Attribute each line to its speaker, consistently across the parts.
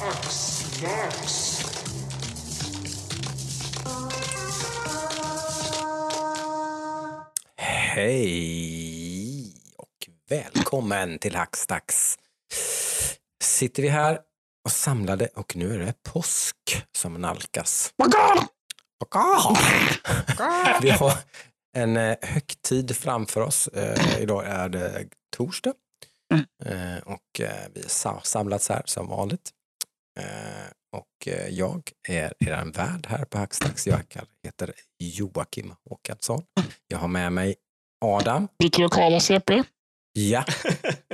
Speaker 1: Axlax.
Speaker 2: Hej och välkommen till Hackstacks. Sitter vi här och samlade och nu är det påsk som nalkas. Vi har en eh, högtid framför oss. Eh, idag är det torsdag eh, och vi har samlats här som vanligt. Eh, och eh, jag är er värd här på Hackstacks. Jag heter Joakim Håkansson. Jag har med mig Adam.
Speaker 3: Ditt lokala CP.
Speaker 2: Ja.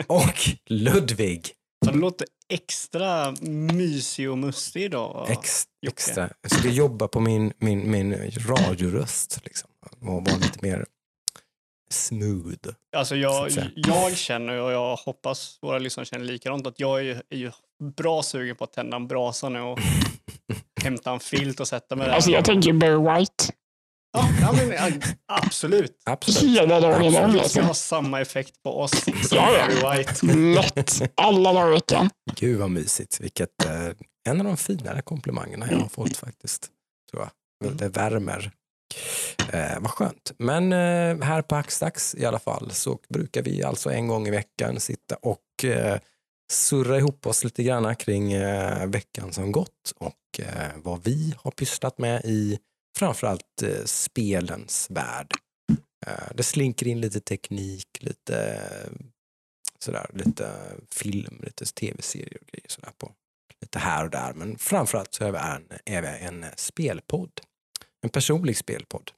Speaker 2: Och Ludvig.
Speaker 4: Så det låter extra mysig och mustig idag.
Speaker 2: Ex, extra. Jag ska jobba på min, min, min radioröst. Liksom. Och vara lite mer smooth.
Speaker 4: Alltså
Speaker 2: Så
Speaker 4: jag, jag känner och jag hoppas våra lyssnare känner likadant att jag är, ju- är ju bra sugen på att tända en brasa nu och hämta en filt och sätta mig där.
Speaker 3: Alltså jag tänker Barry White.
Speaker 4: ja, ja, men, ja, absolut.
Speaker 2: Absolut.
Speaker 3: Hela dagen
Speaker 2: Absolut.
Speaker 3: om
Speaker 4: Det ska ha samma effekt på oss som
Speaker 3: Ja, ja.
Speaker 4: Barry White.
Speaker 3: Lätt. Alla dagar i veckan.
Speaker 2: Gud vad mysigt. Vilket, eh, en av de finare komplimangerna jag har fått faktiskt. Tror jag. Det värmer. Eh, vad skönt. Men eh, här på Hackstacks i alla fall så brukar vi alltså en gång i veckan sitta och eh, surra ihop oss lite grann kring eh, veckan som gått och eh, vad vi har pysslat med i framförallt eh, spelens värld. Eh, det slinker in lite teknik, lite sådär, lite film, lite tv-serier och grejer sådär på lite här och där. Men framförallt så är vi en, är vi en spelpodd. En personlig spelpodd.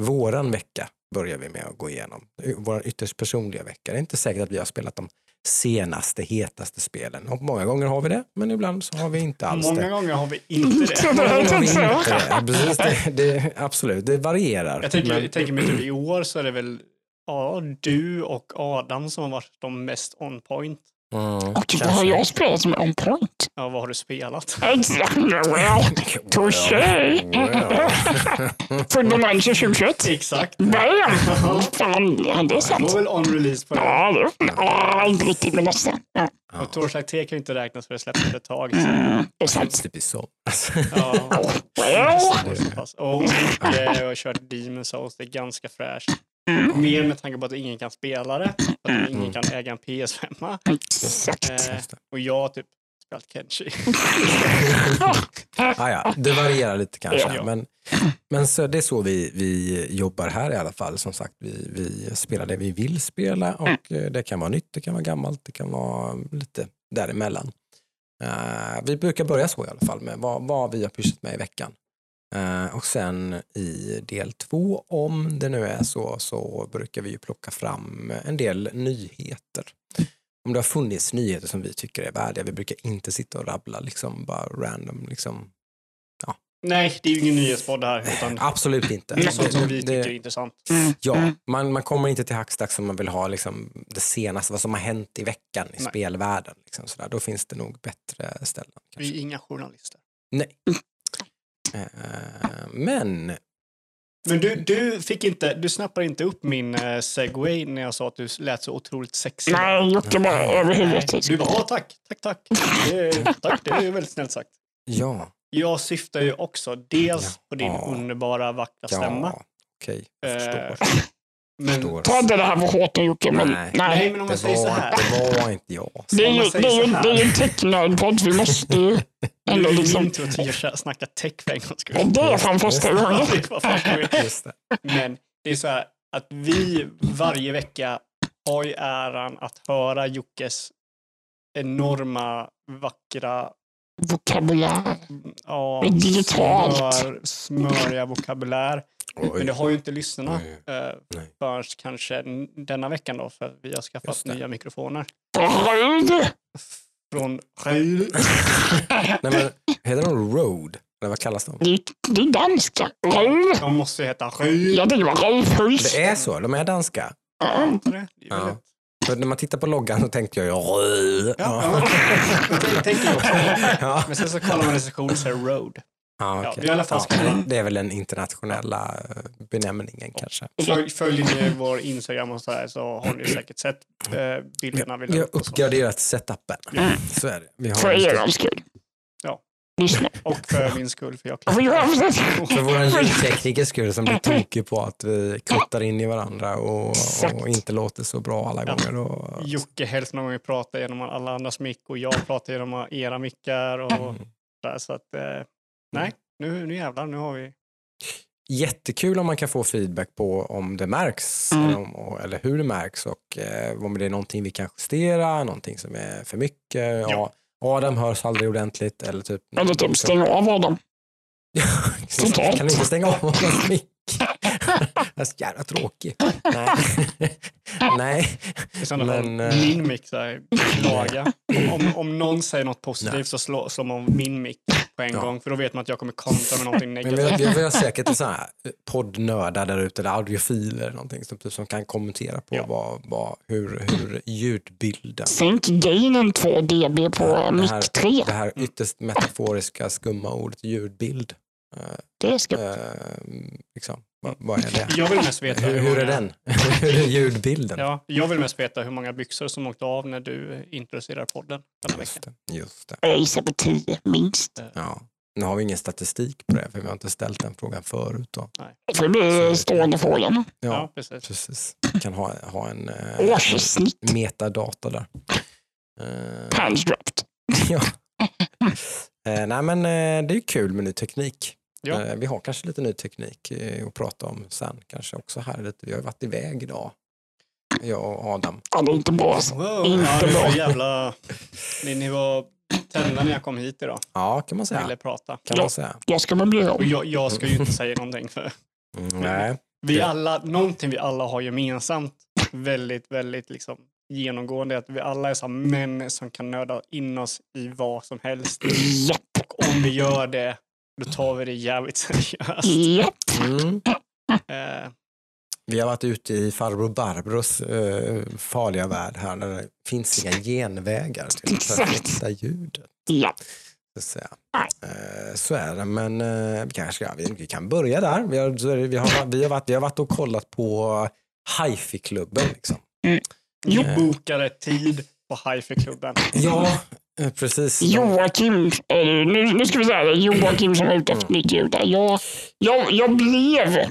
Speaker 2: Våran vecka börjar vi med att gå igenom. Vår ytterst personliga vecka. Det är inte säkert att vi har spelat de senaste, hetaste spelen. Och många gånger har vi det, men ibland så har vi inte alls
Speaker 4: Många
Speaker 2: det.
Speaker 4: gånger har vi inte det.
Speaker 2: Många gånger har vi
Speaker 3: inte
Speaker 2: det. Precis, det, det, absolut, det varierar.
Speaker 4: Jag tänker,
Speaker 2: Men-
Speaker 4: jag tänker mig typ i år så är det väl ja, du och Adam som har varit de mest on point.
Speaker 2: Mm,
Speaker 3: Och vad har
Speaker 2: det.
Speaker 3: jag spelat som on point?
Speaker 4: Ja, vad har du spelat?
Speaker 3: Exakt. Well, touché. Fundamental 2021.
Speaker 4: Exakt.
Speaker 3: Bam! Fan, det är
Speaker 4: Det
Speaker 3: sant.
Speaker 4: var väl on release på det.
Speaker 3: Ja, det ja, inte riktigt men nästan. Ja,
Speaker 4: Och Torchlight 3 kan ju inte räknas för det släpptes för ett tag sedan.
Speaker 3: mm, det är sant.
Speaker 2: Typ i somras.
Speaker 4: Ja,
Speaker 3: Well,
Speaker 4: så pass. Och eh, jag har kört Demon Souls, det är ganska fräscht.
Speaker 3: Mm,
Speaker 4: Mer med tanke på att ingen kan spela det, att ingen kan äga en PS5.
Speaker 3: exakt.
Speaker 4: Eh, och jag typ spelat Kenshi.
Speaker 2: Ah, ja, det varierar lite kanske.
Speaker 4: Ja.
Speaker 2: Men, men så, det är så vi, vi jobbar här i alla fall. Som sagt, vi, vi spelar det vi vill spela och eh, det kan vara nytt, det kan vara gammalt, det kan vara lite däremellan. Uh, vi brukar börja så i alla fall med vad, vad vi har pysslat med i veckan. Eh, och sen i del två, om det nu är så, så brukar vi ju plocka fram en del nyheter. Om det har funnits nyheter som vi tycker är värdiga. Vi brukar inte sitta och rabbla liksom bara random. Liksom.
Speaker 4: Nej, det är ju ingen nyhetspodd här, utan
Speaker 2: Absolut inte.
Speaker 4: det är sånt som vi
Speaker 2: Det-
Speaker 4: tycker är
Speaker 2: det,
Speaker 4: intressant.
Speaker 3: Mm,
Speaker 2: ja,
Speaker 3: mm.
Speaker 2: man, man kommer inte till Hackstack som man vill ha liksom, det senaste, vad som har hänt i veckan i
Speaker 4: Nej.
Speaker 2: spelvärlden. Liksom, sådär. Då finns det nog bättre ställen.
Speaker 4: Vi
Speaker 2: Kanske.
Speaker 4: är inga journalister.
Speaker 2: Nej. Eh, men
Speaker 4: Men du, du fick inte, du snappade inte upp min eh, segway när jag sa att du lät så otroligt sexig.
Speaker 3: Nej, Jocke bara över huvudet.
Speaker 4: Du bara, "Åh, tack, tack, tack. Det är, tack, det är väldigt snällt sagt.
Speaker 2: ja,
Speaker 4: Jag syftar ju också dels på din
Speaker 2: Ja.
Speaker 4: underbara, vackra stämma.
Speaker 2: ja okej, jag
Speaker 4: Eh,
Speaker 2: förstår.
Speaker 4: Men.
Speaker 3: Ta inte det här för hårt nu Jocke, men
Speaker 2: Nej.
Speaker 3: nej.
Speaker 4: nej, men om man
Speaker 2: Det
Speaker 4: säger så
Speaker 2: var,
Speaker 4: här.
Speaker 2: det var inte jag.
Speaker 3: Det är ju, det är ju,
Speaker 4: så här.
Speaker 3: det är ju en technördpodd, vi måste ju
Speaker 4: Nu
Speaker 3: ändå
Speaker 4: är det
Speaker 3: liksom...
Speaker 4: min tur att snacka tech för en gångs skull.
Speaker 3: Det är fan första gången.
Speaker 4: Men det är så här att vi varje vecka har ju äran att höra Jockes enorma, vackra,
Speaker 3: Vokabulär.
Speaker 4: ja,
Speaker 3: Digitalt.
Speaker 4: smör, smöriga vokabulär. Men det har ju inte lyssnarna eh, förrän kanske denna veckan då, för vi har skaffat
Speaker 2: det.
Speaker 4: nya mikrofoner.
Speaker 3: Röd.
Speaker 4: Från
Speaker 2: Nej, men, heter de Road? Eller vad kallas de?
Speaker 3: Det det är danska. Röd.
Speaker 4: De måste ju heta
Speaker 3: Jag tänker bara rövpuls.
Speaker 2: Det är så, de är danska.
Speaker 3: Ja.
Speaker 4: Det är
Speaker 2: Ja. För när man tittar på loggan så tänkte jag ju.
Speaker 4: Ja,
Speaker 2: Ja.
Speaker 4: ja. Jag tänker också.
Speaker 2: Ja.
Speaker 4: Men sen så kollar man recension så är det road.
Speaker 2: Ja,
Speaker 4: Ja,
Speaker 2: okej.
Speaker 4: i alla fall
Speaker 2: ja, det är väl den internationella eh, benämningen kanske.
Speaker 4: Följ, följer ni vår Instagram och så här så har ni säkert sett eh, bilderna vi
Speaker 2: har uppgraderat setupen.
Speaker 3: Mm.
Speaker 2: Så är det. Vi har
Speaker 3: För er skull. Lyssna.
Speaker 4: Och för min skull, för jag.
Speaker 2: För vår ljudteknikers skull som blir tokig på att vi kuttar in i varandra och, och inte låter så bra alla
Speaker 4: Ja.
Speaker 2: gånger. Och,
Speaker 4: Jocke helst någon gång pratar genom alla andras mick och jag pratar genom era mickar och
Speaker 2: Mm.
Speaker 4: där. Så att, eh, nej, nu, nu jävlar, nu har vi...
Speaker 2: Jättekul om man kan få feedback på om det märks
Speaker 3: Mm.
Speaker 2: eller, om, och- eller hur det märks och eh, om det är någonting vi kan justera, någonting som är för mycket. Ja.
Speaker 4: Ja.
Speaker 2: Adam hörs aldrig ordentligt eller typ...
Speaker 3: Eller typ stäng av Adam. totalt.
Speaker 2: kan vi inte stänga av mick? Det är så jävla tråkig. Nej. Nej. Men, eh,
Speaker 4: min mick så här, laga. Om, om någon säger något positivt
Speaker 2: Nej.
Speaker 4: så slår, slår man min mick på en
Speaker 2: Ja.
Speaker 4: gång. För då vet man att jag kommer kontra med någonting
Speaker 2: Men vi,
Speaker 4: negativt.
Speaker 2: vi, har säkert så här poddnördar där ute, eller audiofiler eller någonting som, typ, som kan kommentera på
Speaker 4: Ja.
Speaker 2: vad, vad, hur, hur ljudbilden
Speaker 3: Sänk gainen 2 dB på
Speaker 2: det
Speaker 3: mick
Speaker 2: här,
Speaker 3: 3.
Speaker 2: det här ytterst metaforiska skumma ordet ljudbild. Eh,
Speaker 3: Det är skumt.
Speaker 2: eh, liksom, vad, vad är det?
Speaker 4: Jag vill mest veta
Speaker 2: Hur, hur är den? hur är ljudbilden?
Speaker 4: Ja, jag vill mest veta hur många byxor som åkte av när du introducerar podden denna.
Speaker 2: Just det, just det.
Speaker 3: Jag gissar på 10 minst.
Speaker 2: Ja. Nu har vi ingen statistik på det, för vi har inte ställt den frågan förut. Då.
Speaker 3: Det blir stående frågan.
Speaker 4: Ja,
Speaker 2: Ja,
Speaker 4: precis.
Speaker 2: precis. Vi kan ha, ha en eh,
Speaker 3: Årssnitt.
Speaker 2: metadata där. Eh,
Speaker 3: Pants dropped.
Speaker 2: ja. Eh, nej men eh, det är kul med ny teknik.
Speaker 4: Ja.
Speaker 2: Eh, vi har kanske lite ny teknik eh, att prata om sen. Kanske också här lite. Vi har varit iväg idag. Jag och Adam.
Speaker 3: Ja, det är inte bra.
Speaker 4: Wow,
Speaker 3: Inte
Speaker 4: ja,
Speaker 3: bra.
Speaker 4: jävla... Ni, ni var tända när jag kom hit idag
Speaker 2: Ja, kan man säga.
Speaker 4: ville prata.
Speaker 2: Kan
Speaker 3: Ja.
Speaker 2: man säga.
Speaker 3: Jag ska möblera
Speaker 4: Och
Speaker 3: om.
Speaker 4: jag, jag ska ju inte säga någonting för
Speaker 2: Mm, nej.
Speaker 4: vi alla, någonting vi alla har gemensamt väldigt, väldigt liksom genomgående är att vi alla är så män som kan nörda in oss i vad som helst. Och om vi gör det, då tar vi det jävligt seriöst.
Speaker 3: japp.
Speaker 2: Mm.
Speaker 4: Eh,
Speaker 2: Vi har varit ute i farbror Barbros eh, farliga värld här där det finns inga genvägar till det perfekta ljudet.
Speaker 3: Ja.
Speaker 2: Så, att säga.
Speaker 3: Nej.
Speaker 2: Eh, så är det, men vi kanske ska, vi, vi kan börja där. Vi har, vi, har, vi, har varit, vi har varit och kollat på hifi-klubben. Liksom.
Speaker 3: Jo,
Speaker 2: Eh,
Speaker 4: bokade tid på hifi-klubben.
Speaker 2: Ja, precis.
Speaker 3: Joakim, eh, nu, nu ska vi säga det, Joakim som är ute efter nytt ljud. där. Jag, jag, jag blev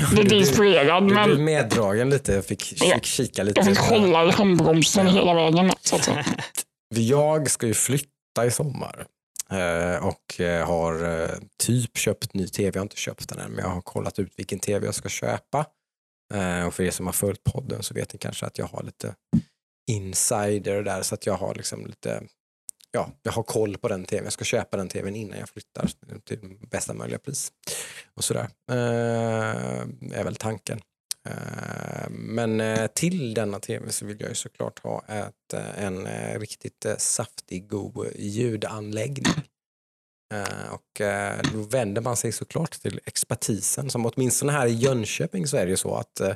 Speaker 2: Ja,
Speaker 3: lite inspirerad,
Speaker 2: du blev meddragen lite. Jag fick,
Speaker 3: Ja.
Speaker 2: fick kika lite.
Speaker 3: jag fick hålla i handbromsen hela vägen. Så att säga.
Speaker 2: Jag ska ju flytta i sommar eh, och eh, har typ köpt ny tv. Jag har inte köpt den än, men jag har kollat ut vilken tv jag ska köpa. Och för er som har följt podden så vet ni kanske att jag har lite insider där så att jag har liksom lite Ja, jag har koll på den tvn. Jag ska köpa den tvn innan jag flyttar till bästa möjliga pris. Och sådär. Eh, är väl tanken. Eh, Men eh, till denna tv så vill jag ju såklart ha ett, eh, en eh, riktigt eh, saftig, god ljudanläggning. Eh, Och eh, då vänder man sig såklart till expertisen. Som åtminstone här i Jönköping så är det ju så att eh,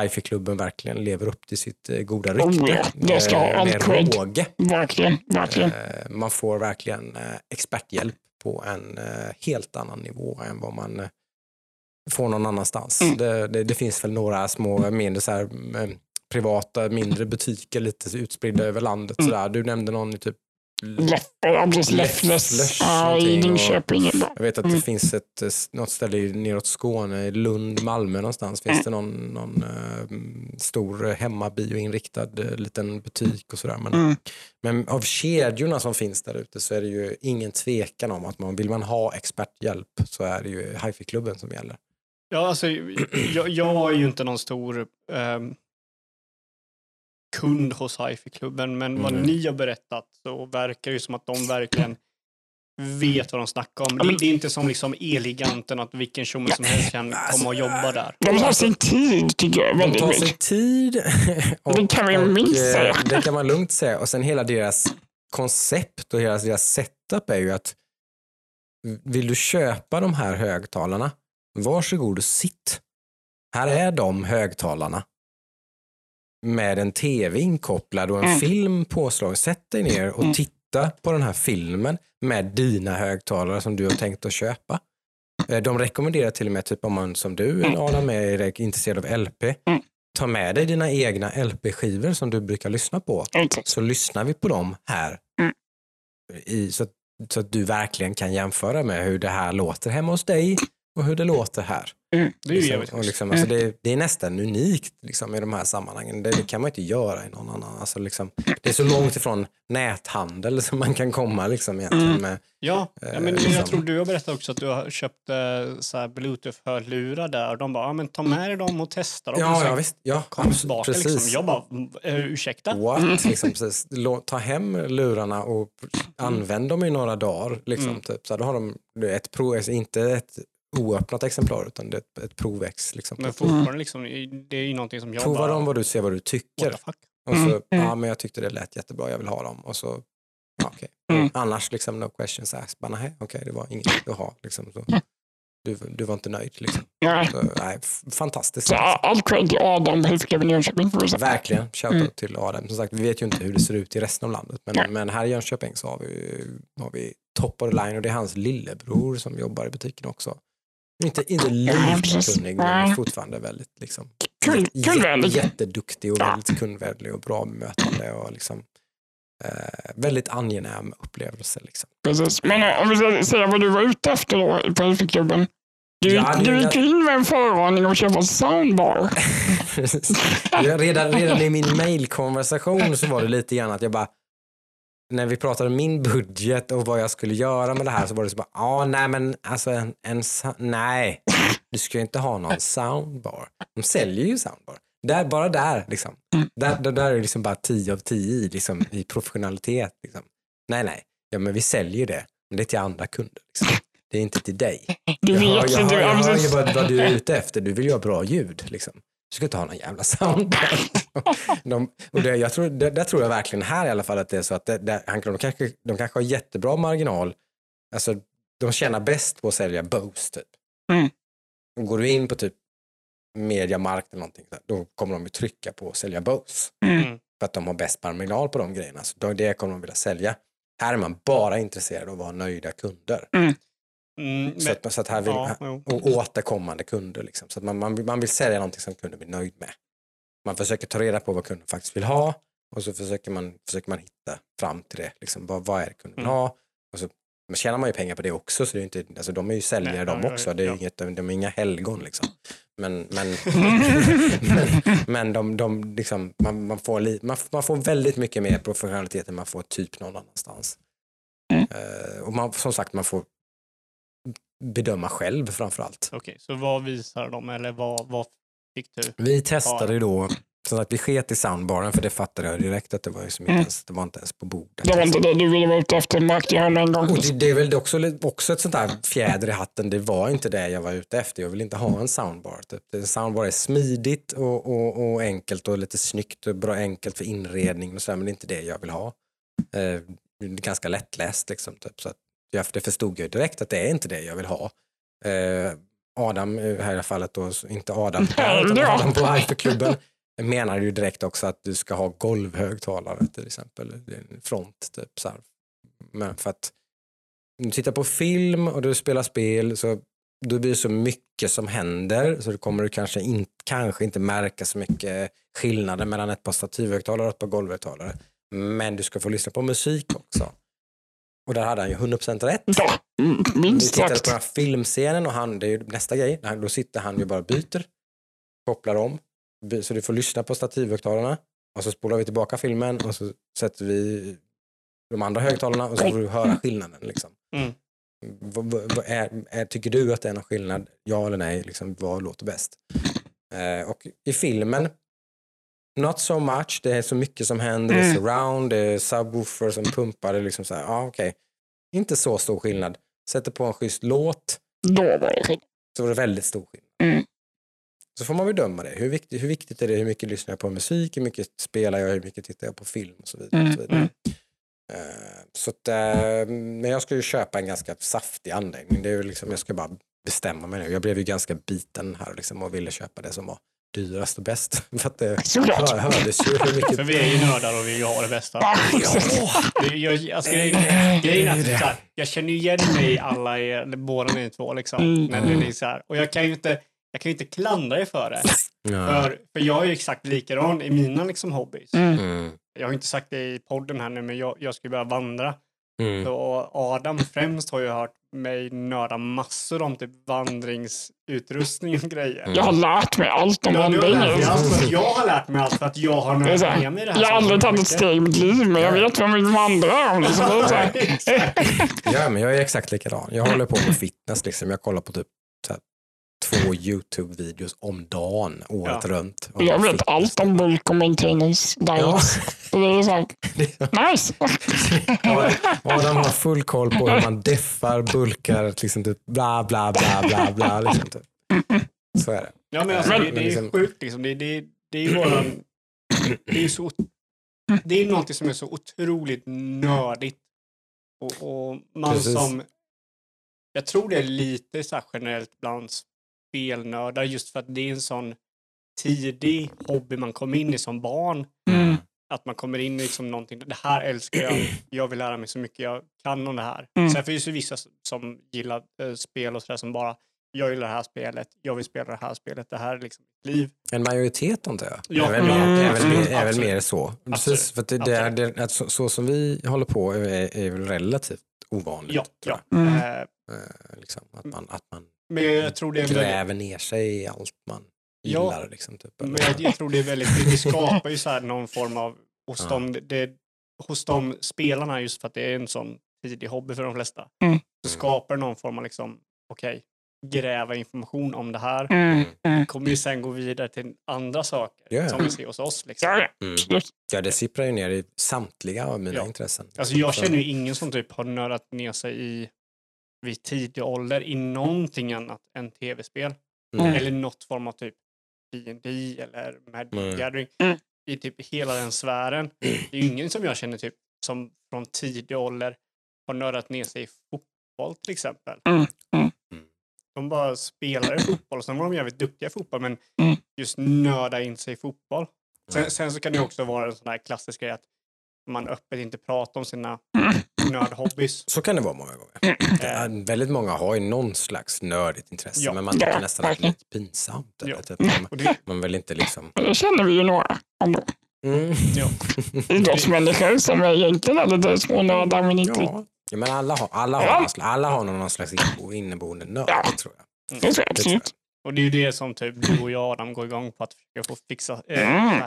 Speaker 2: hifi-klubben verkligen lever upp till sitt goda
Speaker 3: Oh
Speaker 2: rykte.
Speaker 3: ja, det ska ha all cred. Verkligen, verkligen.
Speaker 2: Man får verkligen experthjälp på en helt annan nivå än vad man får någon annanstans.
Speaker 3: Mm.
Speaker 2: Det, det, det finns väl några små mindre så här, eh, privata mindre butiker lite utspridda över landet.
Speaker 3: Mm.
Speaker 2: Sådär. Du nämnde någon i typ Läfflös
Speaker 3: Läfflös ja, i Linköping.
Speaker 2: jag vet att
Speaker 3: Mm.
Speaker 2: det finns ett, eh, något ställe i- neråt Skåne, i Lund, Malmö någonstans. Finns
Speaker 3: Mm.
Speaker 2: det någon, någon eh, stor eh, hemmabioinriktad eh, liten butik och sådär. Men,
Speaker 3: Mm.
Speaker 2: men av kedjorna som finns där ute så är det ju ingen tvekan om att man, vill man ha experthjälp så är det ju hifi-klubben som gäller.
Speaker 4: Ja, alltså, jag, jag är ju inte någon stor ehm, kund hos hifi-klubben, men vad
Speaker 2: Mm.
Speaker 4: ni har berättat så verkar det ju som att de verkligen vet vad de snackar om.
Speaker 3: Ja, men-
Speaker 4: Det, är inte som liksom Eleganten, att vilken tjomme som helst kan
Speaker 2: Alltså,
Speaker 4: komma och jobba där.
Speaker 3: De tar sin tid tycker jag.
Speaker 2: De tar
Speaker 3: mycket.
Speaker 2: tid.
Speaker 3: Det kan man
Speaker 2: eh,
Speaker 3: säga.
Speaker 2: Det kan man lugnt säga. Och sen hela deras koncept och hela deras setup är ju att vill du köpa de här högtalarna, varsågod och sitt. Här är de högtalarna. Med en tv inkopplad och en
Speaker 3: Mm.
Speaker 2: film påslagen. Sätt dig ner och
Speaker 3: Mm.
Speaker 2: titta på den här filmen med dina högtalare som du har tänkt att köpa. Eh, De rekommenderar till och med, typ om man som du
Speaker 3: Mm.
Speaker 2: Adam är intresserad av LP,
Speaker 3: Mm.
Speaker 2: ta med dig dina egna LP-skivor som du brukar lyssna på. Så lyssnar vi på dem här.
Speaker 3: Mm.
Speaker 2: I, så så att du verkligen kan jämföra med hur det här låter hemma hos dig och hur det låter här.
Speaker 3: Mm.
Speaker 4: Det är
Speaker 2: Liksom,
Speaker 4: jävligt
Speaker 2: och liksom, alltså det, det är nästan unikt liksom, i de här sammanhangen. Det, det kan man inte göra i någon annan. Alltså, liksom, det är så långt ifrån näthandel som man kan komma liksom, egentligen.
Speaker 3: Mm.
Speaker 2: Med,
Speaker 4: Ja, ja men
Speaker 2: liksom.
Speaker 4: jag tror du har berättat också att du har köpt eh, här bluetooth-hörlurar där och de bara, ja men ta med dig dem och testa dem. och
Speaker 2: ja,
Speaker 4: sen
Speaker 2: ja, visst. Ja,
Speaker 4: kom
Speaker 2: absolut,
Speaker 4: tillbaka
Speaker 2: precis.
Speaker 4: liksom. Jag bara, "Mm, eh, ursäkta?
Speaker 2: What? Liksom, precis. Ta hem lurarna och använd dem i några dagar. Liksom,
Speaker 4: Mm.
Speaker 2: typ. så då har de ett prov, alltså inte ett oöppnat exemplar utan det är ett, provex. Liksom.
Speaker 4: Men fortfarande liksom, det är ju någonting som jag
Speaker 2: Prova
Speaker 4: bara,
Speaker 2: dem vad du ser vad du tycker. Och så,
Speaker 3: Mm, mm.
Speaker 2: ja men jag tyckte det lät jättebra, jag vill ha dem. Och så, ja, okej.
Speaker 3: Mm.
Speaker 2: Annars liksom no questions asked. Bara, nej, okej, det var inget att ha. Liksom, så. Du, du var inte nöjd liksom.
Speaker 3: Nej.
Speaker 2: Så, nej, fantastiskt.
Speaker 3: Så all cred till Adam, Hälsklubben i Jönköping.
Speaker 2: Verkligen, shoutout
Speaker 3: Mm.
Speaker 2: till Adam. Som sagt, vi vet ju inte hur det ser ut i resten av landet.
Speaker 3: Nej.
Speaker 2: Men, men här i Jönköping så har vi, har vi top of the line och det är hans lillebror som jobbar i butiken också. Inte, inte
Speaker 3: Ja, precis.
Speaker 2: lika kunnig men fortfarande väldigt liksom,
Speaker 3: Kund-
Speaker 2: jätteduktig och väldigt kundvänlig och bra bemötande och liksom, eh, väldigt angenäm upplevelse. Liksom.
Speaker 3: Precis. Men eh, om vi ska säga vad du var ute efter då på Hälsklubben. Du,
Speaker 2: Ja,
Speaker 3: du gick in med en förvarning och köpa en soundbar.
Speaker 2: Redan, redan i min mailkonversation så var det lite grann att jag bara, när vi pratade om min budget och vad jag skulle göra med det här så var det så bara, ja nej men alltså en, en nej, du ska ju inte ha någon soundbar. De säljer ju soundbar. Där, bara där liksom. Där, där, där är det liksom bara 10 av 10 i, liksom, i professionalitet. Liksom. Nej nej, ja men vi säljer det, men det är till andra kunder. Liksom. Det är inte till dig.
Speaker 3: Du
Speaker 2: Jag hör,
Speaker 3: vet
Speaker 2: jag hör, jag
Speaker 3: ja,
Speaker 2: hör ju
Speaker 3: precis.
Speaker 2: vad, vad du är ute efter. Du vill ju ha bra ljud. Liksom. Du ska inte ha någon jävla soundbar. de, och det, jag tror, det, där tror jag verkligen här i alla fall att det är så att det, det, han, de, kanske, de kanske har jättebra marginal. Alltså, de tjänar bäst på att sälja Bose typ.
Speaker 3: Mm.
Speaker 2: Går du in på typ Mediamarkt eller någonting, då kommer de ju trycka på att sälja Bose.
Speaker 3: Mm.
Speaker 2: För att de har bäst marginal på de grejerna. Så då, det kommer de vilja sälja. Här är man bara intresserad av att vara nöjda kunder.
Speaker 4: Mm,
Speaker 2: Så
Speaker 4: men,
Speaker 2: att, så att här vill,
Speaker 4: ja, jo.
Speaker 2: och återkommande kunder. Liksom. Så att man, man, vill- man vill sälja någonting som kunden blir nöjd med. Man försöker ta reda på vad kunden faktiskt vill ha och så försöker man, försöker man hitta fram till det. Liksom, vad, vad är det kunden vill
Speaker 4: Mm.
Speaker 2: ha? Och så men tjänar man ju pengar på det också. Så det är inte, alltså, de är ju säljare
Speaker 4: Nej,
Speaker 2: de
Speaker 4: ja, ja,
Speaker 2: också. Det är
Speaker 4: ja.
Speaker 2: inget, de, är inga helgon. Liksom. Men, men, men, men de, de, liksom, man, man, får li, man, man får väldigt mycket mer professionalitet än man får typ någon annanstans.
Speaker 3: Mm.
Speaker 2: Eh, och man, som sagt, man får bedöma själv framför allt.
Speaker 4: Okej, så vad visar de eller vad, vad fick du?
Speaker 2: Vi testade ju då, som sagt vi sket i soundbaren för det fattade jag direkt att det var, ju som inte
Speaker 3: Mm.
Speaker 2: ens, det var inte ens på bordet.
Speaker 3: Det var inte det du ville vara ute efter, märkte jag med en gång.
Speaker 2: Och det, det är väl också, också ett sånt där fjäder i hatten, det var inte det jag var ute efter. Jag vill inte ha en soundbar. Typ. En soundbar är smidigt och, och, och enkelt och lite snyggt och bra enkelt för inredning och så, här, men det är inte det jag vill ha. Eh, det är ganska lättläst liksom. Typ, så att jag, det förstod jag direkt att det är inte det jag vill ha. Eh, Adam, i det här fallet då, inte Adam här, utan. Adam på Hyperklubben menar ju direkt också att du ska ha golvhögtalare till exempel. Front typ så här. Men för att du tittar på film och du spelar spel så då blir det så mycket som händer så då kommer du kanske, in, kanske inte märka så mycket skillnader mellan ett par stativhögtalare och ett par golvhögtalare. Men du ska få lyssna på musik också. Och där hade han ju 100% rätt.
Speaker 3: Mm,
Speaker 2: Vi
Speaker 3: minst
Speaker 2: tittade
Speaker 3: sagt.
Speaker 2: på den här filmscenen och han, det är ju nästa grej, då sitter han ju bara och byter, kopplar om, så du får lyssna på stativhögtalarna och så spolar vi tillbaka filmen och så sätter vi de andra högtalarna och så får du höra skillnaden. Liksom.
Speaker 4: Mm.
Speaker 2: Vad, vad, vad är, är, tycker du att det är någon skillnad? Ja eller nej? Liksom, vad låter bäst? Eh, och i filmen, not so much. Det är så mycket som händer. Det är
Speaker 3: Mm.
Speaker 2: surround, det är subwoofer som pumpar. Det är liksom så här, ja, okej. Inte så stor skillnad. Sätter på en schysst låt
Speaker 3: Då var det
Speaker 2: så var det väldigt stor skillnad.
Speaker 3: Mm.
Speaker 2: Så får man bedöma det. Hur viktigt, hur viktigt är det? Hur mycket lyssnar jag på musik? Hur mycket spelar jag? Hur mycket tittar jag på film? Och så vidare. och
Speaker 3: Mm,
Speaker 2: så vidare.
Speaker 3: mm.
Speaker 2: Eh, så att, eh, men jag ska ju köpa en ganska saftig anläggning. Det är ju liksom, jag ska bara bestämma mig nu. Jag blev ju ganska biten här liksom, och ville köpa det som var dyrast och bäst. För att det
Speaker 3: Såklart.
Speaker 2: hör, hördes ju hur mycket...
Speaker 4: För vi är ju nördar och vill ju ha det bästa.
Speaker 3: Ja,
Speaker 4: Det- Jag, alltså, grejen, är att så här, jag känner ju igen mig i alla er, eller båda ni två liksom.
Speaker 3: Mm.
Speaker 4: När det är så här. Och jag kan ju inte, jag kan inte klandra er för det.
Speaker 2: Ja.
Speaker 4: För, för jag är ju exakt likadan i mina liksom hobbys.
Speaker 3: Mm.
Speaker 2: Mm.
Speaker 4: Jag har inte sagt det i podden här nu, men jag, jag ska ju börja vandra.
Speaker 2: Mm.
Speaker 4: Så Adam främst har ju hört mig nörda massor om typ vandringsutrustning och grejer.
Speaker 2: Mm.
Speaker 3: Jag har lärt mig allt om
Speaker 4: Ja,
Speaker 3: vandring.
Speaker 4: mig allt för att jag har lärt mig allt för att jag har nördat med mig i det här.
Speaker 3: jag har aldrig tagit ett steg i mitt liv, men jag vet vad man vandrar om. Liksom.
Speaker 2: Ja, men jag är exakt likadan. Jag håller på med fitness. Liksom. Jag kollar på typ två YouTube-videos om dagen, året
Speaker 4: Ja.
Speaker 2: runt. om
Speaker 3: jag vet allt om bulk och maintenance
Speaker 2: Ja.
Speaker 3: diets. Så det är så här, nice.
Speaker 2: Adam har full koll på hur man deffar, bulkar, liksom typ bla bla bla bla bla. Liksom typ. Så är det.
Speaker 4: Ja, men alltså, det, det är sjukt liksom. Det, det, det är ju våran... Det är så... Det är någonting som är så otroligt nördigt. Och, och man
Speaker 2: Precis.
Speaker 4: som... Jag tror det är lite så här generellt bland spelnördar just för att det är en sån tidig hobby man kom in i som barn.
Speaker 3: Mm.
Speaker 4: Att man kommer in i liksom någonting, det här älskar jag, jag vill lära mig så mycket jag kan om det här.
Speaker 3: Mm.
Speaker 4: Sen finns det vissa som gillar eh, spel och sådär som bara, jag gillar det här spelet, jag vill spela det här spelet, det här är liksom mitt liv.
Speaker 2: En majoritet antar jag.
Speaker 4: Ja,
Speaker 2: är väl, mer,
Speaker 3: mm,
Speaker 2: är väl, mer, är väl
Speaker 4: absolut.
Speaker 2: mer så. Precis, för att det, det är, det, att så, så som vi håller på är, är väl relativt ovanligt.
Speaker 4: Ja, ja.
Speaker 3: Mm.
Speaker 4: Eh.
Speaker 2: Eh, liksom, att, man, att man
Speaker 4: Men jag tror det är väldigt,
Speaker 2: gräver ner sig i allt man
Speaker 4: Ja,
Speaker 2: gillar. Liksom, typ.
Speaker 4: men jag, jag tror det är väldigt, det skapar ju så här någon form av, hos,
Speaker 2: Ja.
Speaker 4: dem, det, hos de spelarna just för att det är en sån tidig hobby för de flesta,
Speaker 3: Mm.
Speaker 4: så skapar det någon form av liksom, okej, gräva information om det här.
Speaker 3: Mm. Mm.
Speaker 4: kommer ju sen gå vidare till andra saker
Speaker 2: Ja, ja.
Speaker 4: som vi ser hos oss. Liksom.
Speaker 3: Ja, ja,
Speaker 2: Mm. Ja, det sipprar ju ner i samtliga av mina
Speaker 4: Ja.
Speaker 2: intressen.
Speaker 4: Alltså jag känner ju ingen som typ har nördat ner sig i vid tidig ålder i någonting annat än tv-spel.
Speaker 2: Mm.
Speaker 4: Eller något form av typ D&D eller Magic
Speaker 2: Mm.
Speaker 4: Gathering.
Speaker 3: Mm.
Speaker 4: I typ hela den sfären. Det är ju ingen som jag känner typ som från tidig ålder har nördat ner sig i fotboll till exempel.
Speaker 3: Mm. Mm.
Speaker 4: De bara spelar i fotboll och sen var de jävligt duktiga i fotboll men
Speaker 3: Mm.
Speaker 4: just nörda in sig i fotboll. Sen,
Speaker 2: Mm.
Speaker 4: sen så kan det också vara en sån här klassisk grej att man öppet inte pratar om sina
Speaker 3: Mm.
Speaker 4: nördhobbys.
Speaker 2: Så kan det vara många gånger. Det
Speaker 4: Eh,
Speaker 2: är, väldigt många har ju någon slags nördigt intresse,
Speaker 4: Ja.
Speaker 2: men man tycker nästan att det är lite pinsamt. Eller,
Speaker 4: Ja.
Speaker 2: typ. man, man vill inte liksom...
Speaker 3: Men Det känner vi ju några ändå.
Speaker 2: Mm.
Speaker 4: ja.
Speaker 3: Idrottsmänniskor som är egentligen är lite smånördar men inte
Speaker 2: Ja. ja, men alla har, alla har,
Speaker 3: Ja.
Speaker 2: någon, slags, alla har någon slags innebo- inneboende nörd,
Speaker 3: Ja.
Speaker 2: tror jag.
Speaker 3: Det tror jag absolut.
Speaker 4: och det är ju det som typ du och jag Adam går igång på att försöka få fixa, eh,
Speaker 3: Mm.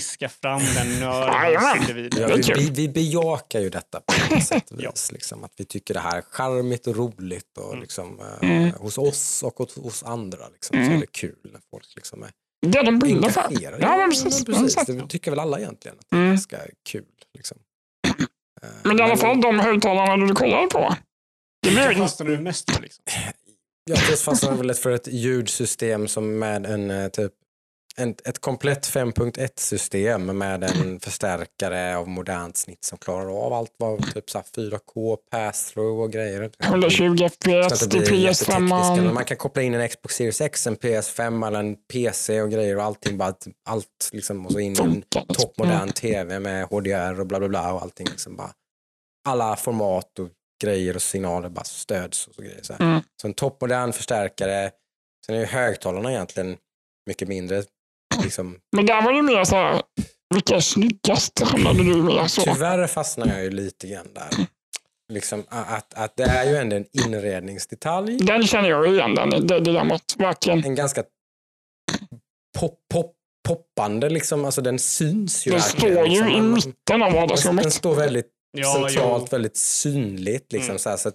Speaker 4: Så fiska fram den nörden.
Speaker 2: Ja,
Speaker 3: är
Speaker 2: vi, vi, vi bejakar ju detta på något sätt och
Speaker 4: Ja.
Speaker 2: vis. Liksom, att vi tycker det här är charmigt och roligt och
Speaker 4: Mm.
Speaker 2: liksom, eh,
Speaker 3: Mm.
Speaker 2: hos oss och hos, hos andra. Liksom, Så
Speaker 3: Mm.
Speaker 2: är det kul när folk liksom är
Speaker 3: är de brinner för.
Speaker 2: engagerade.
Speaker 3: Ja, men precis.
Speaker 2: precis. Det tycker väl alla egentligen. Att det är
Speaker 3: Mm.
Speaker 2: ganska kul. Liksom. Eh,
Speaker 3: Men i alla fall de högtalarna du kollade på. Det
Speaker 4: fastnar du mest för liksom?
Speaker 2: Jag fastnade väl för ett ljudsystem som med en eh, typ en, ett komplett 5.1 system med en förstärkare av modernt snitt som klarar av allt vad typ så här 4K, pass-through och grejer.
Speaker 3: 120
Speaker 2: Ska
Speaker 3: FPS till
Speaker 2: bli jättetekniska, men
Speaker 3: PS5.
Speaker 2: Man kan koppla in en Xbox Series X, en PS5 eller en PC och grejer och allting bara allt liksom och så in en
Speaker 3: Funkar.
Speaker 2: toppmodern tv med HDR och bla bla bla och allting liksom bara alla format och grejer och signaler bara stöds och så grejer. Så.
Speaker 3: Mm.
Speaker 2: så en toppmodern förstärkare. Sen är ju högtalarna egentligen mycket mindre. Liksom,
Speaker 3: Men där var det mer så här, vilka är snyggast? Hamnade du med så?
Speaker 2: tyvärr fastnar jag ju lite grann där. Liksom, att, att det är ju ändå en inredningsdetalj.
Speaker 3: Den känner jag igen, den, det dilemmat. Verkligen.
Speaker 2: En ganska pop, pop, poppande, liksom, alltså den syns ju
Speaker 3: Den
Speaker 2: verkligen,
Speaker 3: står ju
Speaker 2: liksom.
Speaker 3: i mitten av
Speaker 2: Den, den
Speaker 3: vardagsrummet.
Speaker 2: står väldigt
Speaker 4: Ja,
Speaker 2: centralt,
Speaker 4: jo.
Speaker 2: väldigt synligt. Liksom,
Speaker 4: Mm.
Speaker 2: så här, så att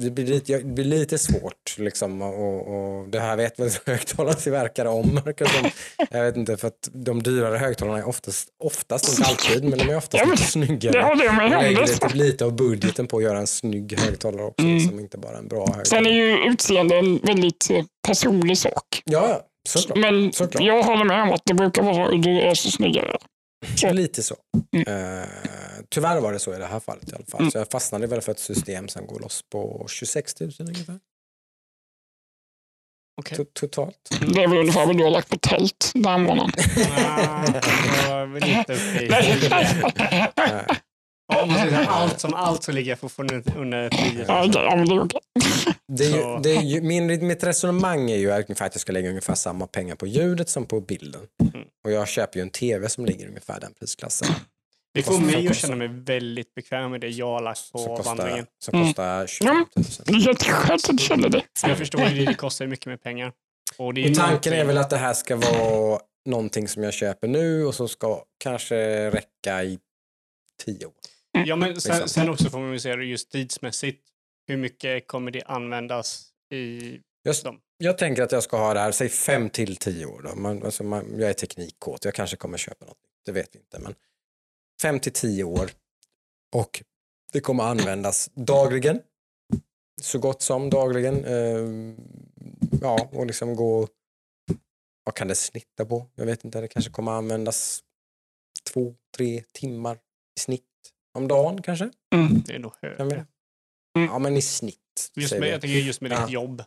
Speaker 2: det, blir lite, det blir lite svårt. Liksom, och, och det här vet väl högtalartillverkare om. verkar det som. Jag vet inte, för att de dyrare högtalarna är oftast, oftast inte alltid, men de är oftast
Speaker 3: Ja,
Speaker 2: lite
Speaker 3: Det
Speaker 2: snyggare.
Speaker 3: håller jag med om.
Speaker 2: lägger
Speaker 3: Det
Speaker 2: lite, av budgeten på att göra en snygg högtalare också,
Speaker 3: Mm.
Speaker 2: liksom, inte bara en bra
Speaker 3: Sen är
Speaker 2: högtalare.
Speaker 3: ju utseende en väldigt eh, personlig sak.
Speaker 2: Ja, såklart.
Speaker 3: Men
Speaker 2: Såklart.
Speaker 3: jag håller med om att det brukar vara. Du är så snyggare.
Speaker 2: Lite så. Eh, tyvärr var det så i det här fallet i alla fall.
Speaker 3: Mm.
Speaker 2: Så jag fastnade väl för ett system som går loss på 26 000 ungefär. To- Totalt.
Speaker 3: Det är väl ungefär vad du har lagt på tält den månaden. Nej.
Speaker 4: Om man allt som allt så ligger jag fortfarande under 10.
Speaker 3: Ja, okej, ja, men det är
Speaker 2: ju, det är ju, min, mitt resonemang är ju ungefär att jag ska lägga ungefär samma pengar på ljudet som på bilden.
Speaker 4: Mm.
Speaker 2: Och jag köper ju en tv som ligger ungefär den prisklassen.
Speaker 4: Det får mig att känna mig väldigt bekväm med det jag har lagt på
Speaker 2: kostar,
Speaker 4: vandringen.
Speaker 2: som
Speaker 3: Mm.
Speaker 2: kostar 25 000.
Speaker 3: Det är jätteskönt att du känner det.
Speaker 4: Så jag förstår ju det, det kostar ju mycket mer pengar. Och, det är
Speaker 2: Och tanken är väl att det här ska vara någonting som jag köper nu och som ska kanske räcka i tio år.
Speaker 4: Ja, men sen, sen också får man ju se det just tidsmässigt. Hur mycket kommer det användas i
Speaker 2: Just,
Speaker 4: dem?
Speaker 2: jag tänker att jag ska ha det här, säg fem till tio år. Då. Man, alltså man, jag är teknikkåt, jag kanske kommer köpa något. Det vet vi inte. Men fem till tio år. Och det kommer användas dagligen. Så gott som dagligen. Eh, ja, och liksom gå... Vad kan det snitta på? Jag vet inte. Det kanske kommer användas två, tre timmar i snitt om dagen kanske.
Speaker 3: Mm.
Speaker 4: Det är nog högre.
Speaker 2: vi? Ja, men i snitt.
Speaker 4: Just med, jag tänker just med
Speaker 2: Ja.
Speaker 4: ditt jobb.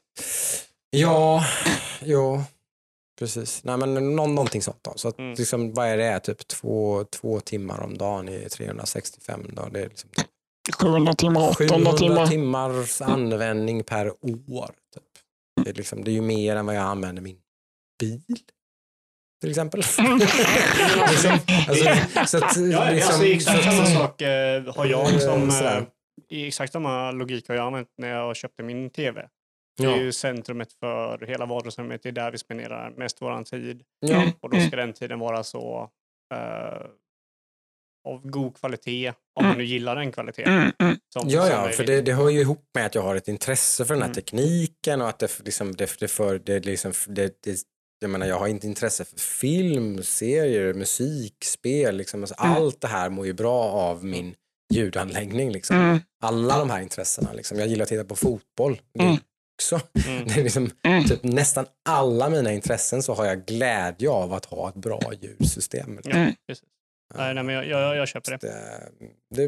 Speaker 2: Ja, jo, precis. Nej, men någon, någonting sånt då. Så att,
Speaker 4: Mm.
Speaker 2: liksom, vad är det? Typ två, två timmar om dagen i 365 dagar. Det är liksom
Speaker 3: 700 timmar, 800
Speaker 2: 700
Speaker 3: timmar.
Speaker 2: timmars användning per år. Typ. Det, är liksom, det är ju mer än vad jag använder min bil. Till exempel. liksom, alltså, så att,
Speaker 4: Ja,
Speaker 2: liksom,
Speaker 4: alltså, exakt
Speaker 2: så att-
Speaker 4: samma sak eh, har jag som...
Speaker 2: Eh, sådär.
Speaker 4: Eh, i exakt samma logik har jag använt när jag köpte min tv. Det är
Speaker 2: Ja,
Speaker 4: ju centrumet för hela vardagsrummet. Det är där vi spenderar mest våran tid.
Speaker 2: ja,
Speaker 4: Och då ska den tiden vara så eh, av god kvalitet, om man nu gillar den kvaliteten.
Speaker 3: Mm, mm.
Speaker 4: Som,
Speaker 2: Ja, ja, för det, det hör ju ihop med att jag har ett intresse för den här
Speaker 4: Mm.
Speaker 2: tekniken och att det, liksom, det, det, för, det, liksom, det, det jag menar, jag har inte intresse för film, serier, musik, spel. Liksom. Alltså,
Speaker 3: Mm.
Speaker 2: Allt det här mår ju bra av min ljudanläggning. Liksom.
Speaker 3: Mm.
Speaker 2: Alla de här intressena. Liksom. Jag gillar att titta på fotboll.
Speaker 3: Mm.
Speaker 2: också.
Speaker 4: Mm.
Speaker 2: Det är liksom,
Speaker 3: Mm.
Speaker 2: typ, nästan alla mina intressen så har jag glädje av att ha ett bra ljudsystem.
Speaker 4: Ja,
Speaker 3: Mm.
Speaker 4: precis. Nej, nej, men jag, jag, jag köper det.
Speaker 2: Det, det,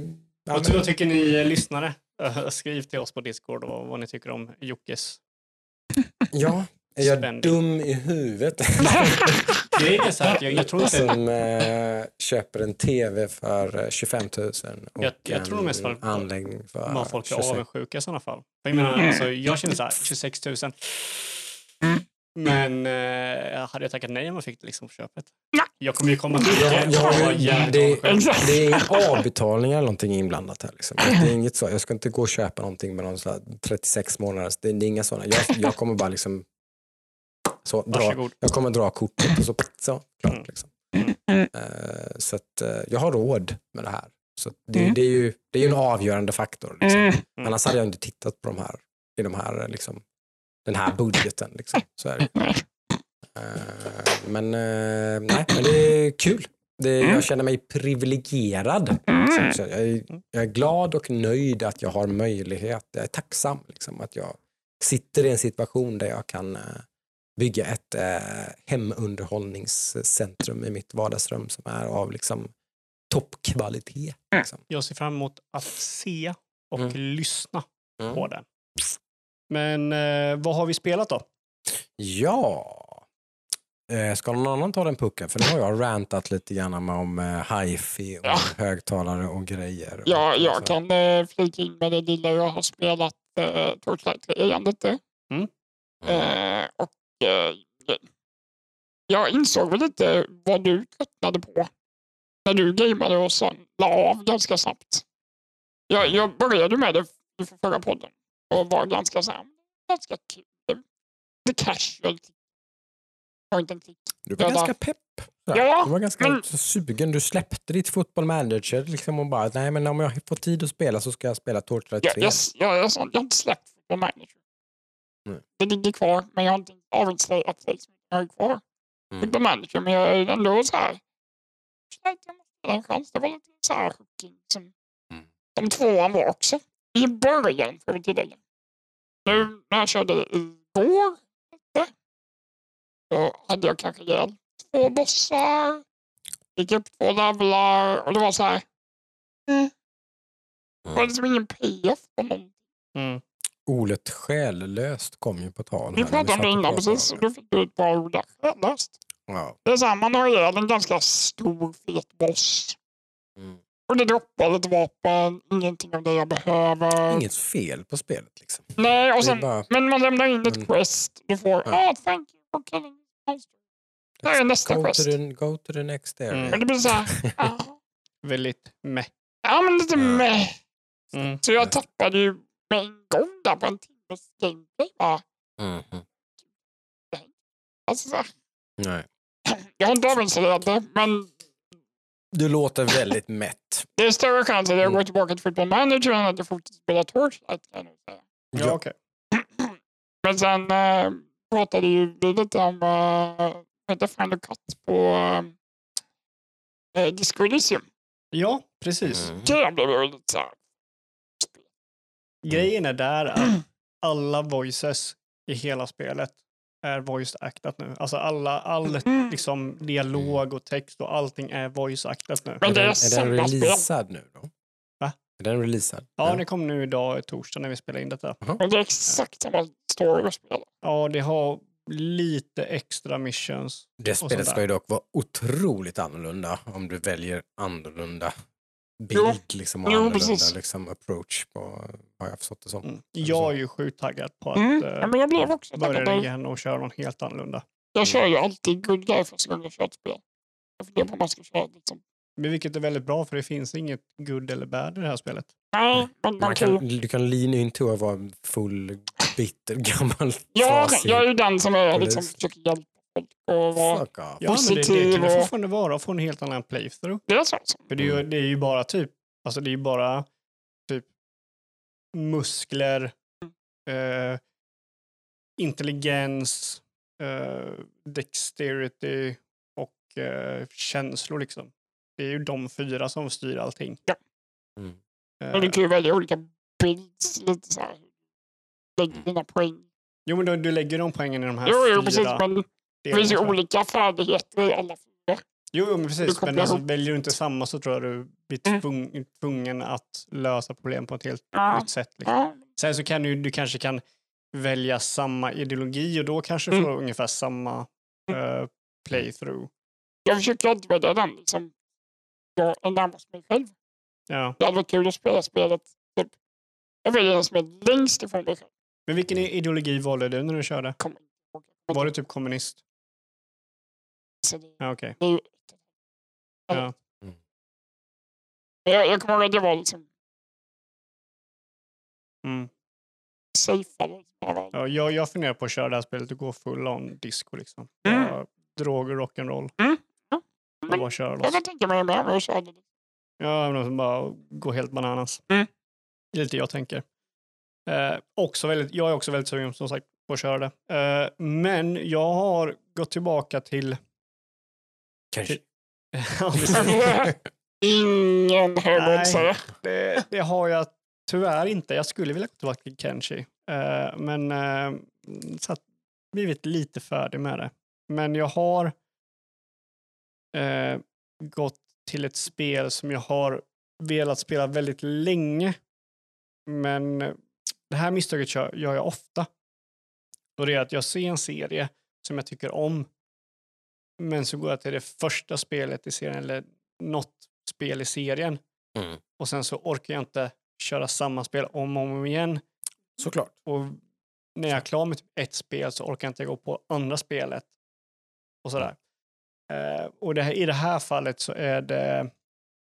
Speaker 2: ja,
Speaker 4: Vad, vad tycker ni eh, lyssnare? Eh, Skriv till oss på Discord och vad ni tycker om Jockes.
Speaker 2: ja, är jag
Speaker 4: Spänning.
Speaker 2: dum i huvudet?
Speaker 4: Grejen är så att jag, jag tror inte...
Speaker 2: som eh, köper en tv för eh, 25 000 och
Speaker 4: Jag- jag tror nog mest
Speaker 2: en
Speaker 4: att-
Speaker 2: anläggning för
Speaker 4: Vad folk är
Speaker 2: 26
Speaker 4: avundsjuka i sådana fall. För jag menar, alltså, jag känner så här, 26 000.
Speaker 3: Mm.
Speaker 4: Men eh, hade jag tackat nej om jag fick det liksom på köpet? Jag kommer ju komma till det.
Speaker 2: jag
Speaker 4: Jag
Speaker 2: det, det är inga avbetalningar eller någonting inblandat här. Liksom. Det är inget så. Jag ska inte gå och köpa någonting med någon så här 36 månaders. Det, det är inga sådana. Jag, jag kommer bara liksom så, dra,
Speaker 4: Varsågod.
Speaker 2: jag kommer dra kortet och så, så klart.
Speaker 4: Mm.
Speaker 2: Liksom.
Speaker 3: Mm.
Speaker 2: Eh, så att eh, jag har råd med det här. Så att det,
Speaker 3: Mm.
Speaker 2: det, är ju, det är ju en avgörande faktor. Liksom.
Speaker 3: Mm.
Speaker 2: Annars hade jag inte tittat på de här, i de här, liksom, den här budgeten. Liksom. Så är det. Eh, men, eh, nej, men det är kul. Det,
Speaker 3: Mm.
Speaker 2: jag känner mig privilegierad.
Speaker 3: Mm.
Speaker 2: Så jag, är, jag är glad och nöjd att jag har möjlighet. Jag är tacksam liksom, att jag sitter i en situation där jag kan eh, bygga ett eh, hemunderhållningscentrum i mitt vardagsrum som är av liksom, toppkvalitet. Liksom.
Speaker 4: Jag ser fram emot att se och
Speaker 2: Mm.
Speaker 4: lyssna
Speaker 2: Mm.
Speaker 4: på den. Men eh, vad har vi spelat då?
Speaker 2: Ja. Eh, ska någon annan ta den pucken? För nu har jag rantat lite grann om eh, hifi och
Speaker 3: Ja.
Speaker 2: högtalare och grejer. Och,
Speaker 3: Ja, jag
Speaker 2: så.
Speaker 3: kan eh, flika in med det lilla jag har spelat eh, Torchlight 3 igen lite.
Speaker 2: Mm.
Speaker 3: Eh, och jag insåg väl lite vad du tröttnade på när du gameade och sen la av ganska snabbt. Jag, jag började med det i förra podden och var ganska så här, ganska kul. The casual. Point and click.
Speaker 2: Du var
Speaker 3: Ja,
Speaker 2: ganska pepp.
Speaker 3: Ja,
Speaker 2: du var ganska
Speaker 3: men-
Speaker 2: sugen. Du släppte ditt football manager liksom och bara, nej men om jag får tid att spela så ska jag spela Torchlight 3.
Speaker 3: Jag, jag, jag, jag, jag har inte släppt på manager.
Speaker 2: Nej.
Speaker 3: Det ligger kvar, men jag har inte avinstallerat det. liksom. Jag har kvar
Speaker 2: Mm.
Speaker 3: på manager, men jag är ändå så här. Jag måste ge en chans. Det var lite så här hooking som
Speaker 2: Mm.
Speaker 3: de tvåan var också. I början, får vi tillägga. Nu när jag körde igår, lite, så hade jag kanske ihjäl två bossar. Gick upp två levlar och det var så här. Mm. Det var liksom ingen payoff på någon
Speaker 4: Mm.
Speaker 2: Olet själlöst kom ju på tal.
Speaker 3: Vi
Speaker 2: här
Speaker 3: pratade om det
Speaker 2: och
Speaker 3: innan precis. och fick du ett bra ord där. Själlöst.
Speaker 2: Ja.
Speaker 3: Det är så här, man har ihjäl en ganska stor fet boss.
Speaker 2: Mm.
Speaker 3: Och det droppar lite vapen, ingenting av det jag behöver.
Speaker 2: Inget fel på spelet liksom.
Speaker 3: Nej, och sen,
Speaker 2: bara,
Speaker 3: men man lämnar in ett
Speaker 2: Mm.
Speaker 3: quest. Du får,
Speaker 2: Ja.
Speaker 3: ah, thank you for killing monster. Det är nästa
Speaker 2: go,
Speaker 3: quest.
Speaker 2: to the, go to the next area.
Speaker 4: Mm.
Speaker 3: Men det blir så här, ah.
Speaker 4: väldigt meh.
Speaker 3: Ja, men lite
Speaker 2: Mm.
Speaker 3: meh.
Speaker 4: Mm.
Speaker 3: Så jag tappade ju med en gång där på en timmes gameplay. Ja,
Speaker 2: Mhm.
Speaker 3: alltså, så
Speaker 2: Nej.
Speaker 3: jag har inte avinstallerat det, men
Speaker 2: Du låter väldigt mätt.
Speaker 3: det är större chans att jag
Speaker 2: Mm.
Speaker 3: går tillbaka till Football Manager än att jag fortsätter spela Torchlight. Kan jag säga.
Speaker 4: Ja, okej.
Speaker 3: Men sen äh, pratade ju vi lite om äh, heter Final Cut på äh, Disco Elysium.
Speaker 4: Ja, precis.
Speaker 2: Mm.
Speaker 3: Det blev ju lite så här.
Speaker 4: Grejen är där att alla voices i hela spelet är voice actat nu. Alltså alla, all
Speaker 3: Mm.
Speaker 4: liksom dialog och text och allting är voice actat nu.
Speaker 3: Men
Speaker 2: är
Speaker 3: det är
Speaker 2: den, är den releasad nu då?
Speaker 4: Va?
Speaker 2: Är den releasad?
Speaker 4: Ja, det kom nu idag, torsdag, när vi spelar in detta.
Speaker 3: Och det är exakt samma story att spela.
Speaker 4: Ja, det har lite extra missions.
Speaker 2: Det spelet ska ju dock vara otroligt annorlunda om du väljer annorlunda. Bild liksom, och
Speaker 3: Jo,
Speaker 2: annorlunda
Speaker 3: precis.
Speaker 2: liksom, approach på har jag förstått det som.
Speaker 4: Mm. Jag är ju sjukt taggad på att
Speaker 3: Mm.
Speaker 4: eh,
Speaker 3: Ja, men jag blev också
Speaker 4: börja
Speaker 3: taggad.
Speaker 4: igen och köra något helt annorlunda.
Speaker 3: jag kör ju alltid good guy första gången jag kör ett spel. Jag funderar på om man ska köra liksom.
Speaker 4: Men vilket är väldigt bra för det finns inget good eller bad i det här spelet.
Speaker 3: Nej, men man kan
Speaker 2: du kan lean into att vara full, bitter, gammal, trasig
Speaker 3: jag är ju den som är liksom, försöker hjälpa.
Speaker 2: Fuck off.
Speaker 4: Ja, men det, det kan det
Speaker 3: och-
Speaker 4: fortfarande vara. Få en helt annan playthrough.
Speaker 3: Det är. Alltså.
Speaker 4: För det är, ju, det är ju bara typ, alltså det är ju bara typ muskler, eh, intelligens, eh, dexterity och eh, känslor liksom. Det är ju de fyra som styr allting.
Speaker 2: Mm.
Speaker 3: Men du
Speaker 4: Eh,
Speaker 3: kan ju välja olika builds lite så här. Lägg dina poäng.
Speaker 4: jo, men du, du lägger de poängen i de här
Speaker 3: Jo, jo,
Speaker 4: fyra
Speaker 3: precis. Men det finns ju olika färdigheter i alla fyra.
Speaker 4: Jo, jo, men precis. Men alltså, väljer du inte samma så tror jag du blir
Speaker 3: Mm.
Speaker 4: tvung, tvungen att lösa problem på ett helt
Speaker 3: Ja,
Speaker 4: nytt sätt. Liksom.
Speaker 3: ja.
Speaker 4: Sen så kan du, du kanske kan välja samma ideologi och då kanske du
Speaker 3: Mm.
Speaker 4: får ungefär samma eh, playthrough.
Speaker 3: Jag försöker alltid välja den liksom. Jag är närmast mig själv.
Speaker 4: Ja.
Speaker 3: Det hade varit kul att spela spelet. Typ. Jag väljer den som är längst ifrån mig själv.
Speaker 4: Men vilken ideologi valde du när du körde?
Speaker 3: Inte ihåg.
Speaker 4: Var du typ kommunist?
Speaker 3: Så det,
Speaker 4: Ja, okej.
Speaker 3: det är ju...
Speaker 4: Ja.
Speaker 3: Men Jag, jag kommer ihåg att det var liksom
Speaker 4: Mm.
Speaker 3: safeare. Ja.
Speaker 4: Ja, jag, jag funderar på att köra det här spelet och gå full on disco liksom.
Speaker 3: Mm.
Speaker 4: Bara Droger, rock'n'roll.
Speaker 3: Mm. Ja.
Speaker 4: Och bara köra
Speaker 3: Jag
Speaker 4: loss.
Speaker 3: kan tänka mig med och körde det.
Speaker 4: Ja, men alltså bara gå helt bananas.
Speaker 3: Mm.
Speaker 4: Det är lite jag tänker. Eh, också väldigt, jag är också väldigt sugen som sagt på att köra det. Eh, men jag har gått tillbaka till...
Speaker 2: Kanske.
Speaker 3: Ingen högoddsare.
Speaker 4: det, det har jag tyvärr inte. Jag skulle vilja gå tillbaka till Kenshi. Eh, men uh, så att, blivit lite färdig med det. Men jag har eh, gått till ett spel som jag har velat spela väldigt länge. Men det här misstaget gör jag ofta. Och det är att jag ser en serie som jag tycker om. Men så går jag till det första spelet i serien eller något spel i serien
Speaker 2: Mm.
Speaker 4: och sen så orkar jag inte köra samma spel om och om igen.
Speaker 2: Såklart.
Speaker 4: Och när jag är klar med typ ett spel så orkar jag inte gå på andra spelet. Och sådär. Eh, och det här, i det här fallet så är det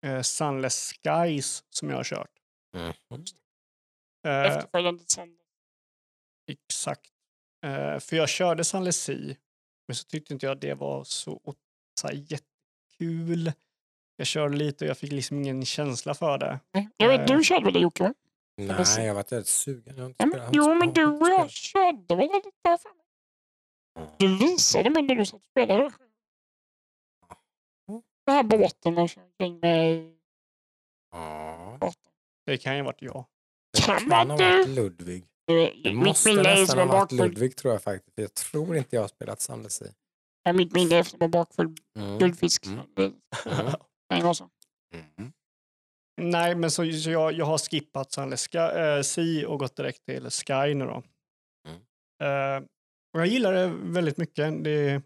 Speaker 4: eh, Sunless Skies som jag har kört.
Speaker 2: Mm.
Speaker 4: Eh,
Speaker 3: Efterföljande sen.
Speaker 4: exakt. Eh, för jag körde Sunless Sea, men så tyckte inte jag det var så, så här, jättekul. Jag körde lite och jag fick liksom ingen känsla för det.
Speaker 3: Jag vet, du körde väl det Jocke?
Speaker 2: Nej, jag varit väldigt sugen. Jag inte
Speaker 3: men, jo,
Speaker 2: inte
Speaker 3: men du och jag körde väl lite där? Du visade mig när du satt och spelade. Den här båten man kör omkring med
Speaker 2: Ja.
Speaker 4: Det kan ju ha varit jag.
Speaker 2: Det
Speaker 3: Kan
Speaker 2: ha varit Ludvig. Det
Speaker 3: Mitt
Speaker 2: måste
Speaker 3: minne är
Speaker 2: nästan
Speaker 3: som
Speaker 2: ha
Speaker 3: en
Speaker 2: varit
Speaker 3: bakfull.
Speaker 2: Ludvig tror jag faktiskt. Jag tror inte jag har spelat Sunless Sea.
Speaker 3: Ja, mitt minne är som en bakfull
Speaker 2: Mm.
Speaker 3: guldfisk.
Speaker 2: Mm. Mm.
Speaker 3: så.
Speaker 2: Mm.
Speaker 4: Nej, men så, så jag, jag har skippat Sky, äh, Sea och gått direkt till Sky nu då.
Speaker 2: Mm.
Speaker 4: Eh, och jag gillar det väldigt mycket. Det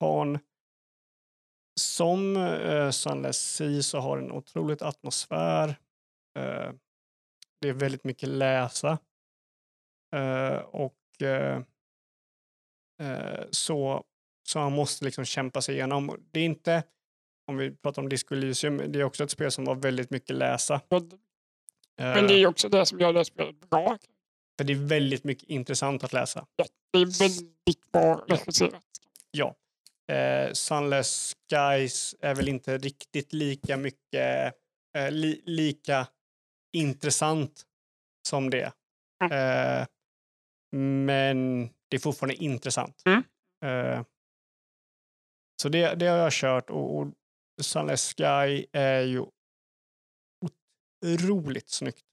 Speaker 4: har en, som uh, Sunless Sea så har det en otroligt atmosfär. Eh, det är väldigt mycket läsa. Eh, och eh, eh, så, så han måste liksom kämpa sig igenom. Det är inte, om vi pratar om Disco Elysium, det är också ett spel som var väldigt mycket läsa.
Speaker 3: Men, det är också det som gör det spelet bra.
Speaker 4: För det är väldigt mycket intressant att läsa.
Speaker 3: Det är väldigt bra regisserat.
Speaker 4: Ja. Eh, Sunless Skies är väl inte riktigt lika mycket, eh, li, lika intressant som det. Eh, men det är fortfarande intressant.
Speaker 3: Mm.
Speaker 4: Eh, så det, det har jag kört och, och Sunless Sky är ju otroligt snyggt.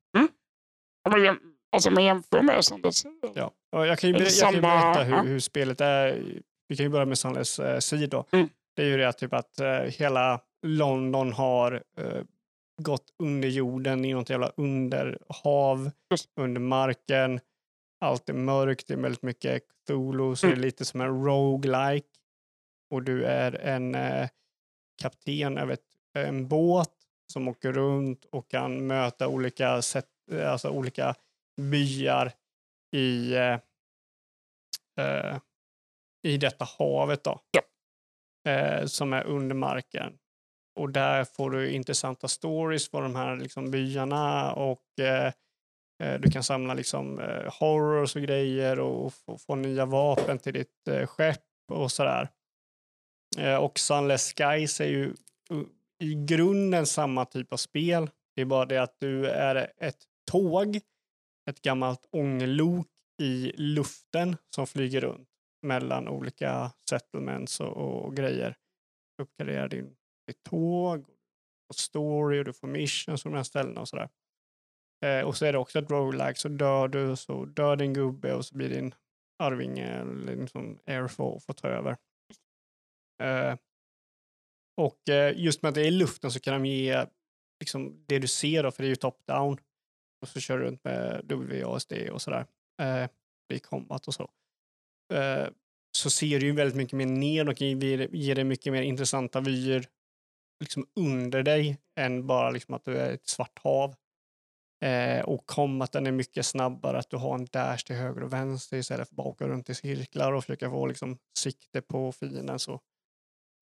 Speaker 3: Om man, jäm, alltså, man jämför med ser.
Speaker 4: Ja. Och jag kan ju, ber- jag kan ju berätta hur, hur spelet är. Vi kan ju börja med Sunless eh, Sea då.
Speaker 3: Mm.
Speaker 4: Det är ju det att, typ att eh, hela London har eh, gått under jorden i något jävla underhav, under marken. Allt är mörkt, det är väldigt mycket Cthulhu, så det är
Speaker 3: Mm.
Speaker 4: lite som en roguelike. Och du är en eh, kapten över en båt som åker runt och kan möta olika, sätt, alltså olika byar i, eh, eh, i detta havet då. Eh, som är under marken. Och där får du intressanta stories på de här liksom, byarna och eh, Eh, du kan samla liksom, eh, horrors och grejer och få, få nya vapen till ditt eh, skepp och sådär. Och Sunless Skies är ju i grunden samma typ av spel. Det är bara det att du är ett tåg, ett gammalt ånglok i luften som flyger runt mellan olika settlements och, och grejer. Uppgraderar din, ditt tåg, och story och du får missions på de här ställena och sådär. Eh, och så är det också ett roguelike, så dör du så dör din gubbe och så blir din arvinge eller liksom air får, får ta över. Eh, och eh, just med att det är i luften så kan de ge liksom, det du ser då, för det är ju top-down. Och så kör du runt med WASD och sådär. Eh, i combat och så. Eh, så ser du ju väldigt mycket mer ner och ger, ger dig mycket mer intressanta vyer liksom under dig än bara liksom att du är ett svart hav. Eh, och combaten är mycket snabbare, att du har en dash till höger och vänster istället för att bara åka runt i cirklar och försöka få liksom, sikte på fienden. Så,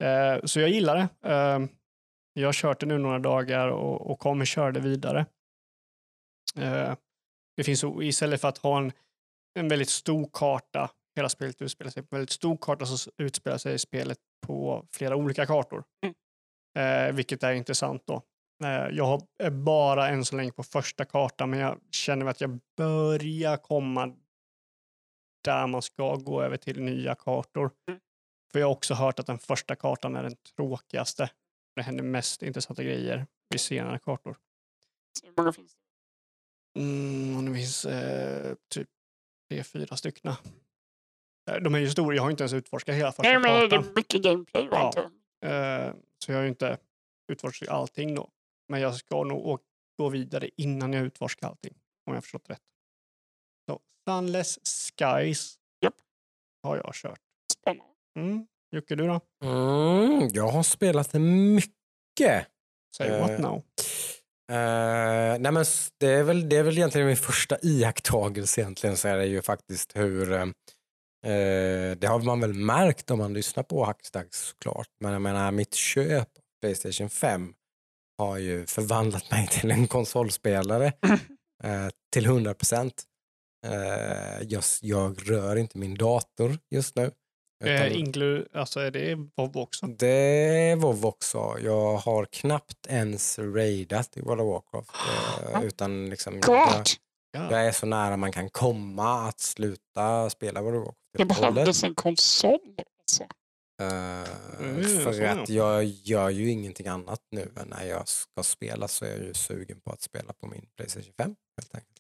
Speaker 4: eh, så jag gillar det. Eh, jag har kört det nu några dagar och, och kommer köra det vidare. Eh, det finns istället för att ha en, en väldigt stor karta, hela spelet utspelar sig på en väldigt stor karta, så utspelar sig spelet på flera olika kartor. Eh, vilket är intressant då. Eh, jag är bara än så länge på första kartan, men jag känner att jag börjar komma där man ska gå över till nya kartor.
Speaker 3: Mm.
Speaker 4: För jag har också hört att den första kartan är den tråkigaste. Det händer mest intressanta grejer vid senare kartor.
Speaker 3: Hur många finns det?
Speaker 4: Mm, det finns eh, typ tre, fyra stycken. Eh, De är ju stora, jag har inte ens utforskat hela första
Speaker 3: Nej, men det
Speaker 4: kartan.
Speaker 3: är mycket gameplay.
Speaker 4: Ja. Eh, så jag har ju inte utforskat allting då. Men jag ska nog gå vidare innan jag utforskar allting. Om jag har förstått rätt. Så, Sunless Skies
Speaker 3: Japp.
Speaker 4: har jag kört.
Speaker 3: Spännande.
Speaker 4: Mm. Jocke, du då?
Speaker 2: Mm, jag har spelat mycket.
Speaker 4: Say
Speaker 2: Eh,
Speaker 4: what now?
Speaker 2: Eh, nej men det, är väl, det är väl egentligen min första iakttagelse egentligen så är det ju faktiskt hur eh, eh, det har man väl märkt om man lyssnar på Hackstacks såklart. Men jag menar mitt köp Playstation 5 har ju förvandlat mig till en konsolspelare eh, till 100 procent. Eh, jag, jag rör inte min dator just nu.
Speaker 4: Eh,
Speaker 2: utan-
Speaker 4: inklu- alltså är det WoW också?
Speaker 2: det är WoW också. Jag har knappt ens raidat i World of Warcraft. eh, utan liksom, jag, jag är så nära man kan komma att sluta spela World of Warcraft.
Speaker 3: Det
Speaker 2: hållet.
Speaker 3: behövdes en konsol. Alltså.
Speaker 2: Eh,
Speaker 4: Mm,
Speaker 2: för att jag gör ju ingenting annat nu än när jag ska spela så är jag ju sugen på att spela på min Playstation 5 helt enkelt.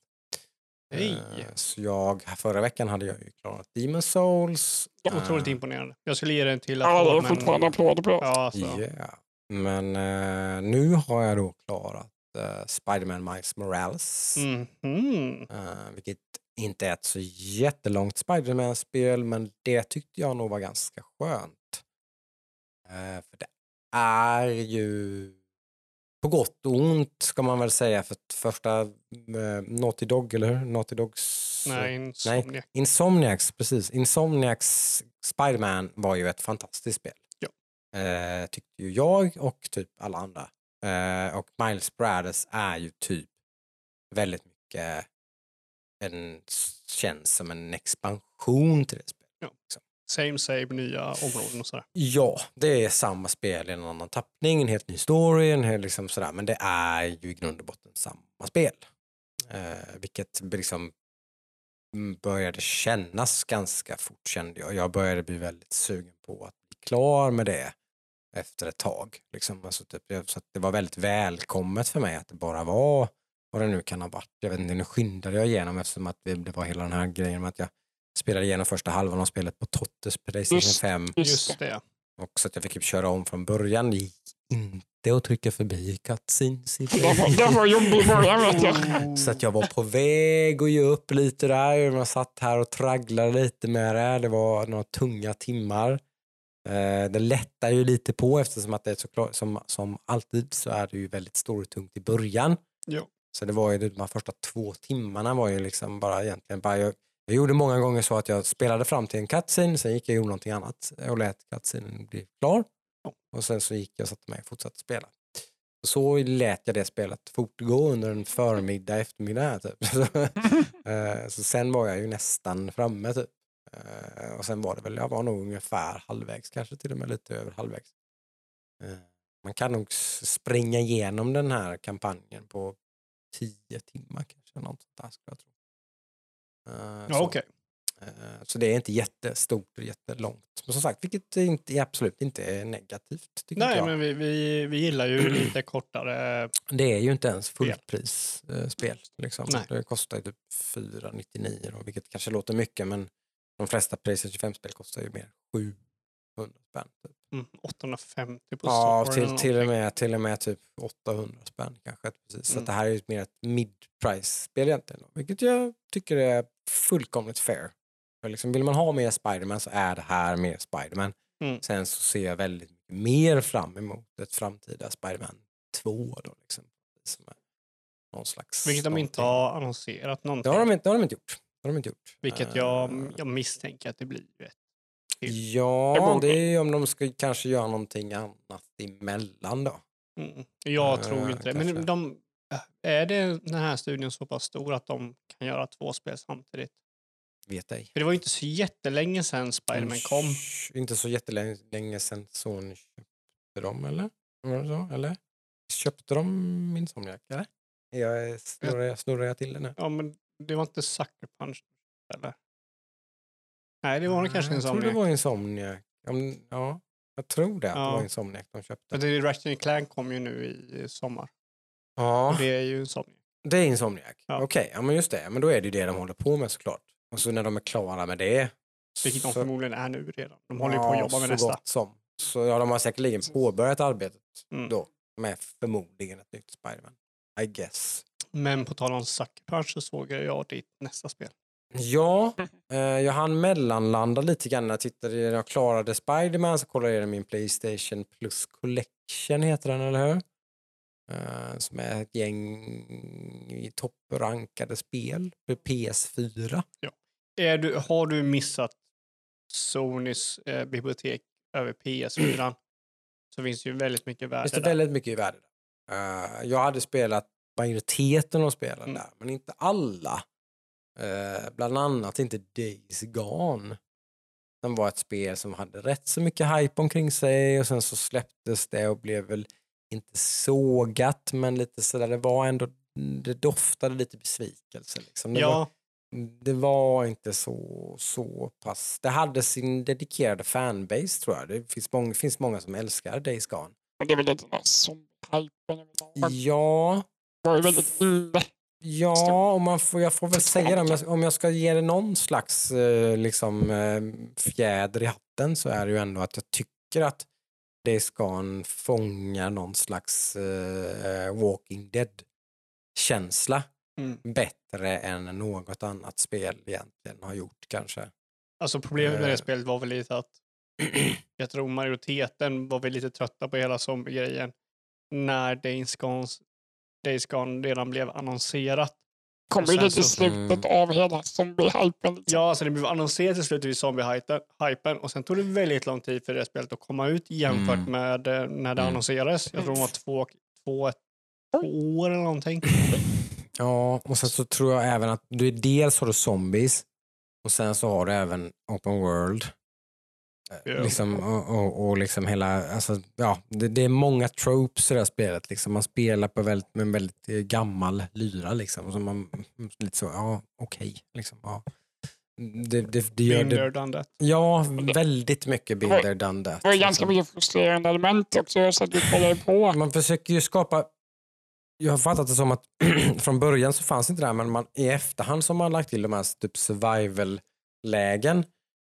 Speaker 4: Hej!
Speaker 2: Eh, så jag, förra veckan hade jag ju klarat Demon Souls.
Speaker 4: Otroligt
Speaker 2: eh,
Speaker 4: imponerande. Jag skulle ge den till
Speaker 3: Ja, det är fortfarande applåder på.
Speaker 4: Ja.
Speaker 2: Ja, men eh, nu har jag då klarat uh, Spider-Man Miles Morales.
Speaker 4: Mhm.
Speaker 2: eh, vilket inte ett så jättelångt Spider-Man-spel, men det tyckte jag nog var ganska skönt. Eh, för det är ju på gott och ont ska man väl säga, för att första uh, Naughty Dog, eller hur? Naughty Dogs...
Speaker 4: Nej, Insomniac.
Speaker 2: Insomniacs, precis. Insomniacs Spider-Man var ju ett fantastiskt spel.
Speaker 4: Ja.
Speaker 2: Eh, tyckte ju jag och typ alla andra. Eh, och Miles Brothers är ju typ väldigt mycket en, känns som en expansion till det spelet.
Speaker 4: Ja.
Speaker 2: liksom.
Speaker 4: Same, same, nya områden och sådär.
Speaker 2: Ja, det är samma spel i en annan tappning, en helt ny story, en hel, liksom sådär, men det är ju i grund och botten samma spel. Eh, vilket liksom mm, började kännas ganska fort kände jag. Jag började bli väldigt sugen på att bli klar med det efter ett tag. Liksom. Alltså, typ, så det var väldigt välkommet för mig att det bara var vad det nu kan ha varit. Jag vet inte, nu skyndade jag igenom eftersom att det var hela den här grejen med att jag spelade igenom första halvan av spelet på Tottes Playstation
Speaker 3: Just-
Speaker 2: 5.
Speaker 3: Just, det.
Speaker 2: Och så att jag fick typ köra om från början. Det gick inte att trycka förbi cutscenes
Speaker 3: Det var, det var jobbigt i början vet jag.
Speaker 2: Så att jag var på väg att ge upp lite där. Jag satt här och tragglade lite med det. Det var några tunga timmar. Eh, det lättar ju lite på eftersom att det är såklart, som, som alltid så är det ju väldigt storytungt i början.
Speaker 4: Ja.
Speaker 2: Så det var ju de här första två timmarna var ju liksom bara egentligen bara jag, jag gjorde många gånger så att jag spelade fram till en cutscene, sen gick jag och gjorde någonting annat och lät cutscenen bli klar. Och sen så gick jag och satte mig och fortsatte spela. Och så lät jag det spelet fortgå under en förmiddag, eftermiddag. Typ. Eh, så sen var jag ju nästan framme. Typ. Eh, Och sen var det väl, jag var nog ungefär halvvägs, kanske till och med lite över halvvägs. Eh, Man kan nog springa igenom den här kampanjen på tio timmar kanske. Något sånt där skulle jag tro. Eh,
Speaker 4: Ja,
Speaker 2: så.
Speaker 4: okej.
Speaker 2: Eh, Så det är inte jättestort och jättelångt. Men som sagt, vilket inte, absolut inte är negativt.
Speaker 4: Nej,
Speaker 2: jag.
Speaker 4: men vi, vi, vi gillar ju lite kortare.
Speaker 2: Det är ju inte ens
Speaker 4: Spel.
Speaker 2: fullprisspel. spel, liksom.
Speaker 4: Nej.
Speaker 2: Det kostar ju typ 499 då, vilket kanske låter mycket men de flesta Playstation 25-spel kostar ju mer 700 spänn. Typ.
Speaker 4: Mm, 850 på
Speaker 2: Ja, till, till, och med, till och med typ 800 spänn kanske. Precis. Så
Speaker 4: Mm.
Speaker 2: att det här är ju mer ett mid-price-spel egentligen. Vilket jag tycker är fullkomligt fair. För liksom, vill man ha mer Spiderman så är det här mer Spiderman.
Speaker 4: Mm.
Speaker 2: Sen så ser jag väldigt mycket mer fram emot ett framtida Spiderman 2. Då, liksom, som är någon slags
Speaker 4: Vilket de inte
Speaker 2: någonting.
Speaker 4: har annonserat
Speaker 2: Det
Speaker 4: någonting.
Speaker 2: har de inte, det har de inte gjort. Det har de inte gjort.
Speaker 4: Vilket jag,
Speaker 2: Eh,
Speaker 4: jag misstänker att det blir ett.
Speaker 2: Ja, det är om de ska kanske göra någonting annat emellan då.
Speaker 4: Mm. Jag
Speaker 2: Eh,
Speaker 4: tror inte det. Men de, är det den här studien så pass stor att de kan göra två spel samtidigt?
Speaker 2: Vet ej.
Speaker 4: För det var ju inte så jättelänge sedan Spiderman kom.
Speaker 2: Inte så jättelänge länge sedan Sony köpte dem, eller? Var det så? Eller? Köpte de Insomniac, eller? Jag snurrar, jag snurrar jag till det nu?
Speaker 4: Ja, men det var inte Sucker Punch, eller? Nej, det var nog kanske en
Speaker 2: Jag tror det var Insomniac. Om- Ja, jag tror det, att det
Speaker 4: Ja.
Speaker 2: var Insomniac de köpte.
Speaker 4: Men det är Ratchet Clank kom ju nu i sommar.
Speaker 2: Ja,
Speaker 4: Och det är ju sån.
Speaker 2: det är Insomniac.
Speaker 4: Ja.
Speaker 2: Okej, ja men just det. Men då är det ju det de håller på med såklart. Och så när de är klara med det.
Speaker 4: Vilket de
Speaker 2: så-
Speaker 4: förmodligen är nu redan. De håller ju på att jobba med
Speaker 2: så
Speaker 4: nästa.
Speaker 2: gott Som. Så ja, de har säkerligen påbörjat arbetet
Speaker 4: Mm.
Speaker 2: då med förmodligen ett nytt Spiderman. I guess.
Speaker 4: Men på tal om Sucker Punch så såg jag ditt nästa spel.
Speaker 2: Ja, eh, jag hann mellanlanda lite grann när jag tittade. Jag klarade Spiderman så kollade jag min Playstation Plus Collection heter den, eller hur? Eh, som är ett gäng topprankade spel för PS4.
Speaker 4: Är du, har du missat Sonys eh, bibliotek över PS4 så finns det ju väldigt mycket värde
Speaker 2: finns det
Speaker 4: där.
Speaker 2: väldigt mycket i värde där. Eh, jag hade spelat majoriteten av spelen
Speaker 4: Mm.
Speaker 2: där, men inte alla. Eh, bland annat inte Days Gone. Som var ett spel som hade rätt så mycket hype omkring sig och sen så släpptes det och blev väl inte sågat men lite sådär, det var ändå, det doftade lite besvikelse. Liksom. Det, var,
Speaker 4: Ja,
Speaker 2: det var inte så, så pass, det hade sin dedikerade fanbase tror jag. Det finns många, finns många som älskar Days Gone.
Speaker 3: Men det är väl lite zombie-hypen överlag.
Speaker 2: Ja,
Speaker 3: Det var ju väldigt illa.
Speaker 2: Ja, och man får, jag får väl säga det. Om jag, om jag ska ge det någon slags eh, liksom, eh, fjäder i hatten så är det ju ändå att jag tycker att Days Gone fångar någon slags eh, Walking Dead-känsla
Speaker 4: mm.
Speaker 2: bättre än något annat spel egentligen har gjort kanske.
Speaker 4: alltså problemet med det spelet var väl lite att jag tror majoriteten var väl lite trötta på hela zombie-grejen när Days Gone, Days Gone redan blev annonserat.
Speaker 3: kommer i
Speaker 4: så-
Speaker 3: slutet
Speaker 2: Mm.
Speaker 3: av hela zombie-hypen. Liksom.
Speaker 4: Ja, alltså det blev annonserat i slutet vid zombie-hypen hypen, och sen tog det väldigt lång tid för det spelet att komma ut jämfört
Speaker 2: Mm.
Speaker 4: med eh, när det
Speaker 2: Mm.
Speaker 4: annonserades. Jag tror det var två, två, ett år eller någonting.
Speaker 2: Ja, och sen så tror jag även att du dels har du zombies och sen så har du även open world.
Speaker 4: Ja.
Speaker 2: Liksom, och, och, och liksom hela, alltså, ja, det, det är många tropes i det här spelet. Liksom. Man spelar på väldigt, med en väldigt eh, gammal lyra. Liksom. Så man, lite så, ja okej. liksom, ja. Det, det, det gör
Speaker 4: there, done that.
Speaker 2: ja, väldigt mycket bilder done that.
Speaker 3: Det var ganska
Speaker 2: liksom.
Speaker 3: mycket frustrerande element också, så att du kollade på.
Speaker 2: Man försöker ju skapa jag har fattat det som att från början så fanns inte det här men man, i efterhand så har man lagt till de här typ survival-lägen.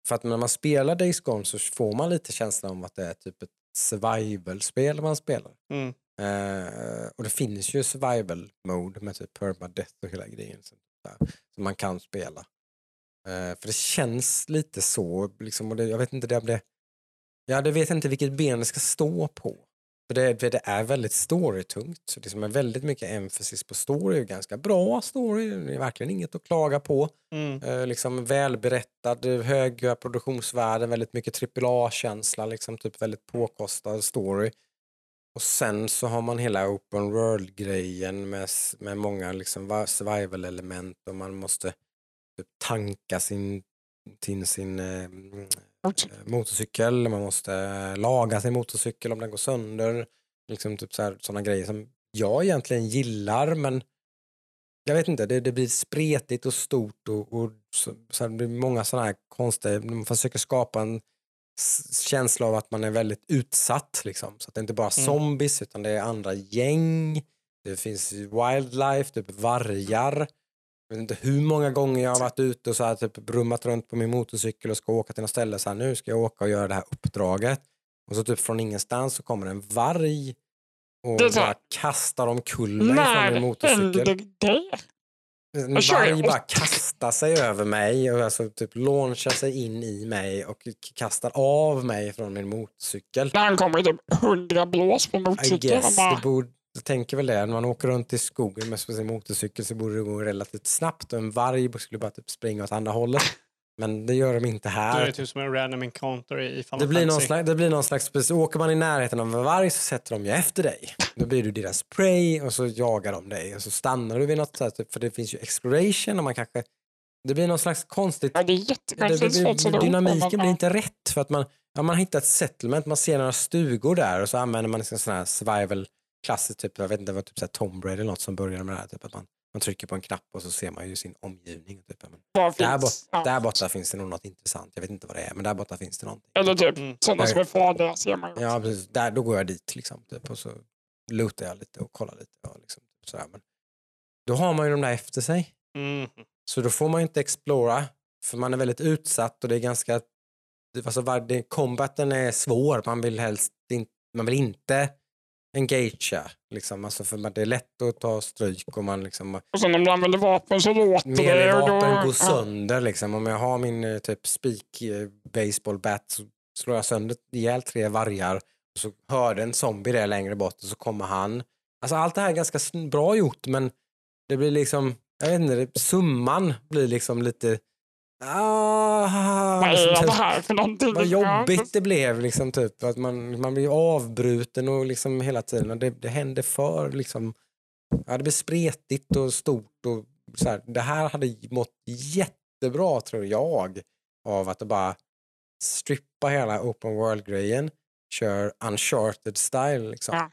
Speaker 2: För att när man spelar Days Gone så får man lite känslan om att det är typ ett survival-spel man spelar.
Speaker 4: Mm.
Speaker 2: Eh, och det finns ju survival mode med typ permadeath och hela grejen som, där, som man kan spela. Eh, för det känns lite så, liksom, och det, jag vet inte, det blir, ja, det vet inte vilket ben det ska stå på. För det, det är väldigt storytungt, det som är väldigt mycket emphasis på story, ganska bra story, det är verkligen inget att klaga på.
Speaker 4: Mm.
Speaker 2: Eh, liksom välberättad, höga produktionsvärden, väldigt mycket AAA-känsla, liksom typ väldigt påkostad story. Och sen så har man hela open world-grejen med, med många liksom va- survival-element och man måste typ tanka sin, till sin eh, mm, eh, motorcykel, man måste eh, laga sin motorcykel om den går sönder. Liksom typ sådana grejer som jag egentligen gillar men jag vet inte, det, det blir spretigt och stort och, och så, så det blir många sådana här konstiga, man försöker skapa en känsla av att man är väldigt utsatt. Liksom. Så att det inte bara är
Speaker 4: Mm.
Speaker 2: zombies utan det är andra gäng, det finns wildlife, typ vargar. Jag vet inte hur många gånger jag har varit ute och så här, typ brummat runt på min motorcykel och ska åka till något ställe. Så här, nu ska jag åka och göra det här uppdraget. Och så typ från ingenstans så kommer en varg och
Speaker 3: Det
Speaker 2: bara kastar omkull mig från min motorcykel. En varg bara kastar sig över mig och alltså typ launchar sig in i mig och kastar av mig från min motorcykel.
Speaker 3: När han kommer typ hundra blås på
Speaker 2: I
Speaker 3: motorcykeln. och
Speaker 2: guess, det borde, jag tänker väl det, när man åker runt i skogen med sin motorcykel så borde det gå relativt snabbt och en varg skulle bara typ springa åt andra hållet. Men det gör de inte
Speaker 4: är
Speaker 2: här.
Speaker 4: det typ som en random encounter i Final
Speaker 2: Det blir, någon slags, det blir någon slags, så åker man i närheten av en varg så sätter de ju efter dig. Då blir du deras prey och så jagar de dig och så stannar du vid något sätt, typ, för det finns ju exploration och man kanske, det blir någon slags konstigt,
Speaker 3: ja, det är
Speaker 2: det,
Speaker 3: jättekonstigt.
Speaker 2: det,
Speaker 3: ihop
Speaker 2: dynamiken blir inte rätt för att man, ja, man hittar ett settlement, man ser några stugor där och så använder man en sån här survival klassiskt, typ, jag vet inte, det var typ så här Tomb Raider eller något som började med det här, typ att man, man trycker på en knapp och så ser man ju sin omgivning. Typ. Men där,
Speaker 3: finns?
Speaker 2: bort,
Speaker 3: Ja.
Speaker 2: där borta finns det nog något intressant, jag vet inte vad det är, men där borta finns det någonting.
Speaker 3: Eller typ
Speaker 4: Mm.
Speaker 3: sådana som är farliga ser man ju.
Speaker 2: Ja, precis. Där, då går jag dit liksom, typ, och så lootar jag lite och kollar lite. Och liksom, sådär. Men då har man ju de där efter sig.
Speaker 4: Mm.
Speaker 2: Så då får man ju inte explora, för man är väldigt utsatt och det är ganska, alltså, var- det, combaten är svår, man vill helst in, man vill inte engagea, liksom, alltså, för man, det är lätt att ta stryk och man liksom,
Speaker 3: Och sen om du använder vapen så låter det. och då-
Speaker 2: Melee-vapen går sönder. Liksom. Om jag har min eh, typ spik eh, baseball bat så slår jag sönder ihjäl tre vargar och så hörde en zombie där längre bort och så kommer han. Alltså allt det här är ganska bra gjort men det blir liksom, jag vet inte, det, summan blir liksom lite Ah,
Speaker 3: Vad
Speaker 2: liksom,
Speaker 3: är det här för någonting?
Speaker 2: vad jobbigt det blev. Liksom, typ, att man, man blir avbruten och liksom hela tiden. Och det, det händer för liksom, ja, det blir spretigt och stort. Och så här. Det här hade mått jättebra tror jag av att bara strippa hela open world-grejen. Kör uncharted style. Liksom.
Speaker 3: Ja.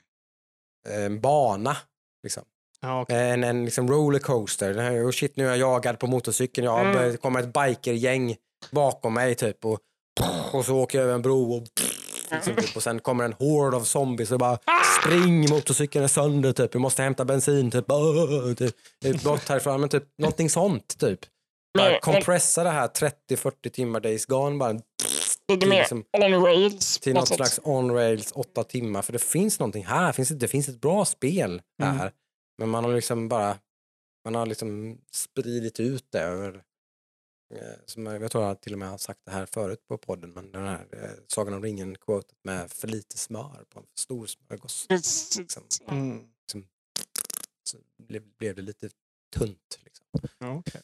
Speaker 2: En bana. Liksom.
Speaker 4: Ja, okej.
Speaker 2: En, en liksom rollercoaster. Här- Oh shit, nu är jag jagad på motorcykeln. Jag
Speaker 3: Mm.
Speaker 2: kommer ett bikergäng bakom mig typ. Och, och så åker jag över en bro och, liksom, typ, och sen kommer en hord av zombies och bara spring, motorcykeln är sönder typ. Vi måste hämta bensin typ. Åh, typ. Bort härifrån. Men typ någonting sånt typ. Bara kompressa det här 30-40 timmar Days Gone bara till liksom-
Speaker 3: on rails.
Speaker 2: till något slags on-rails åtta timmar. För det finns någonting här. Det finns, det finns ett bra spel här.
Speaker 3: Mm.
Speaker 2: Men man har liksom bara man har liksom spridit ut det över eh, som jag, jag tror jag till och med har sagt det här förut på podden, men den här eh, Sagan om ringen-quotet med för lite smör på en för stor smörgås. Liksom.
Speaker 4: Mm.
Speaker 2: Så blev, blev det lite tunt. Liksom.
Speaker 4: Okej.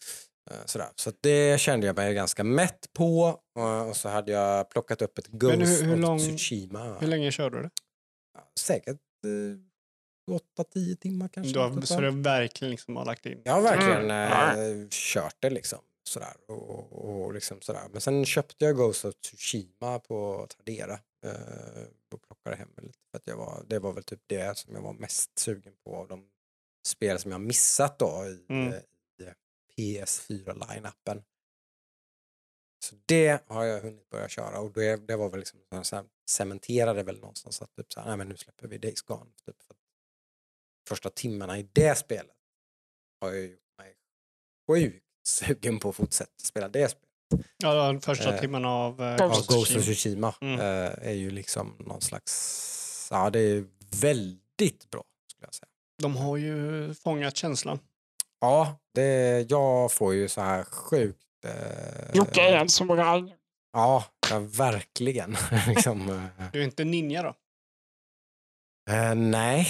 Speaker 2: Eh, Sådär. Så det kände jag mig ganska mätt på. Och- Och så hade jag plockat upp ett Ghost
Speaker 4: hur- hur
Speaker 2: of
Speaker 4: lång-
Speaker 2: Tsushima.
Speaker 4: Hur länge körde du det?
Speaker 2: Säkert eh, 8-10 timmar kanske.
Speaker 4: Du har, så du verkligen liksom har lagt in?
Speaker 2: Jag har verkligen
Speaker 3: Mm.
Speaker 2: eh, kört det liksom. Sådär. Och, och, och liksom sådär. Men sen köpte jag Ghost of Tsushima på Tradera. Eh, och plockade hem det lite. För att jag var, det var väl typ det som jag var mest sugen på av de spel som jag missat då i,
Speaker 4: Mm.
Speaker 2: eh, i PS4-line-appen. Så det har jag hunnit börja köra och det, det var väl liksom så här, cementerade väl någonstans att typ så här, nej men nu släpper vi Days Gone. Typ, för första timmarna i det spelet har jag gjort mig sjukt sugen på att fortsätta spela det spelet.
Speaker 4: Ja, de första
Speaker 2: Eh,
Speaker 4: timmarna av eh,
Speaker 3: Ghost
Speaker 4: Ghost of. Tsushima Mm.
Speaker 2: eh, är ju liksom någon slags, ja det är väldigt bra skulle jag säga.
Speaker 4: De har ju fångat känslan.
Speaker 2: Ja, det, jag får ju så här sjukt... Eh,
Speaker 3: Jocke är en samuraj.
Speaker 2: Ja, ja verkligen. liksom, eh,
Speaker 4: Du är inte ninja då?
Speaker 2: eh, nej,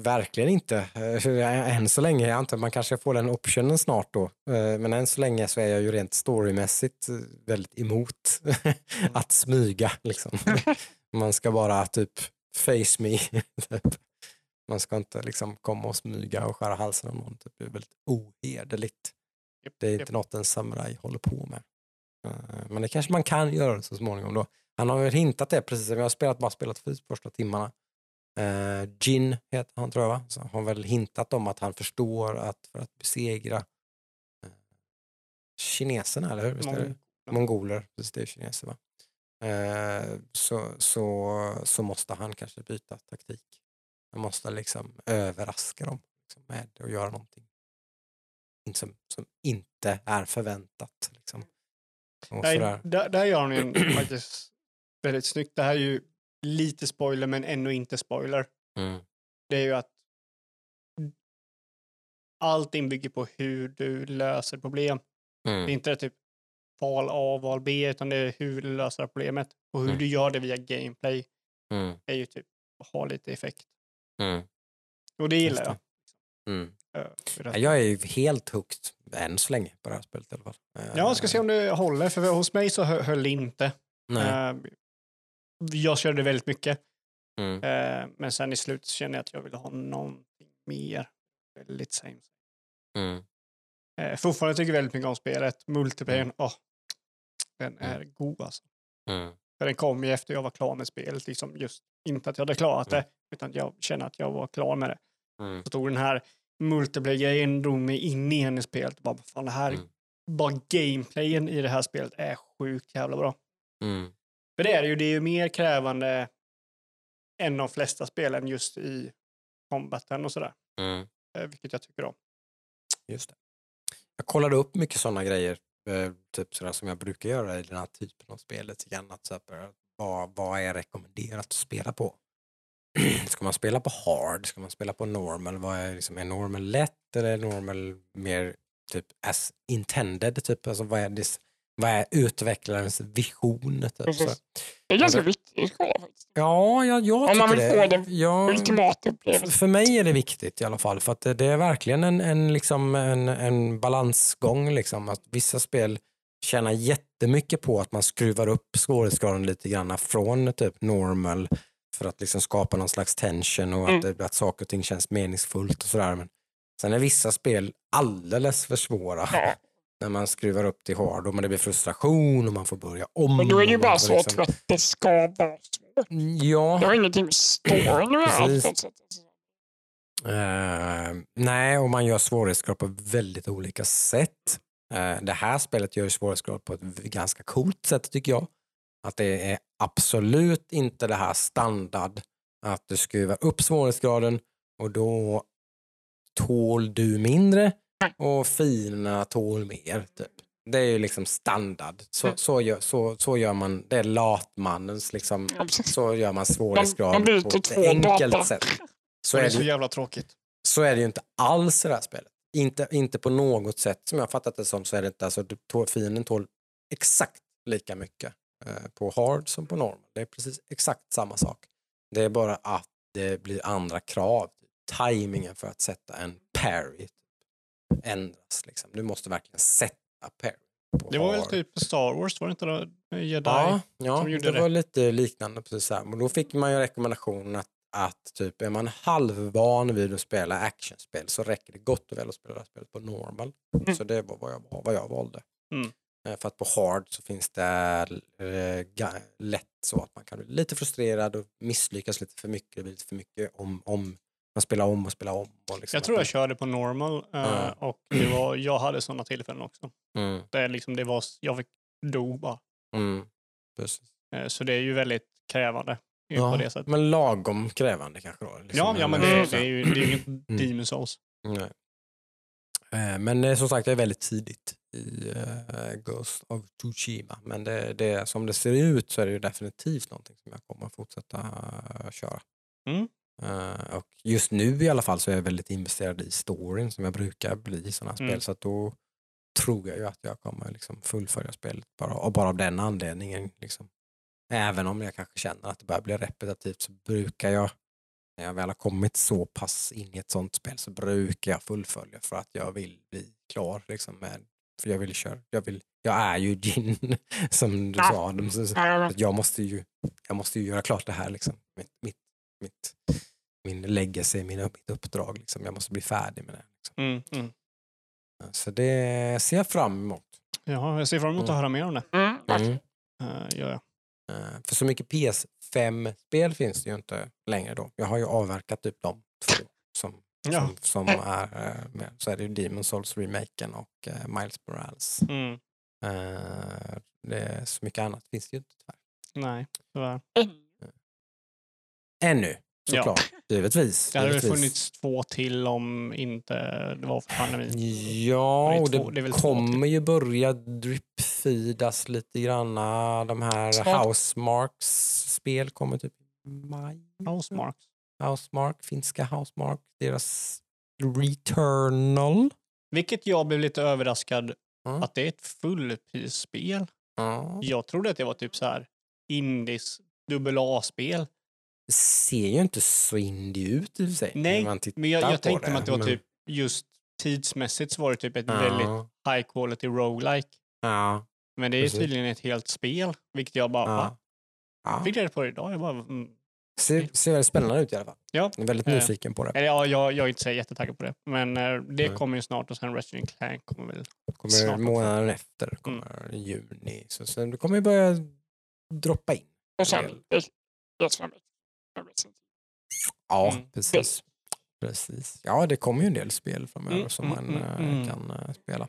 Speaker 2: verkligen inte. Eh, än så länge, jag antar man kanske får den optionen snart då. Eh, men än så länge så är jag ju rent storymässigt eh, väldigt emot att smyga. Liksom. man ska bara typ face me. typ. Man ska inte liksom komma och smyga och skära halsen av någon. Typ. Det är väldigt ohederligt. Det är inte något en samuraj håller på med. Men det kanske man kan göra så småningom då. Han har ju hintat det precis som jag har spelat, bara spelat för första timmarna. Uh, Jin heter han tror jag va? Så han har väl hintat om att han förstår att för att besegra uh, kineserna, eller hur? Visst?
Speaker 4: Mong-
Speaker 2: Mongoler, precis det är kineser va? Eh, så, så, så måste han kanske byta taktik. Han måste liksom överraska dem liksom, med att göra någonting in- som, som inte är förväntat. Liksom. Och
Speaker 4: Nej, där, där gör han ju faktiskt väldigt snyggt. Det här är ju lite spoiler men ändå inte spoiler.
Speaker 2: Mm.
Speaker 4: Det är ju att allting bygger på hur du löser problem. Det är
Speaker 2: Mm.
Speaker 4: inte typ val A, val B, utan det är hur du löser problemet. Och hur
Speaker 2: Mm.
Speaker 4: du gör det via gameplay
Speaker 2: Mm.
Speaker 4: är ju typ att ha lite effekt.
Speaker 2: Mm.
Speaker 4: Och det gillar jag.
Speaker 2: Mm.
Speaker 4: Eh, för att-
Speaker 2: Ja, Jag är ju helt hooked, än så länge, på det här spelet i alla fall. Eh,
Speaker 4: Ja, jag ska se om det håller, för hos mig så hö- höll det inte.
Speaker 2: Nej.
Speaker 4: Jag körde väldigt mycket,
Speaker 2: Mm.
Speaker 4: eh, men sen i slutet kände jag att jag ville ha någonting mer. Väldigt same.
Speaker 2: Mm.
Speaker 4: Eh, fortfarande tycker jag väldigt mycket om spelet. Multiplayern,
Speaker 2: Mm.
Speaker 4: åh, den är god alltså.
Speaker 2: Mm.
Speaker 4: För den kom ju efter jag var klar med spelet, liksom just inte att jag hade klarat
Speaker 2: Mm.
Speaker 4: det, utan jag kände att jag var klar med det.
Speaker 2: Mm.
Speaker 4: Så tog den här multiplayer-grejen, drog mig in igen i spelet. Bara, fan, det här,
Speaker 2: Mm.
Speaker 4: bara gameplayen i det här spelet är sjukt jävla bra.
Speaker 2: Mm.
Speaker 4: För det är det ju, det är ju mer krävande än de flesta spelen just i combaten och sådär.
Speaker 2: Mm.
Speaker 4: eh, Vilket jag tycker om.
Speaker 2: Just det. Jag kollade upp mycket sådana grejer, eh, typ sådär som jag brukar göra i den här typen av spel. lite grann, att vad, vad är rekommenderat att spela på? Ska man spela på hard? Ska man spela på normal? Vad är, liksom, är normal lätt eller är normal mer typ as intended? Typ? Alltså, vad, är det, vad är utvecklarens vision? Typ, så.
Speaker 3: Det är ganska
Speaker 2: det-
Speaker 3: viktigt.
Speaker 2: Ja, jag, jag
Speaker 3: Om man vill
Speaker 2: det.
Speaker 3: få den
Speaker 2: Ja,
Speaker 3: Ultimata
Speaker 2: för,
Speaker 3: upplevelsen.
Speaker 2: för mig är det viktigt i alla fall. För att det, det är verkligen en, en, liksom en, en balansgång. Liksom. Att vissa spel tjänar jättemycket på att man skruvar upp svårighetsgraden lite grann från typ normal för att liksom skapa någon slags tension och att, det, att saker och ting känns meningsfullt och sådär. Men sen är vissa spel alldeles för svåra
Speaker 3: Ja,
Speaker 2: när man skruvar upp till hard men det blir frustration och man får börja om.
Speaker 3: men då är det ju bara så
Speaker 2: liksom-
Speaker 3: att det ska vara svårt.
Speaker 2: Ja.
Speaker 3: Det har ingenting med storyn att göra.
Speaker 2: Eh, nej, och man gör svårighetsgrad på väldigt olika sätt. Eh, det här spelet gör svårighetsgrad på ett ganska coolt sätt tycker jag. Att det är absolut inte det här standard att du skruvar upp svårighetsgraden och då tål du mindre och fina tål mer. Typ. Det är ju liksom standard. Så,
Speaker 3: Mm.
Speaker 2: så, gör, så, så gör man, det är latmannens liksom,
Speaker 3: Ja,
Speaker 2: så gör man svårighetsgrad
Speaker 3: man byter
Speaker 2: på ett enkelt
Speaker 3: data.
Speaker 2: sätt. Så
Speaker 4: det
Speaker 2: är
Speaker 4: är
Speaker 2: det
Speaker 4: så jävla tråkigt.
Speaker 2: så är det ju inte alls i det här spelet. Inte, inte på något sätt som jag har fattat det som så är det inte, alltså du tål, fienden tål exakt lika mycket eh, på hard som på normal. Det är precis exakt samma sak. Det är bara att det blir andra krav. Timingen för att sätta en parry. Ändras. Liksom. Du måste verkligen sätta parry. på
Speaker 4: Det var väl typ Star Wars, var det inte då? Jedi?
Speaker 2: Ja, ja
Speaker 4: som
Speaker 2: det,
Speaker 4: gjorde det.
Speaker 2: var lite liknande. Precis här. Men då fick man ju rekommendationen att, att typ, är man halvvan vid att spela actionspel så räcker det gott och väl att spela det här spelet på normal.
Speaker 3: Mm.
Speaker 2: Så det var vad jag, vad jag valde.
Speaker 4: Mm.
Speaker 2: Eh, För att på hard så finns det eh, lätt så att man kan bli lite frustrerad och misslyckas lite för mycket. Det blir lite för mycket om, om man spelar om och spelar om. Och liksom
Speaker 4: Jag tror
Speaker 2: att
Speaker 4: jag körde på normal
Speaker 2: Ja.
Speaker 4: och det var, jag hade sådana tillfällen också.
Speaker 2: mm,
Speaker 4: Det, liksom, det var, jag fick dog bara.
Speaker 2: mm.
Speaker 4: Eh, Så det är ju väldigt krävande det sättet.
Speaker 2: men lagom krävande kanske då. liksom.
Speaker 4: Ja, ja men det, det är ju det är ju inget Demon Souls.
Speaker 2: Nej. Eh, Men som sagt, jag är väldigt tidigt i Ghost of Tsushima. Men det, det, som det ser ut så är det ju definitivt någonting som jag kommer att fortsätta köra.
Speaker 4: Mm.
Speaker 2: Eh, och just nu i alla fall så är jag väldigt investerad i storyn som jag brukar bli i sådana här
Speaker 4: Mm.
Speaker 2: spel. Så att då tror jag ju att jag kommer liksom fullfölja spelet bara, och bara av den anledningen. Liksom. Även om jag kanske känner att det börjar bli repetitivt så brukar jag när jag väl har kommit så pass in i ett sånt spel så brukar jag fullfölja för att jag vill bli klar. Liksom, med, för jag vill köra. Jag, vill, jag är ju Gin, som du
Speaker 3: Ja.
Speaker 2: sa. Adam, så- så- jag, måste ju, jag måste ju göra klart det här. Liksom. Mitt, mitt, mitt, min legacy, min, mitt uppdrag. Liksom. Jag måste bli färdig med det. Liksom.
Speaker 4: Mm, mm.
Speaker 2: Så det ser jag fram emot.
Speaker 4: Ja, jag ser fram emot att
Speaker 2: Mm.
Speaker 4: höra mer om det.
Speaker 3: Mm.
Speaker 2: Mm.
Speaker 4: Uh, gör jag.
Speaker 2: För så mycket PS5-spel finns det ju inte längre då. Jag har ju avverkat typ de två som,
Speaker 4: Ja.
Speaker 2: som, som är eh, med. Så är det ju Demon Souls-remaken och eh, Miles Morales.
Speaker 4: Mm.
Speaker 2: Eh, Det är så mycket annat finns det ju inte tyvärr.
Speaker 4: Nej, tyvärr.
Speaker 2: Ännu,
Speaker 4: Ja.
Speaker 2: såklart. Givetvis.
Speaker 4: Det hade väl
Speaker 2: givetvis.
Speaker 4: funnits två till om inte det var för pandemin.
Speaker 2: Ja,
Speaker 4: Det
Speaker 2: och
Speaker 4: två-
Speaker 2: det,
Speaker 4: det två
Speaker 2: kommer ju börja drip-feedas lite granna. De här. Housemarks-spel kommer typ i maj.
Speaker 4: Housemark.
Speaker 2: Housemark, finska Housemark, deras Returnal.
Speaker 4: Vilket jag blev lite överraskad
Speaker 2: Mm.
Speaker 4: att det är ett fullprisspel.
Speaker 2: Ja.
Speaker 4: Jag trodde att det var typ så här Indies dubbel A-spel.
Speaker 2: Det ser ju inte så indie ut i och för sig.
Speaker 4: Nej,
Speaker 2: när man tittar
Speaker 4: Men jag,
Speaker 2: på
Speaker 4: jag tänkte mig att det var
Speaker 2: men-
Speaker 4: typ just tidsmässigt så var det typ ett
Speaker 2: Ja,
Speaker 4: väldigt high quality roguelike.
Speaker 2: Ja.
Speaker 4: Men det är
Speaker 2: Precis.
Speaker 4: tydligen ett helt spel, vilket jag bara, va?
Speaker 2: ja. ja.
Speaker 4: Fick reda på det idag. Jag bara, mm.
Speaker 2: Ser, ser väldigt spännande ut i alla fall.
Speaker 4: Ja.
Speaker 2: Jag är väldigt
Speaker 4: Eh.
Speaker 2: nyfiken på det.
Speaker 4: Eller, ja, jag, jag är inte så jättetaggad på det. Men eh, det
Speaker 2: Nej.
Speaker 4: kommer ju snart och sen Resident Clank kommer väl.
Speaker 2: kommer
Speaker 4: snart också.
Speaker 2: månaden efter, kommer i juni. Så sen det kommer ju börja droppa in.
Speaker 3: Och sen det- det som är-
Speaker 2: Ja,
Speaker 4: Mm.
Speaker 2: precis. precis. Ja, det kommer ju en del spel framöver
Speaker 4: Mm,
Speaker 2: som
Speaker 4: mm,
Speaker 2: man
Speaker 4: mm.
Speaker 2: kan eh, spela.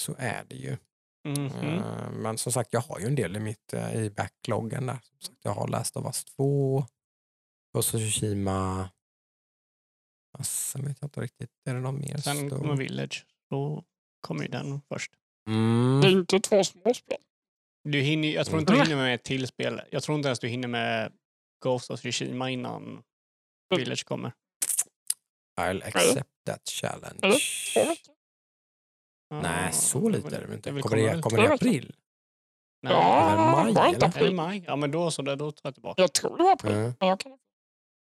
Speaker 2: Så är det ju. Eh, Men som sagt, jag har ju en del i, mitt, i backloggen där. Som sagt, jag har läst av Us 2, Ghost of Tsushima. Sen vet jag inte riktigt, är det någon mer
Speaker 4: Sen
Speaker 2: stor?
Speaker 4: kommer Village. Då kommer ju den först.
Speaker 2: Mm.
Speaker 3: Det är inte två småspel.
Speaker 4: Du hinner, jag tror inte du hinner med ett till spel. Jag tror inte ens du hinner med Ghost of Tsushima innan Village kommer.
Speaker 2: I'll accept that challenge.
Speaker 3: Veckor.
Speaker 2: Nej, så lite är det inte. Kommer det, kommer det i april?
Speaker 4: Nej.
Speaker 3: Ja,
Speaker 2: maj,
Speaker 3: var inte april?
Speaker 4: maj? Ja, men då så. Då tar jag tillbaka.
Speaker 3: Jag tror det var april.
Speaker 2: Mm.
Speaker 3: Kan...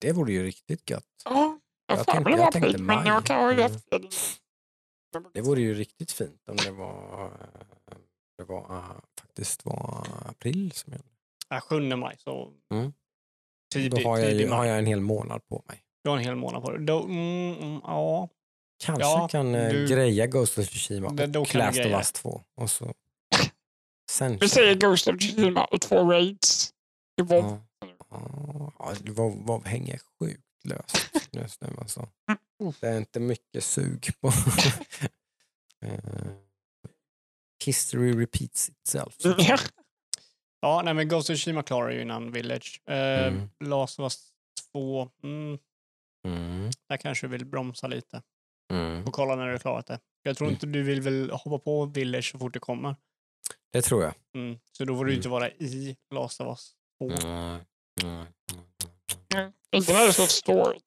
Speaker 2: Det vore ju riktigt gött.
Speaker 3: Ja, jag
Speaker 2: tänkte-
Speaker 3: mig det var
Speaker 2: jag tänkte
Speaker 3: april. Men
Speaker 2: maj.
Speaker 3: jag kan ha
Speaker 2: Mm. Det vore ju riktigt fint om det var, det var eh, faktiskt var april. Som jag,
Speaker 4: Ja, 7 maj, så
Speaker 2: Mm.
Speaker 4: Tidig,
Speaker 2: då har jag,
Speaker 4: tidig
Speaker 2: ju,
Speaker 4: maj.
Speaker 2: har jag en hel månad på mig.
Speaker 4: Du har en hel månad på dig. Då, mm, mm, ja.
Speaker 2: Kanske
Speaker 4: Ja,
Speaker 2: kan eh,
Speaker 4: du-
Speaker 2: greja Ghost of Tsushima
Speaker 4: Det- då
Speaker 2: och
Speaker 4: du
Speaker 2: Last of. Us 2. Och så, sen
Speaker 3: Vi säger. Ghost of Tsushima och två raids. I WoW.
Speaker 2: Ja. Ja, det var, var, hänger sjukt löst just nu. Alltså. Det är inte mycket sug på... Eh, History repeats itself. Så
Speaker 4: ja, nej men Ghost of Tsushima klarar ju innan Village. Eh,
Speaker 2: Mm.
Speaker 4: Last of Us 2, mm,
Speaker 2: Mm,
Speaker 4: där kanske du vill bromsa lite
Speaker 2: mm.
Speaker 4: och kolla när du har klarat det. Jag tror
Speaker 2: Mm.
Speaker 4: inte du vill väl hoppa på Village så fort det kommer.
Speaker 2: Det tror jag.
Speaker 4: Mm. Så då får du
Speaker 2: Mm.
Speaker 4: inte vara i Last of Us 2.
Speaker 2: Mm. Mm.
Speaker 3: Mm. Inte när det står story.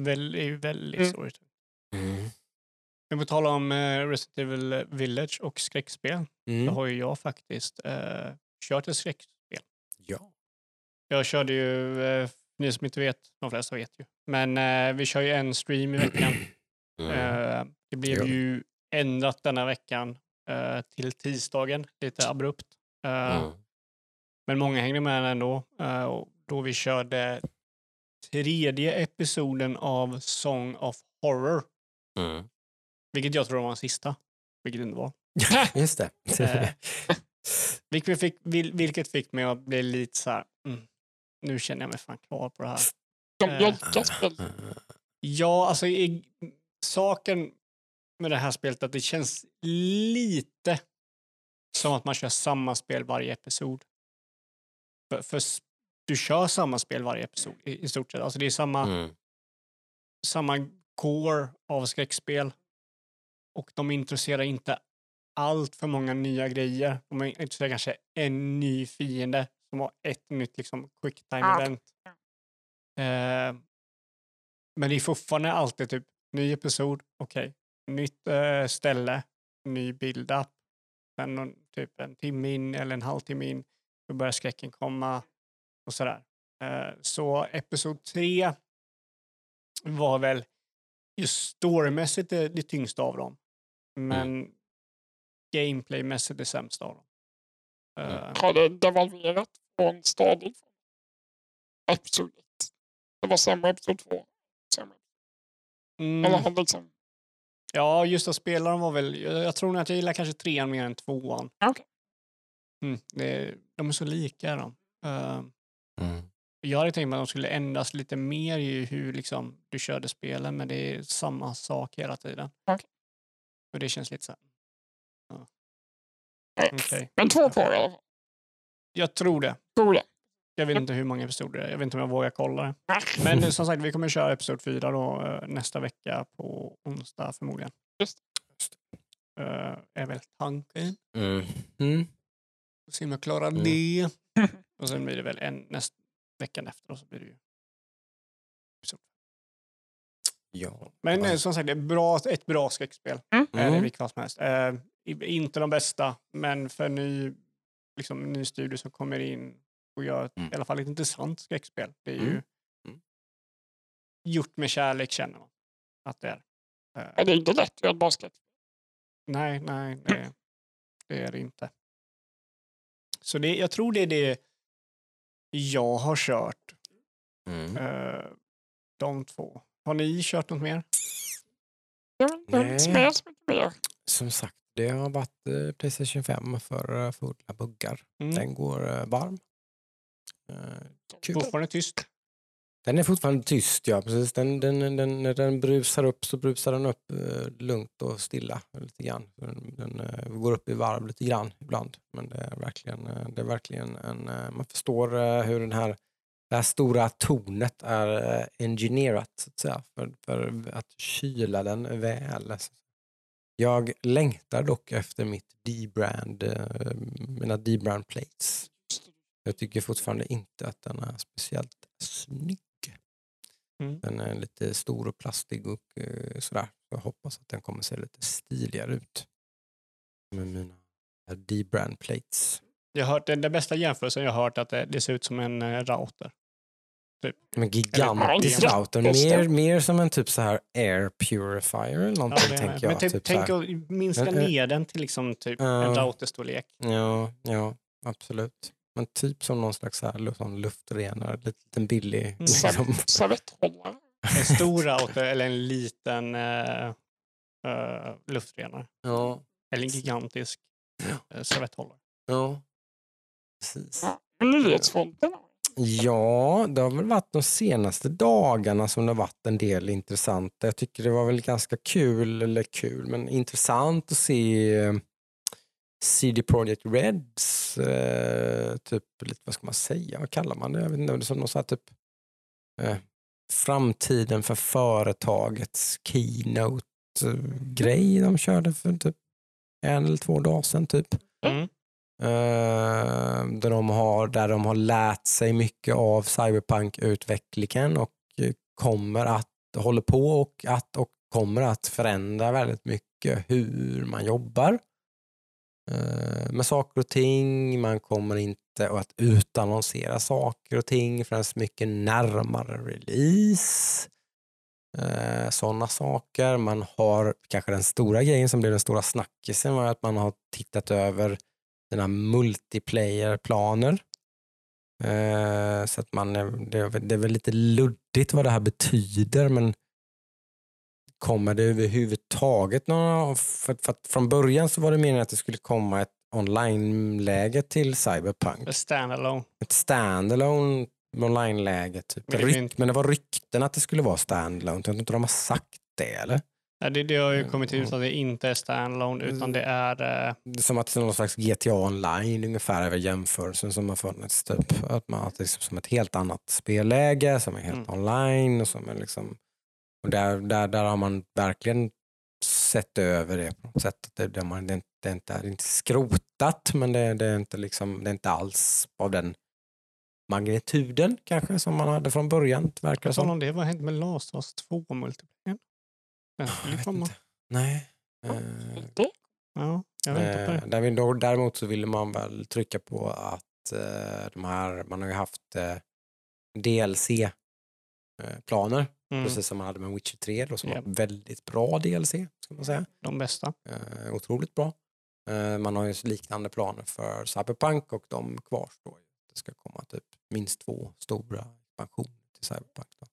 Speaker 4: Väl, det är ju väldigt
Speaker 3: Mm.
Speaker 4: sorgligt.
Speaker 2: Mm.
Speaker 4: Men på tala om eh, Resident Evil Village och skräckspel, så
Speaker 2: Mm.
Speaker 4: har ju jag faktiskt eh, kört ett skräckspel.
Speaker 2: Ja.
Speaker 4: Jag körde ju, eh, ni som inte vet, de flesta vet ju, men eh, vi kör ju en stream i veckan. Eh, Det blev
Speaker 2: Ja.
Speaker 4: ju ändrat denna veckan eh, till tisdagen, lite abrupt.
Speaker 2: Mm.
Speaker 4: Men många hängde med ändå. eh, och då vi körde tredje episoden av Song of Horror.
Speaker 2: Mm.
Speaker 4: Vilket jag tror var den sista. Vilket det inte var.
Speaker 2: Just det.
Speaker 4: Vilket fick, vil- vilket fick mig att bli lite så här. Mm, nu känner jag mig fan klar på det här.
Speaker 3: De
Speaker 4: Eh. Ja, alltså i, saken med det här spelet att det känns lite som att man kör samma spel varje episod. För, för du kör samma spel varje episod i, i stort sett. Alltså det är samma,
Speaker 2: Mm.
Speaker 4: samma core av skräckspel. Och de introducerar inte allt för många nya grejer. De introducerar kanske en ny fiende som har ett nytt liksom, quick time
Speaker 3: Ah,
Speaker 4: event. Eh, men det är fortfarande alltid typ ny episod, okej, nytt eh, ställe, ny build-up. Sen någon, typ en timme in eller en halvtimme in, då börjar skräcken komma och sådär. Eh, så episod tre var väl just storymässigt det, det tyngsta av dem. Men gameplaymässigt det sämsta av dem. Eh,
Speaker 3: Har det devalverat från stadigt från episod 1? Det var sämre episod 2. Sämre.
Speaker 4: mm.
Speaker 3: Eller har liksom...
Speaker 4: Ja, just att spelaren var väl, jag tror nog att jag gillar kanske trean mer än tvåan.
Speaker 3: Okej.
Speaker 4: Mm, det, de är så lika de. Uh,
Speaker 2: Mm.
Speaker 4: jag hade tänkt mig att de skulle ändras lite mer i hur liksom, du körde spelen, men det är samma sak hela tiden.
Speaker 3: Okej.
Speaker 4: Och det känns lite så här,
Speaker 3: Nej.
Speaker 4: okej.
Speaker 3: Men två kvar i alla fall.
Speaker 4: Jag tror det.
Speaker 3: Tror det.
Speaker 4: Jag vet inte hur många episoder det är. Jag vet inte om jag vågar kolla det. Men eh, som sagt, vi kommer köra episod fyra då, eh, nästa vecka på onsdag förmodligen.
Speaker 3: Just
Speaker 4: Eh, är väl tanken.
Speaker 2: Mm. Mm.
Speaker 4: Se om jag klarar
Speaker 2: Mm.
Speaker 4: det. Och sen blir det väl en nästa veckan efter och så blir det ju.
Speaker 2: Ja.
Speaker 4: Men som sagt, det är bra, ett bra skräckspel.
Speaker 3: Mm.
Speaker 4: Är det
Speaker 2: Mm.
Speaker 4: vilket fall som helst. I- inte de bästa, men för ny, liksom, ny studio som kommer in och gör
Speaker 2: Mm.
Speaker 4: i alla fall ett intressant skräckspel. Det är ju
Speaker 2: Mm. Mm.
Speaker 4: gjort med kärlek känner man att det är. Eh,
Speaker 3: Ja, det är inte lätt att göra ett basket.
Speaker 4: nej, nej, det, det är det inte. Så det, jag tror det är det jag har kört,
Speaker 2: Mm.
Speaker 4: eh, de två. Har ni kört något mer?
Speaker 3: Jag vet inte
Speaker 2: Nej. Som sagt, det har varit eh, Playstation 5 för eh, fulla buggar.
Speaker 4: Mm.
Speaker 2: Den går eh, varm. Kul.
Speaker 4: Fortfarande tyst?
Speaker 2: Den är fortfarande tyst, ja. Precis. Den, den, den, när den brusar upp så brusar den upp lugnt och stilla lite grann. Den, den går upp i varv lite grann ibland. Men det är verkligen, det är verkligen en... man förstår hur den här, det här stora tornet är engineerat så att säga, för, för att kyla den väl. Jag längtar dock efter mitt D-brand, eh, mina D-brand plates. Jag tycker fortfarande inte att den är speciellt snygg.
Speaker 4: Mm.
Speaker 2: Den är lite stor och plastig och eh, sådär. Jag hoppas att den kommer se lite stiligare ut. Med mina D-brand plates.
Speaker 4: Jag har hört, den, bästa jämförelsen jag har hört att det, det ser ut som en eh, router.
Speaker 2: Men gigantisk
Speaker 3: Ja,
Speaker 2: router. Mer, mer som en typ så här air purifier eller någonting
Speaker 4: med.
Speaker 2: tänker jag.
Speaker 4: Men typ,
Speaker 2: typ
Speaker 4: tänk att minska
Speaker 2: Men, eh,
Speaker 4: ner den till liksom typ
Speaker 2: Ja.
Speaker 4: en routerstorlek.
Speaker 2: Ja, ja, absolut. Men typ som någon slags så här, sån luftrenare, lite, liten billig. Liksom.
Speaker 3: Serv- Servetthållare.
Speaker 4: En stor router eller en liten uh, uh, luftrenare.
Speaker 2: Ja,
Speaker 4: Eller en gigantisk uh, servetthållare.
Speaker 2: ja. Precis.
Speaker 3: Ja. Nyhetsfronten.
Speaker 2: Ja, det har väl varit de senaste dagarna som det har varit en del intressanta. Jag tycker det var väl ganska kul, eller kul, men intressant att se eh, CD Projekt Reds, eh, typ, lite, vad ska man säga, vad kallar man det? Jag vet inte, det är som någon så här typ eh, framtiden för företagets keynote-grej de körde för typ en eller två dagar sedan typ.
Speaker 4: Mm.
Speaker 2: Eh, där, de har, där de har lärt sig mycket av cyberpunk-utvecklingen och eh, kommer att, håller på och att och kommer att förändra väldigt mycket hur man jobbar eh, med saker och ting. Man kommer inte att utannonsera saker och ting förrän mycket närmare release. Sådana saker. Man har kanske den stora grejen som blev den stora snackisen var att man har tittat över sina multiplayer-planer. Eh, så att man, det, är väl- lite luddigt vad det här betyder men kommer det överhuvudtaget några, för, för från början så var det meningen att det skulle komma ett online-läge till Cyberpunk.
Speaker 4: Standalone.
Speaker 2: Ett standalone online-läge. Typ.
Speaker 4: Men det
Speaker 2: men det var rykten att det skulle vara standalone. Jag tror inte de har sagt det eller?
Speaker 4: Det, det har ju
Speaker 2: Mm,
Speaker 4: kommit ut att det inte är standalone utan det är... eh,
Speaker 2: Det är som att det är någon slags GTA online ungefär är väl jämförelsen som har funnits. Typ. Att man, det är som ett helt annat spelläge som är helt
Speaker 4: Mm.
Speaker 2: online. Och som är liksom, och där, där, där har man verkligen sett över det på något sätt. Det, det, man, det, det, är inte, det är inte skrotat men det, det, är inte liksom, det är inte alls av den magnituden kanske som man hade från början. Verkar som.
Speaker 4: om det? Vad hände med Last of Us 2 multiplayer?
Speaker 2: Inte. Nej. Eh,
Speaker 3: Det,
Speaker 4: Ja, jag väntar på
Speaker 2: Eh,
Speaker 4: det.
Speaker 2: däremot så ville man väl trycka på att eh, de här, man har ju haft eh, DLC-planer,
Speaker 4: Mm,
Speaker 2: precis som man hade med Witcher 3 då, som
Speaker 4: Ja.
Speaker 2: var väldigt bra DLC, ska man säga.
Speaker 4: de bästa.
Speaker 2: Eh, otroligt bra. Eh, man har ju liknande planer för Cyberpunk och de kvarstår. Det ska komma typ minst två stora expansioner till Cyberpunk. Då.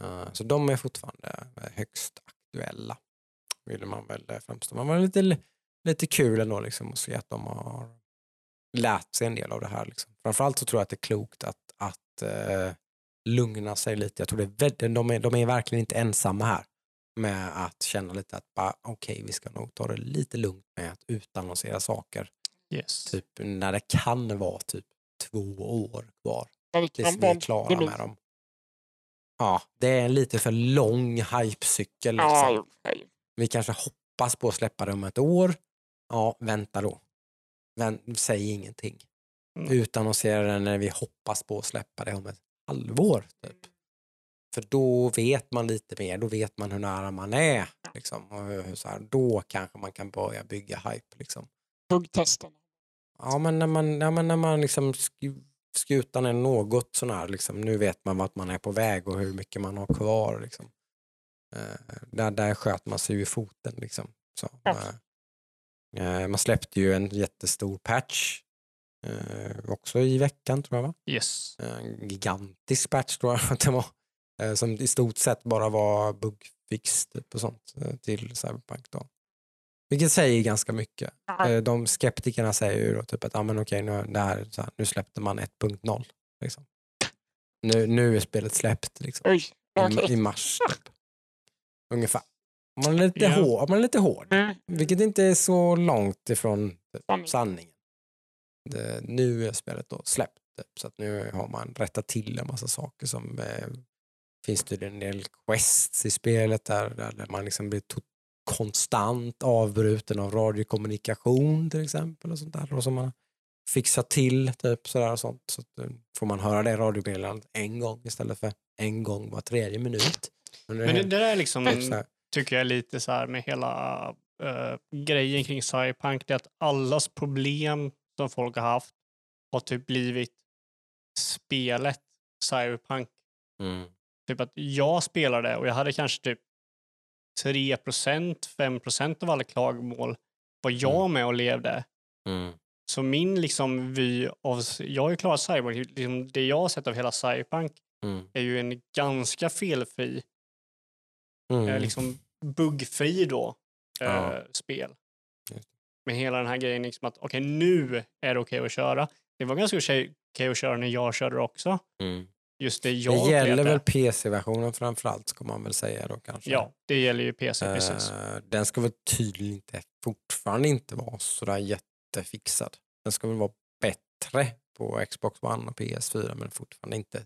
Speaker 2: Eh, så de är fortfarande högst aktuella. Ville man väl eh, framstå. Man var lite, lite kul ändå liksom, att se att de har lärt sig en del av det här. Liksom. Framförallt så tror jag att det är klokt att, att eh, lugna sig lite. Jag tror det är, de, är, de är verkligen inte ensamma här med att känna lite att bara, okej, vi ska nog ta det lite lugnt med att utannonsera saker.
Speaker 4: Yes.
Speaker 2: Typ när det kan vara typ två år kvar tills vi är klara med dem. Ja, det är en lite för lång hypecykel. Liksom. Vi kanske hoppas på att släppa det om ett år. Ja, vänta då. Vänt, säg ingenting.
Speaker 4: Mm.
Speaker 2: Utannonsera det när vi hoppas på att släppa det om ett halvår. Typ. För då vet man lite mer, då vet man hur nära man är. Liksom. Och hur, så här, då kanske man kan börja bygga hype. Liksom.
Speaker 3: Huggtesten.
Speaker 2: Ja, men när man, ja, men när man liksom skutan är något sån här, liksom, nu vet man vart man är på väg och hur mycket man har kvar. Liksom. Eh, där, där sköt man sig ju i foten. Liksom. Så, eh, eh, man släppte ju en jättestor patch eh, också i veckan tror jag. Va?
Speaker 4: Yes.
Speaker 2: Eh, En gigantisk patch tror jag att det var. Eh, som i stort sett bara var bugfix typ och sånt till Cyberpunk. Då. Vilket säger ganska mycket.
Speaker 3: Ja,
Speaker 2: Eh, De skeptikerna säger ju då typ att ah, men okej, nu, det här, så här, nu släppte man 1.0. Liksom. Nu, nu är spelet släppt liksom,
Speaker 3: Oj,
Speaker 2: i, i mars. Typ. Ungefär. Man är lite,
Speaker 4: Ja.
Speaker 2: hård, man är lite hård,
Speaker 3: Mm,
Speaker 2: vilket inte är så långt ifrån
Speaker 3: sanning.
Speaker 2: sanningen. Det, nu är spelet då släppt, typ, så att nu har man rättat till en massa saker som eh, finns det en del quests i spelet där, där, man liksom blir konstant avbruten av radiokommunikation till exempel och sånt där och som man fixar till typ sådär och sånt så eh, får man höra det radiomeddelandet en gång istället för en gång var tredje minut. Men är
Speaker 4: Men det, det där är liksom,
Speaker 2: typ här,
Speaker 4: tycker jag lite så här med hela eh, grejen kring Cyberpunk, det är att allas problem som folk har haft har typ blivit spelet Cyberpunk.
Speaker 2: mm,
Speaker 4: Typ att jag spelade och jag hade kanske typ 3% 5% av alla klagomål var jag
Speaker 2: Mm.
Speaker 4: med och levde.
Speaker 2: mm,
Speaker 4: Så min liksom vy av, jag har ju klarat Cyberpunk, liksom det jag har sett av hela Cyberpunk
Speaker 2: mm,
Speaker 4: är ju en ganska felfri,
Speaker 2: mm.
Speaker 4: eh, liksom buggfri då, eh,
Speaker 2: Ja.
Speaker 4: spel. Med hela den här grejen liksom att okej nu är det okej att köra. Det var ganska okej okej att köra när jag körde också.
Speaker 2: Mm.
Speaker 4: Just det jag
Speaker 2: Det gäller väl PC-versionen framförallt ska man väl säga då kanske.
Speaker 4: Ja, det gäller ju PC precis.
Speaker 2: Eh, den ska väl tydligen inte, fortfarande inte vara sådär jättefixad. Den ska väl vara bättre på Xbox One och PS4 men fortfarande inte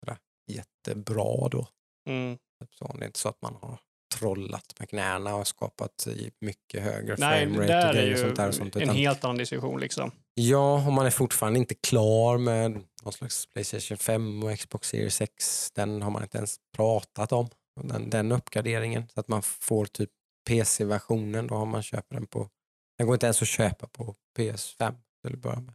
Speaker 2: sådär jättebra då.
Speaker 4: Mm.
Speaker 2: Så det är inte så att man har trollat med knäna och skapat mycket högre
Speaker 4: Nej, det
Speaker 2: framerate och
Speaker 4: är
Speaker 2: och
Speaker 4: ju
Speaker 2: sånt där. Och sånt,
Speaker 4: en
Speaker 2: utan-
Speaker 4: helt annan diskussion liksom.
Speaker 2: Ja, och man är fortfarande inte klar med någon slags Playstation 5 och Xbox Series X. Den har man inte ens pratat om, den, den uppgraderingen. Så att man får typ PC-versionen, då har man köper den på... Den går inte ens att köpa på PS5 till att börja med.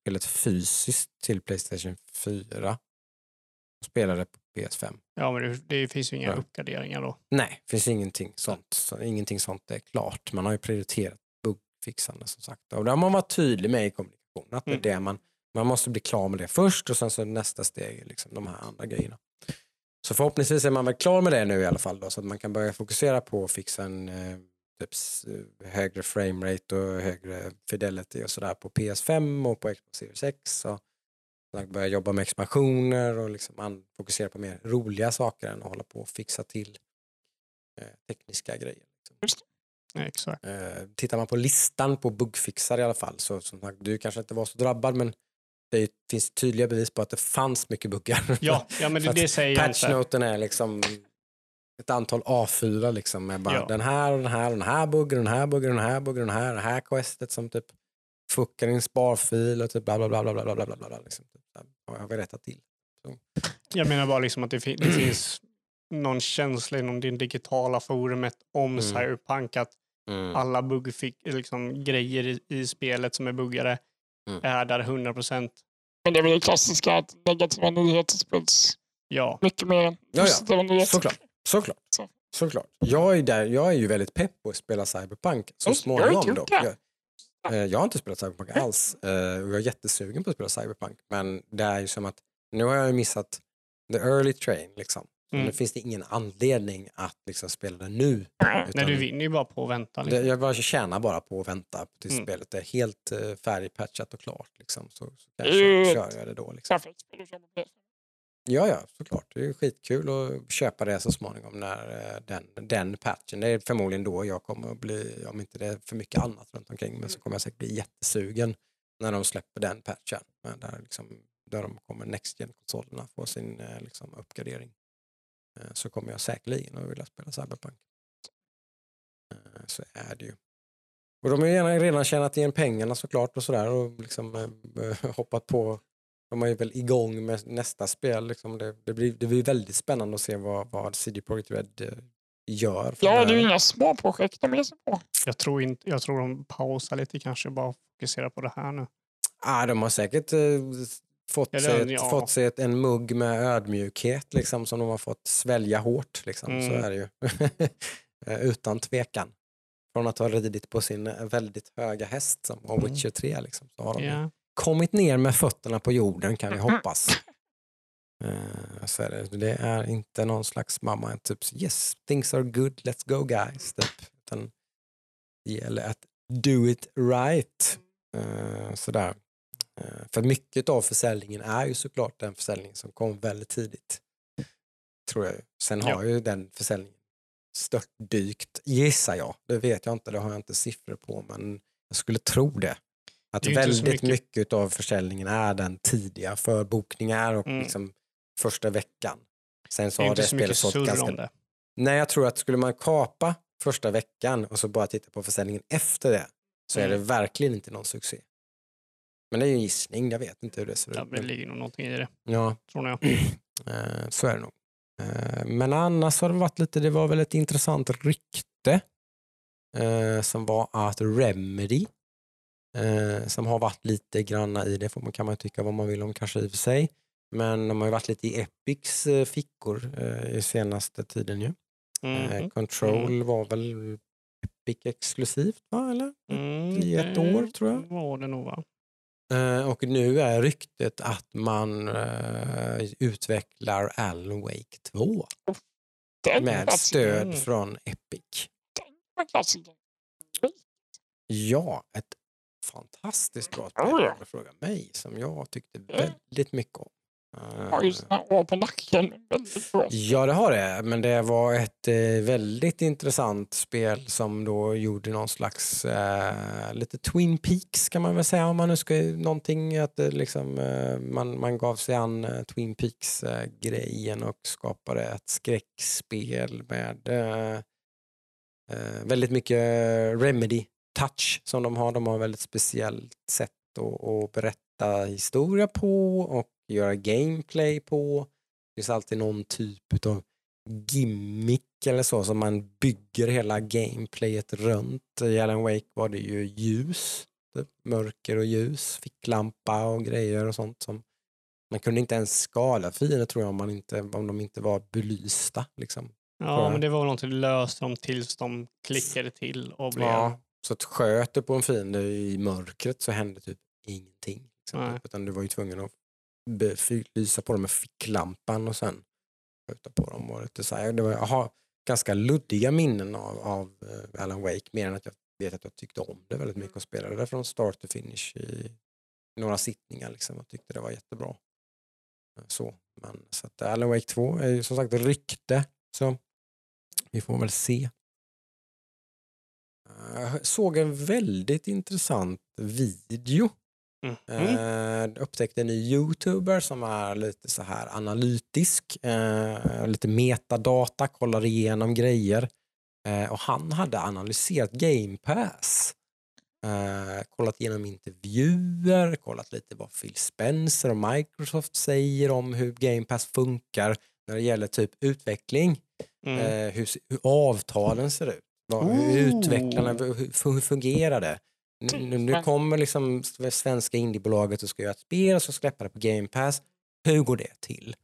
Speaker 2: spelet fysiskt till Playstation 4 och spelade det på PS5.
Speaker 4: Ja, men det, det finns ju inga
Speaker 2: Ja.
Speaker 4: uppgraderingar då.
Speaker 2: Nej, finns ingenting sånt. Så, ingenting sånt är klart. Man har ju prioriterat bugfixande som sagt. Och det har man varit tydlig med i kommunikationen. Att det är
Speaker 4: Mm.
Speaker 2: det man, man måste bli klar med det först och sen så nästa steg liksom de här andra grejerna. Så förhoppningsvis är man väl klar med det nu i alla fall då, så att man kan börja fokusera på att fixa en eh, typ, s- högre framerate och högre fidelity och sådär på PS5 och på Xbox Series X. Och börja jobba med expansioner och liksom fokusera på mer roliga saker än att hålla på och fixa till eh, tekniska grejer. Liksom.
Speaker 4: Nej, exakt.
Speaker 2: Eh, tittar man på listan på bugfixar i alla fall så som sagt, du kanske inte var så drabbad men det är- finns tydliga bevis på att det fanns mycket buggar.
Speaker 4: Ja, ja men det, det säger jag inte.
Speaker 2: Patchnoten är liksom ett antal A4 liksom med bara
Speaker 4: Ja.
Speaker 2: den här och den här och den här buggen och den här buggen och den här buggen och den här, det här questet som typ fuckar din sparfil och typ bla bla bla bla bla bla bla bla bla liksom. Så har jag rättat till.
Speaker 4: Jag menar bara liksom att det, fin- det finns någon känsla inom din digitala forumet om
Speaker 2: Mm.
Speaker 4: Cyberpunk att alla buggfick, liksom, grejer i, i spelet som är buggade
Speaker 2: Mm.
Speaker 4: är där 100 procent.
Speaker 3: Men det är väl det klassiska att negativa nyheter sprids
Speaker 4: Ja,
Speaker 3: mycket mer än
Speaker 2: ja.
Speaker 3: positiva nyheter.
Speaker 2: Såklart. Såklart.
Speaker 3: Så.
Speaker 2: Såklart. Jag är, där, jag är ju väldigt pepp på att spela Cyberpunk så
Speaker 3: jag
Speaker 2: småningom
Speaker 3: det.
Speaker 2: Jag, eh, jag har inte spelat Cyberpunk alls eh, och jag är jättesugen på att spela Cyberpunk men det är ju som att nu har jag missat the early train liksom.
Speaker 4: Mm.
Speaker 2: Nu finns det ingen anledning att liksom spela det nu.
Speaker 3: Nej.
Speaker 2: utan
Speaker 4: du vinner ju bara på att vänta. Liksom.
Speaker 2: jag bara tjänar bara på att vänta tills
Speaker 4: Mm.
Speaker 2: spelet är helt uh, färdigpatchat och klart. Liksom. Så, så kanske
Speaker 3: ju
Speaker 2: kör jag det då. Liksom. Ja, ja, såklart. Det är skitkul att köpa det så småningom när eh, den, den patchen, det är förmodligen då jag kommer att bli, om inte det är för mycket annat runt omkring, men så kommer jag säkert bli jättesugen när de släpper den patchen. Men där, liksom, där de kommer Next Gen-konsolerna få sin eh, liksom, uppgradering. Eh, så kommer jag säkerligen att vilja spela Cyberpunk. Så är det ju. Och de har ju redan tjänat igen pengarna såklart och sådär och liksom hoppat på de är ju väl igång med nästa spel. Liksom det, det, blir, det blir väldigt spännande att se vad, vad CD Projekt Red eh, gör.
Speaker 3: Ja,
Speaker 2: det
Speaker 3: är ju inga små projekt de är så på.
Speaker 4: Jag, tror inte, jag tror de pausar lite kanske bara fokuserar på det här nu.
Speaker 2: ah, de har säkert eh, fått,
Speaker 4: Ja,
Speaker 2: sig ett,
Speaker 4: ja.
Speaker 2: fått sig ett, en mugg med ödmjukhet liksom, som de har fått svälja hårt. Liksom. Så
Speaker 4: Mm.
Speaker 2: är det ju. Eh, Utan tvekan. Från att ha ridit på sin eh, väldigt höga häst som var
Speaker 4: Mm.
Speaker 2: Witcher 3 liksom, så har de
Speaker 4: Ja.
Speaker 2: Kommit ner med fötterna på jorden kan vi hoppas. Eh, så det. det är inte någon slags mamma, typ yes, things are good, let's go guys. Typ. Utan det gäller att do it right. Eh, sådär. Eh, för mycket av försäljningen är ju såklart den försäljning som kom väldigt tidigt. Tror jag. Sen
Speaker 4: Ja.
Speaker 2: har ju den försäljningen störtdykt, gissar jag. Det vet jag inte, det har jag inte siffror på, men jag skulle tro det. Att
Speaker 4: Det
Speaker 2: väldigt
Speaker 4: mycket-
Speaker 2: mycket av försäljningen är den tidiga förbokningar och
Speaker 4: Mm.
Speaker 2: liksom första veckan. Sen så
Speaker 4: Det är
Speaker 2: har
Speaker 4: inte
Speaker 2: det
Speaker 4: så mycket surr
Speaker 2: ganska...
Speaker 4: om det.
Speaker 2: Nej, jag tror att skulle man kapa första veckan och så bara titta på försäljningen efter det så är det
Speaker 4: Mm.
Speaker 2: verkligen inte någon succé. Men det är ju en gissning, jag vet inte hur det ser
Speaker 4: Ja,
Speaker 2: ut.
Speaker 4: det
Speaker 2: Men,
Speaker 4: ligger nog någonting i det,
Speaker 2: ja,
Speaker 4: tror jag.
Speaker 2: eh, så är det nog. Eh, men annars har det varit lite, det var väl ett intressant rykte eh, som var att Remedy eh, som har varit lite granna i det, får man, kan man tycka vad man vill om kanske i och för sig. Men de har ju varit lite i Epics eh, fickor eh, i senaste tiden ju. Eh,
Speaker 4: Mhm.
Speaker 2: Control var väl Epic exklusivt va? Eller?
Speaker 4: Mm,
Speaker 2: i ett
Speaker 4: det
Speaker 2: år, tror jag.
Speaker 4: var det nog va?
Speaker 2: Eh, och nu är ryktet att man eh, utvecklar Alan Wake 2
Speaker 3: Den
Speaker 2: med stöd
Speaker 4: Mm.
Speaker 2: från Epic. Ja, ett fantastiskt bra spel om du frågar mig som jag tyckte
Speaker 3: Ja.
Speaker 2: väldigt mycket om.
Speaker 3: Har ju
Speaker 2: Eh,
Speaker 3: sina år på nacken. Väldigt bra.
Speaker 2: Ja, det har det. Men det var ett eh, väldigt intressant spel som då gjorde någon slags eh, lite Twin Peaks kan man väl säga om man nu ska någonting att det liksom, eh, man, man gav sig an eh, Twin Peaks-grejen och skapade ett skräckspel med eh, eh, väldigt mycket Remedy-touch som de har. De har väldigt speciellt sätt att, att berätta historia på och göra gameplay på. Det finns alltid någon typ av gimmick eller så som man bygger hela gameplayet runt. I Alan Wake var det ju ljus Typ. Mörker och ljus, ficklampa och grejer och sånt. som Man kunde inte ens skala fiender tror jag om, man inte, om de inte var belysta. Liksom.
Speaker 4: Ja, men det var någonting löste dem tills de klickade till och blev...
Speaker 2: Ja, så att sköt du på en fiende i mörkret så hände typ ingenting. Typ, utan du var ju tvungen att lysa på dem med ficklampan och sen skjuta på dem. Och lite så här. Det var, jag har ganska luddiga minnen av, av eh, Alan Wake, mer än att jag vet att jag tyckte om det väldigt mycket och spelade det från start to finish i några sittningar liksom, och tyckte det var jättebra. Eh, Så, men, så att Alan Wake 2 är ju som sagt rykte, så vi får väl se. Jag såg en väldigt intressant video.
Speaker 4: Mhm.
Speaker 2: Eh, upptäckte en ny youtuber som är lite så här analytisk, eh, lite metadata, kollar igenom grejer. Eh, och han hade analyserat Game Pass. Eh, kollat igenom intervjuer, kollat lite vad Phil Spencer och Microsoft säger om hur Game Pass funkar när det gäller typ utveckling.
Speaker 4: Mm.
Speaker 2: Eh, hur, hur avtalen ser ut. Vad, hur
Speaker 4: Oh.
Speaker 2: utvecklarna, hur, hur fungerar det? Nu, nu, nu kommer liksom svenska indiebolaget och ska göra ett spel och ska släppa det på Game Pass. Hur går det till?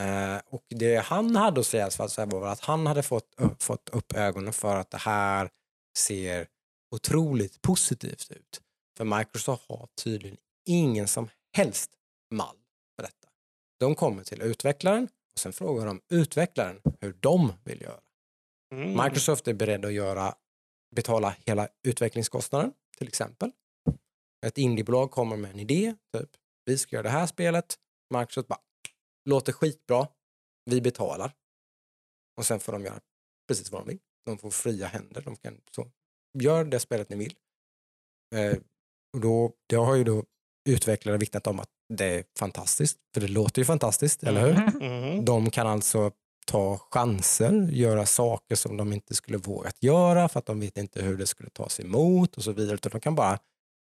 Speaker 2: Eh, och det han hade att säga var att han hade fått, upp- fått upp ögonen för att det här ser otroligt positivt ut. För Microsoft har tydligen ingen som helst mall för detta. De kommer till utvecklaren och sen frågar de utvecklaren hur de vill göra.
Speaker 4: Mm.
Speaker 2: Microsoft är beredd att göra, betala hela utvecklingskostnaden till exempel. Ett indiebolag kommer med en idé, typ vi ska göra det här spelet. Microsoft bara, låter skitbra, vi betalar. Och sen får de göra precis vad de vill. De får fria händer. De kan, så, gör det spelet ni vill. Eh, och då, det har ju då utvecklare vittnat om att det är fantastiskt, för det låter ju fantastiskt, eller hur?
Speaker 4: Mhm.
Speaker 2: De kan alltså ta chanser, göra saker som de inte skulle vågat göra för att de vet inte hur det skulle tas emot och så vidare. Utan de kan bara,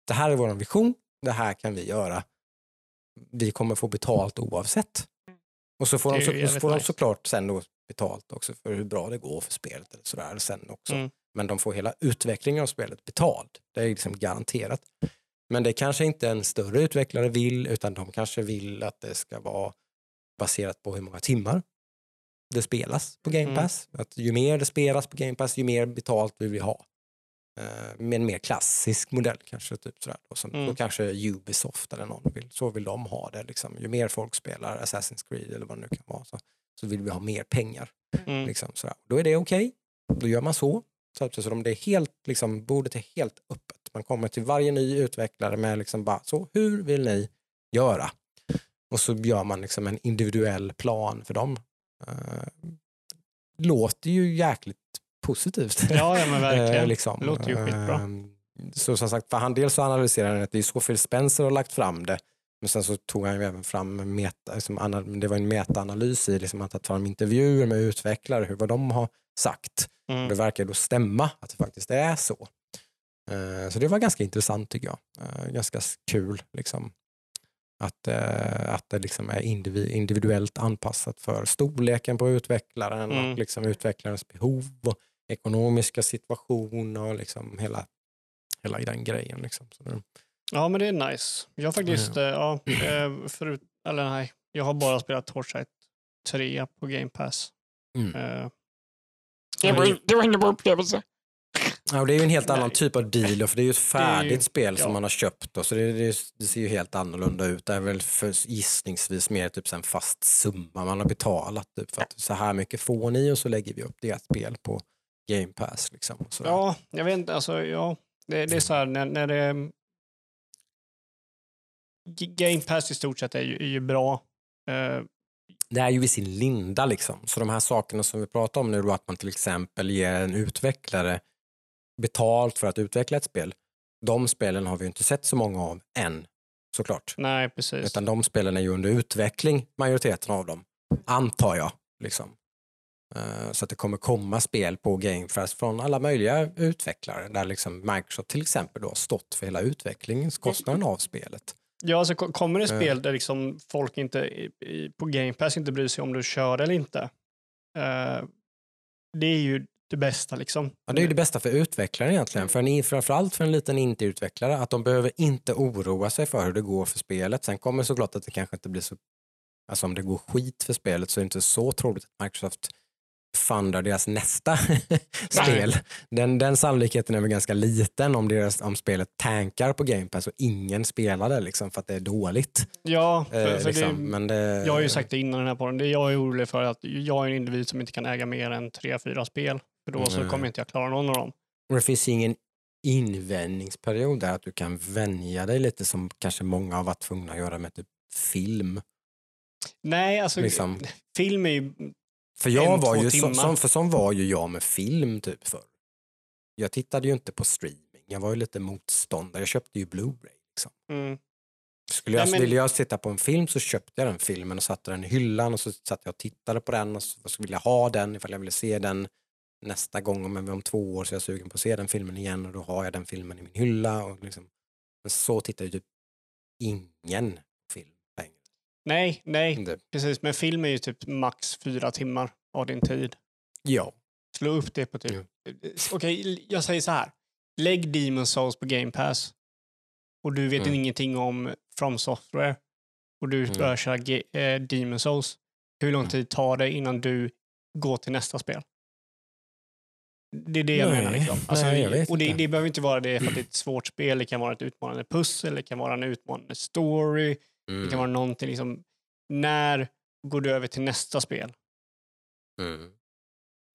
Speaker 2: det här är vår vision, det här kan vi göra. Vi kommer få betalt oavsett. Och så får, de, så, så får de
Speaker 4: nice.
Speaker 2: såklart sen då betalt också för hur bra det går för spelet. Eller sådär, sen också.
Speaker 4: Mm.
Speaker 2: Men de får hela utvecklingen av spelet betald. Det är liksom garanterat. Men det kanske inte en större utvecklare vill, utan de kanske vill att det ska vara baserat på hur många timmar det spelas på Game
Speaker 4: Mm.
Speaker 2: Pass. Att ju mer det spelas på Game Pass, ju mer betalt vill vi ha. Eh, med en mer klassisk modell kanske. Typ sådär, då, som,
Speaker 4: Mm.
Speaker 2: då kanske Ubisoft eller någon vill. Så vill de ha det. Liksom. Ju mer folk spelar Assassin's Creed eller vad det nu kan vara så, så vill vi ha mer pengar.
Speaker 4: Mm.
Speaker 2: Liksom, sådär. Då är det okej. Då gör man så. Så att så de, det är helt, liksom, bordet är helt öppet. Man kommer till varje ny utvecklare med liksom bara, så hur vill ni göra? Och så gör man liksom en individuell plan för dem. Uh, låter ju jäkligt positivt.
Speaker 4: Ja, ja, men verkligen.
Speaker 2: Eh, liksom.
Speaker 4: Det låter ju skitbra.
Speaker 2: Ehm, Så som sagt, för han dels analyserar han att det är så Phil Spencer har lagt fram det. Men sen så tog han ju även fram meta, liksom, det var en metaanalys i, liksom, att ta fram intervjuer med utvecklare, hur vad de har sagt. Och
Speaker 4: Mm.
Speaker 2: det verkar då stämma att det faktiskt är så. Eh, Så det var ganska intressant tycker jag. Eh, Ganska kul liksom. Att, eh, att det liksom är indivi- individuellt anpassat för storleken på utvecklaren
Speaker 4: Mm.
Speaker 2: och liksom utvecklarens behov och ekonomiska situation och liksom hela, hela den grejen. Liksom.
Speaker 4: Ja, men det är nice. Jag har faktiskt, eh, ja, eh, förut, eller nej, jag har bara spelat Torchlight 3 på Game Pass.
Speaker 2: Mm.
Speaker 4: Eh,
Speaker 3: Det var, det var ingen bra upplevelse.
Speaker 2: Ja, och det är ju en helt
Speaker 4: Nej.
Speaker 2: annan typ av deal, för det är ju ett färdigt
Speaker 4: ju-
Speaker 2: spel som
Speaker 4: ja.
Speaker 2: man har köpt. Då, så det, det, det ser ju helt annorlunda ut. Det är väl för, gissningsvis mer typ en fast summa man har betalat. Typ, för att så här mycket får ni och så lägger vi upp det spel på Game Pass. Liksom,
Speaker 4: ja, jag vet inte, alltså ja, det, det är så här när, när det... Game Pass i stort sett är ju, är ju bra. Eh,
Speaker 2: Det är ju i sin linda liksom. Så de här sakerna som vi pratar om nu då, att man till exempel ger en utvecklare betalt för att utveckla ett spel. De spelen har vi inte sett så många av än, såklart.
Speaker 4: nej, precis.
Speaker 2: Utan de spelen är ju under utveckling, majoriteten av dem. Antar jag. Liksom. Eh, Så att det kommer komma spel på Game Pass från alla möjliga utvecklare. Där liksom Microsoft till exempel då har stått för hela utvecklingskostnaden av spelet.
Speaker 4: Ja, alltså ko- kommer det
Speaker 2: Eh.
Speaker 4: spel där liksom folk inte på Game Pass inte bryr sig om du kör eller inte. eh, det är ju det bästa liksom.
Speaker 2: Ja, det är ju det bästa för utvecklaren egentligen. För en, framförallt för en liten inte-utvecklare, att de behöver inte oroa sig för hur det går för spelet. Sen kommer såklart att det kanske inte blir så, alltså om det går skit för spelet så är det inte så troligt att Microsoft fundar deras nästa spel. Den, den sannolikheten är väl ganska liten om, deras, om spelet tankar på Game Pass och ingen spelar det liksom för att det är dåligt.
Speaker 4: Ja, för,
Speaker 2: Eh,
Speaker 4: för
Speaker 2: liksom.
Speaker 4: det,
Speaker 2: Men det,
Speaker 4: jag har ju sagt det innan den här podden. Det jag är orolig för är att jag är en individ som inte kan äga mer än tre, fyra spel. För då så kommer inte jag klara någon av dem.
Speaker 2: Och det finns ingen invändningsperiod där att du kan vänja dig lite som kanske många har varit tvungna att göra med typ film.
Speaker 4: Nej, alltså
Speaker 2: Liksom.
Speaker 4: film är ju...
Speaker 2: För jag
Speaker 4: En,
Speaker 2: var
Speaker 4: två
Speaker 2: ju,
Speaker 4: timmar.
Speaker 2: som, för som var ju jag med film typ förr. Jag tittade ju inte på streaming. Jag var ju lite motståndare. Jag köpte ju Blu-ray. Liksom.
Speaker 4: Mm,
Speaker 2: Skulle jag,
Speaker 4: Nej, men-
Speaker 2: Ville jag titta på en film så köpte jag den filmen och satte den i hyllan och så satt jag och tittade på den och så, så ville jag ha den ifall jag ville se den nästa gång om, om två år så är jag sugen på att se den filmen igen och då har jag den filmen i min hylla. Och liksom, men så tittar ju typ ingen film längre.
Speaker 4: nej, nej,
Speaker 2: Det-
Speaker 4: precis. Men film är ju typ max fyra timmar av din tid.
Speaker 2: Ja,
Speaker 4: Slå upp det på typ...
Speaker 2: Jo.
Speaker 4: Okej, jag säger så här. Lägg Demon Souls på Game Pass och du vet
Speaker 2: Mm.
Speaker 4: ingenting om From Software och du
Speaker 2: Mm.
Speaker 4: börjar köra Ge- eh, Demon Souls. Hur lång
Speaker 2: Mm.
Speaker 4: tid tar det innan du går till nästa spel? Det är det jag
Speaker 2: Nej,
Speaker 4: menar. Liksom. Alltså,
Speaker 2: nej, jag
Speaker 4: och det, det behöver inte vara det för att det är ett svårt spel. Det kan vara ett utmanande pussel, det kan vara en utmanande story, det
Speaker 2: mm.
Speaker 4: kan vara någonting liksom... När går du över till nästa spel?
Speaker 2: Mm.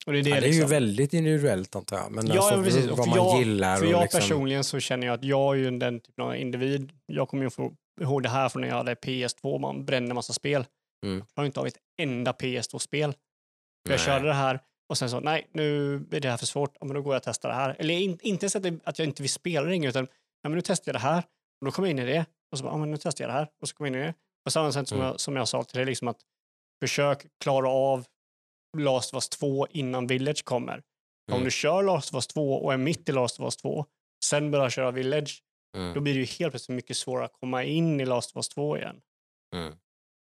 Speaker 4: Och det är det,
Speaker 2: Ja, det är
Speaker 4: liksom.
Speaker 2: ju väldigt individuellt antar jag. Men
Speaker 4: Ja,
Speaker 2: alltså,
Speaker 4: precis.
Speaker 2: Vad man
Speaker 4: jag-
Speaker 2: gillar.
Speaker 4: För jag
Speaker 2: liksom,
Speaker 4: personligen så känner jag att jag är ju den typen av individ. Jag kommer ju få ihåg det här från när jag hade PS2, man brände massa spel.
Speaker 2: Mm.
Speaker 4: Jag har inte av ett enda PS2-spel. För Jag körde det här och sen så, nej, nu är det här för svårt, ja, men då går jag och testar det här. Eller in, inte så att, det, att jag inte vill spela det utan ja, men nu testar jag det här. Och då kommer jag in i det. Och så bara, ja, men nu testar jag det här. Och så kommer jag in i det. På samma sätt som,
Speaker 2: Mm.
Speaker 4: jag, som jag sa till dig, liksom att försök klara av Last of Us 2 innan Village kommer. Om
Speaker 2: Mm.
Speaker 4: du kör Last of Us 2 och är mitt i Last of Us 2, sen börjar köra Village,
Speaker 2: Mm.
Speaker 4: då blir det ju helt plötsligt mycket svårare att komma in i Last of Us 2 igen.
Speaker 2: Mm.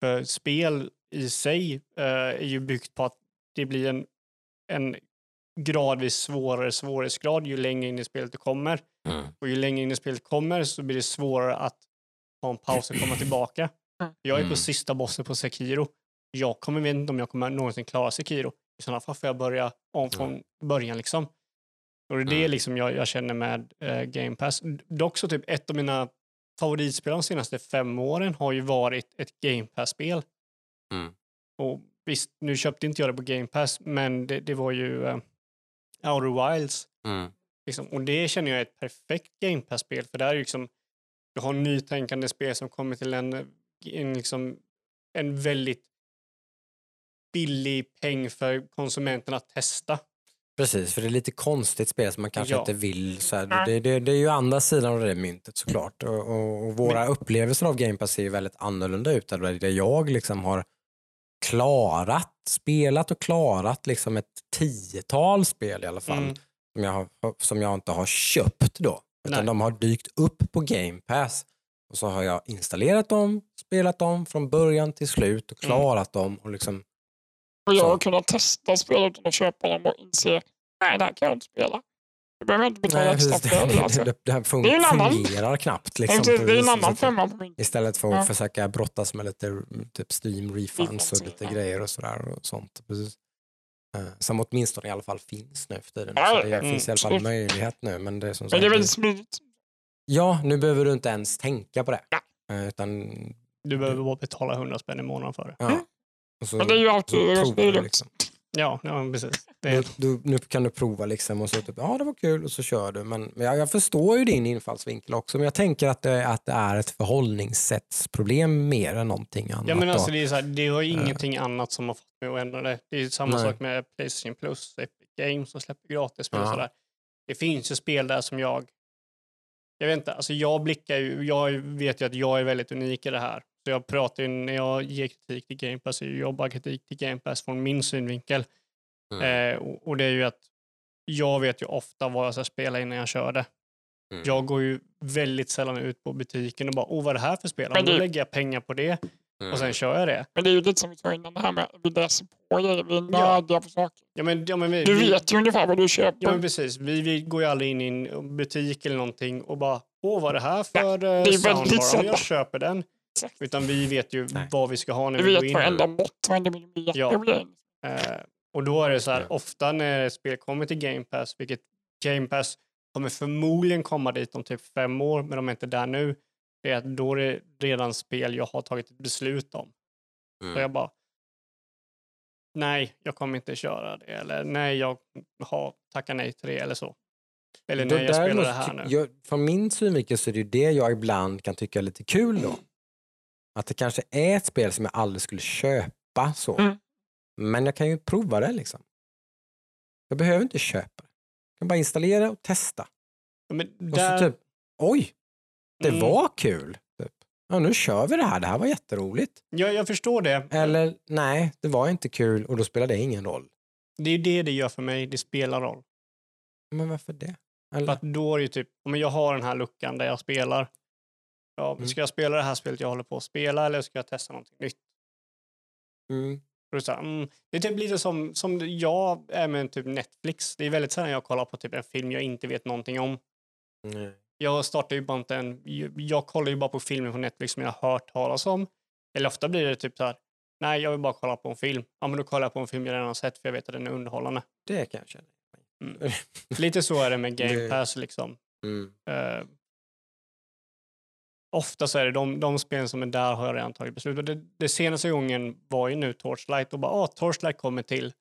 Speaker 4: För spel i sig eh, är ju byggt på att det blir en, en gradvis svårare svårighetsgrad ju längre in i spelet du kommer.
Speaker 2: Mm.
Speaker 4: Och ju längre in i spelet kommer så blir det svårare att ta en paus och komma tillbaka.
Speaker 3: Mm.
Speaker 4: Jag är på
Speaker 2: Mm.
Speaker 4: sista bossen på Sekiro. Jag kommer vet inte om jag kommer någonsin klara Sekiro. I sådana fall får jag börja om från början liksom. Och det är det
Speaker 2: Mm.
Speaker 4: liksom jag, jag känner med eh, Game Pass. Dock så typ ett av mina favoritspel de senaste fem åren har ju varit ett Game Pass-spel.
Speaker 2: Mm.
Speaker 4: Och visst, nu köpte inte jag det på Game Pass, men det, det var ju uh, Outer Wilds.
Speaker 2: Mm.
Speaker 4: Liksom. Och det känner jag är ett perfekt Game Pass-spel, för där är ju liksom, du har nytänkande spel som kommer till en, en, liksom, en väldigt billig peng för konsumenten att testa.
Speaker 2: Precis, för det är lite konstigt spel som man kanske
Speaker 4: Ja.
Speaker 2: inte vill. Så här, det, det, det är ju andra sidan av det myntet såklart. Och, och, och våra upplevelser av Game Pass ser ju väldigt annorlunda ut. Där där jag liksom har klarat, spelat och klarat liksom ett tiotal spel i alla fall.
Speaker 4: Mm.
Speaker 2: Som, jag har, som jag inte har köpt då. Utan
Speaker 4: Nej.
Speaker 2: de har dykt upp på Game Pass. Och så har jag installerat dem, spelat dem från början till slut och
Speaker 4: Mm.
Speaker 2: klarat dem. Och liksom,
Speaker 3: Och jag har kunnat testa spel utan att köpa dem och inse nej, det här kan jag inte spela. Då behöver inte betala
Speaker 2: nej,
Speaker 3: extra för det.
Speaker 2: det,
Speaker 3: Alltså.
Speaker 2: det, det här fun-
Speaker 3: Det annan-
Speaker 2: fungerar knappt.
Speaker 3: Det
Speaker 2: Liksom,
Speaker 3: inte- det är en
Speaker 2: Så-
Speaker 3: annan
Speaker 2: så-
Speaker 3: femma på min.
Speaker 2: Istället för att
Speaker 3: Ja.
Speaker 2: försöka brottas med lite typ Steam refunds och lite
Speaker 3: ja.
Speaker 2: grejer och sådär. Och sånt. Precis. Eh, Som åtminstone i alla fall finns nu för tiden.
Speaker 3: Ja,
Speaker 2: så det
Speaker 4: mm,
Speaker 2: finns i alla fall
Speaker 3: absolut.
Speaker 2: möjlighet nu. Men det är som
Speaker 3: Men det är väldigt smidigt.
Speaker 2: Ja, nu behöver du inte ens tänka på det.
Speaker 3: Ja.
Speaker 2: Eh, Utan,
Speaker 4: Du behöver bara betala 100 spänn i månaden för det.
Speaker 2: ja.
Speaker 3: Mm.
Speaker 2: Och så
Speaker 3: Men det är ju alltid det
Speaker 2: du
Speaker 3: lugnt.
Speaker 2: liksom.
Speaker 4: Ja, ja precis. Är,
Speaker 2: Du, du, nu kan du prova liksom och så typ, ja det var kul och så kör du. Men, men jag, jag förstår ju din infallsvinkel också. Men jag tänker att det, att det är ett förhållningssättsproblem mer än någonting annat.
Speaker 4: ja, men alltså, det, är så här, det har ju ingenting annat som har fått mig att ändra det. Det är samma
Speaker 2: Nej.
Speaker 4: sak med Playstation Plus, Epic Games som släpper gratisspel och
Speaker 2: Ja.
Speaker 4: sådär. Det finns ju spel där som jag... Jag vet inte, alltså jag blickar ju... Jag vet ju att jag är väldigt unik i det här. Så jag pratar ju, när jag ger kritik till Game Pass, så jag jobbar kritik till Game Pass från min synvinkel.
Speaker 2: Mm.
Speaker 4: Eh, och, och det är ju att jag vet ju ofta vad jag ska spela innan jag kör det.
Speaker 2: Mm.
Speaker 4: Jag går ju väldigt sällan ut på butiken och bara, åh vad är det här för spel?
Speaker 3: Men
Speaker 4: Då lägger jag pengar på det. och sen kör jag det.
Speaker 3: Men det är ju lite som vi sa innan, det här med vi läser på grejer, vi är
Speaker 4: Ja.
Speaker 3: nördiga på saker.
Speaker 4: Ja, men, ja, men vi,
Speaker 3: Du
Speaker 4: vi,
Speaker 3: vet ju ungefär vad du köper.
Speaker 4: Ja, men precis. Vi, vi går ju aldrig in i en butik eller någonting och bara, åh, vad är det här för
Speaker 3: är
Speaker 4: eh,
Speaker 3: väldigt
Speaker 4: soundbar? Om
Speaker 3: sällan.
Speaker 4: jag köper den.
Speaker 3: Exakt.
Speaker 4: Utan vi vet ju
Speaker 2: Nej.
Speaker 4: vad vi ska ha när
Speaker 3: Du
Speaker 4: vi går
Speaker 3: vet
Speaker 4: in.
Speaker 3: varenda mått, varenda millimeter.
Speaker 4: Ja.
Speaker 3: Ja.
Speaker 4: Eh, och då är det så här,
Speaker 2: Ja.
Speaker 4: ofta när ett spel kommer till Game Pass, vilket Game Pass kommer förmodligen komma dit om typ fem år, men de är inte där nu. Det är att då är det redan spel jag har tagit ett beslut om.
Speaker 2: Mm.
Speaker 4: Så jag bara, nej, jag kommer inte köra det. Eller nej, jag har tackat nej till det eller så. Eller nej, jag spelar det här nu.
Speaker 2: Jag, från min synvinkel så är det ju det jag ibland kan tycka är lite kul då. Att det kanske är ett spel som jag aldrig skulle köpa så.
Speaker 3: Mm.
Speaker 2: Men jag kan ju prova det liksom. Jag behöver inte köpa det. Jag kan bara installera och testa.
Speaker 4: Men
Speaker 2: Och
Speaker 4: där,
Speaker 2: så typ, oj, det
Speaker 4: Mm.
Speaker 2: var kul. Typ. Ja, nu kör vi det här, det här var jätteroligt.
Speaker 4: jag, jag förstår det.
Speaker 2: Eller nej, det var inte kul och då spelar det ingen roll.
Speaker 4: Det är ju det det gör för mig, det spelar roll.
Speaker 2: Men varför det?
Speaker 4: För
Speaker 2: Eller?
Speaker 4: att då är det ju typ, om jag har den här luckan där jag spelar. Ja,
Speaker 2: Mm.
Speaker 4: Ska jag spela det här spelet jag håller på att spela eller ska jag testa någonting nytt?
Speaker 2: Mm.
Speaker 4: Det, är mm, det är typ lite som, som jag är med typ Netflix. Det är väldigt sällan jag kollar på typ en film jag inte vet någonting om.
Speaker 2: Nej.
Speaker 4: Jag startar ju bara inte en, jag- kollar ju bara på filmer på Netflix som jag har hört talas om. Eller ofta blir det typ så här, nej jag vill bara kolla på en film. Ja men då kollar jag på en film jag redan har sett för jag vet att den är underhållande.
Speaker 2: Det kan jag känna.
Speaker 4: Mm. Lite så är det med Game Pass liksom.
Speaker 2: Mm.
Speaker 4: Eh, ofta så är det de, de spel som är där har jag redan tagit beslut. Och det, det senaste gången var ju nu Torchlight och bara, ah, Torchlight kommer till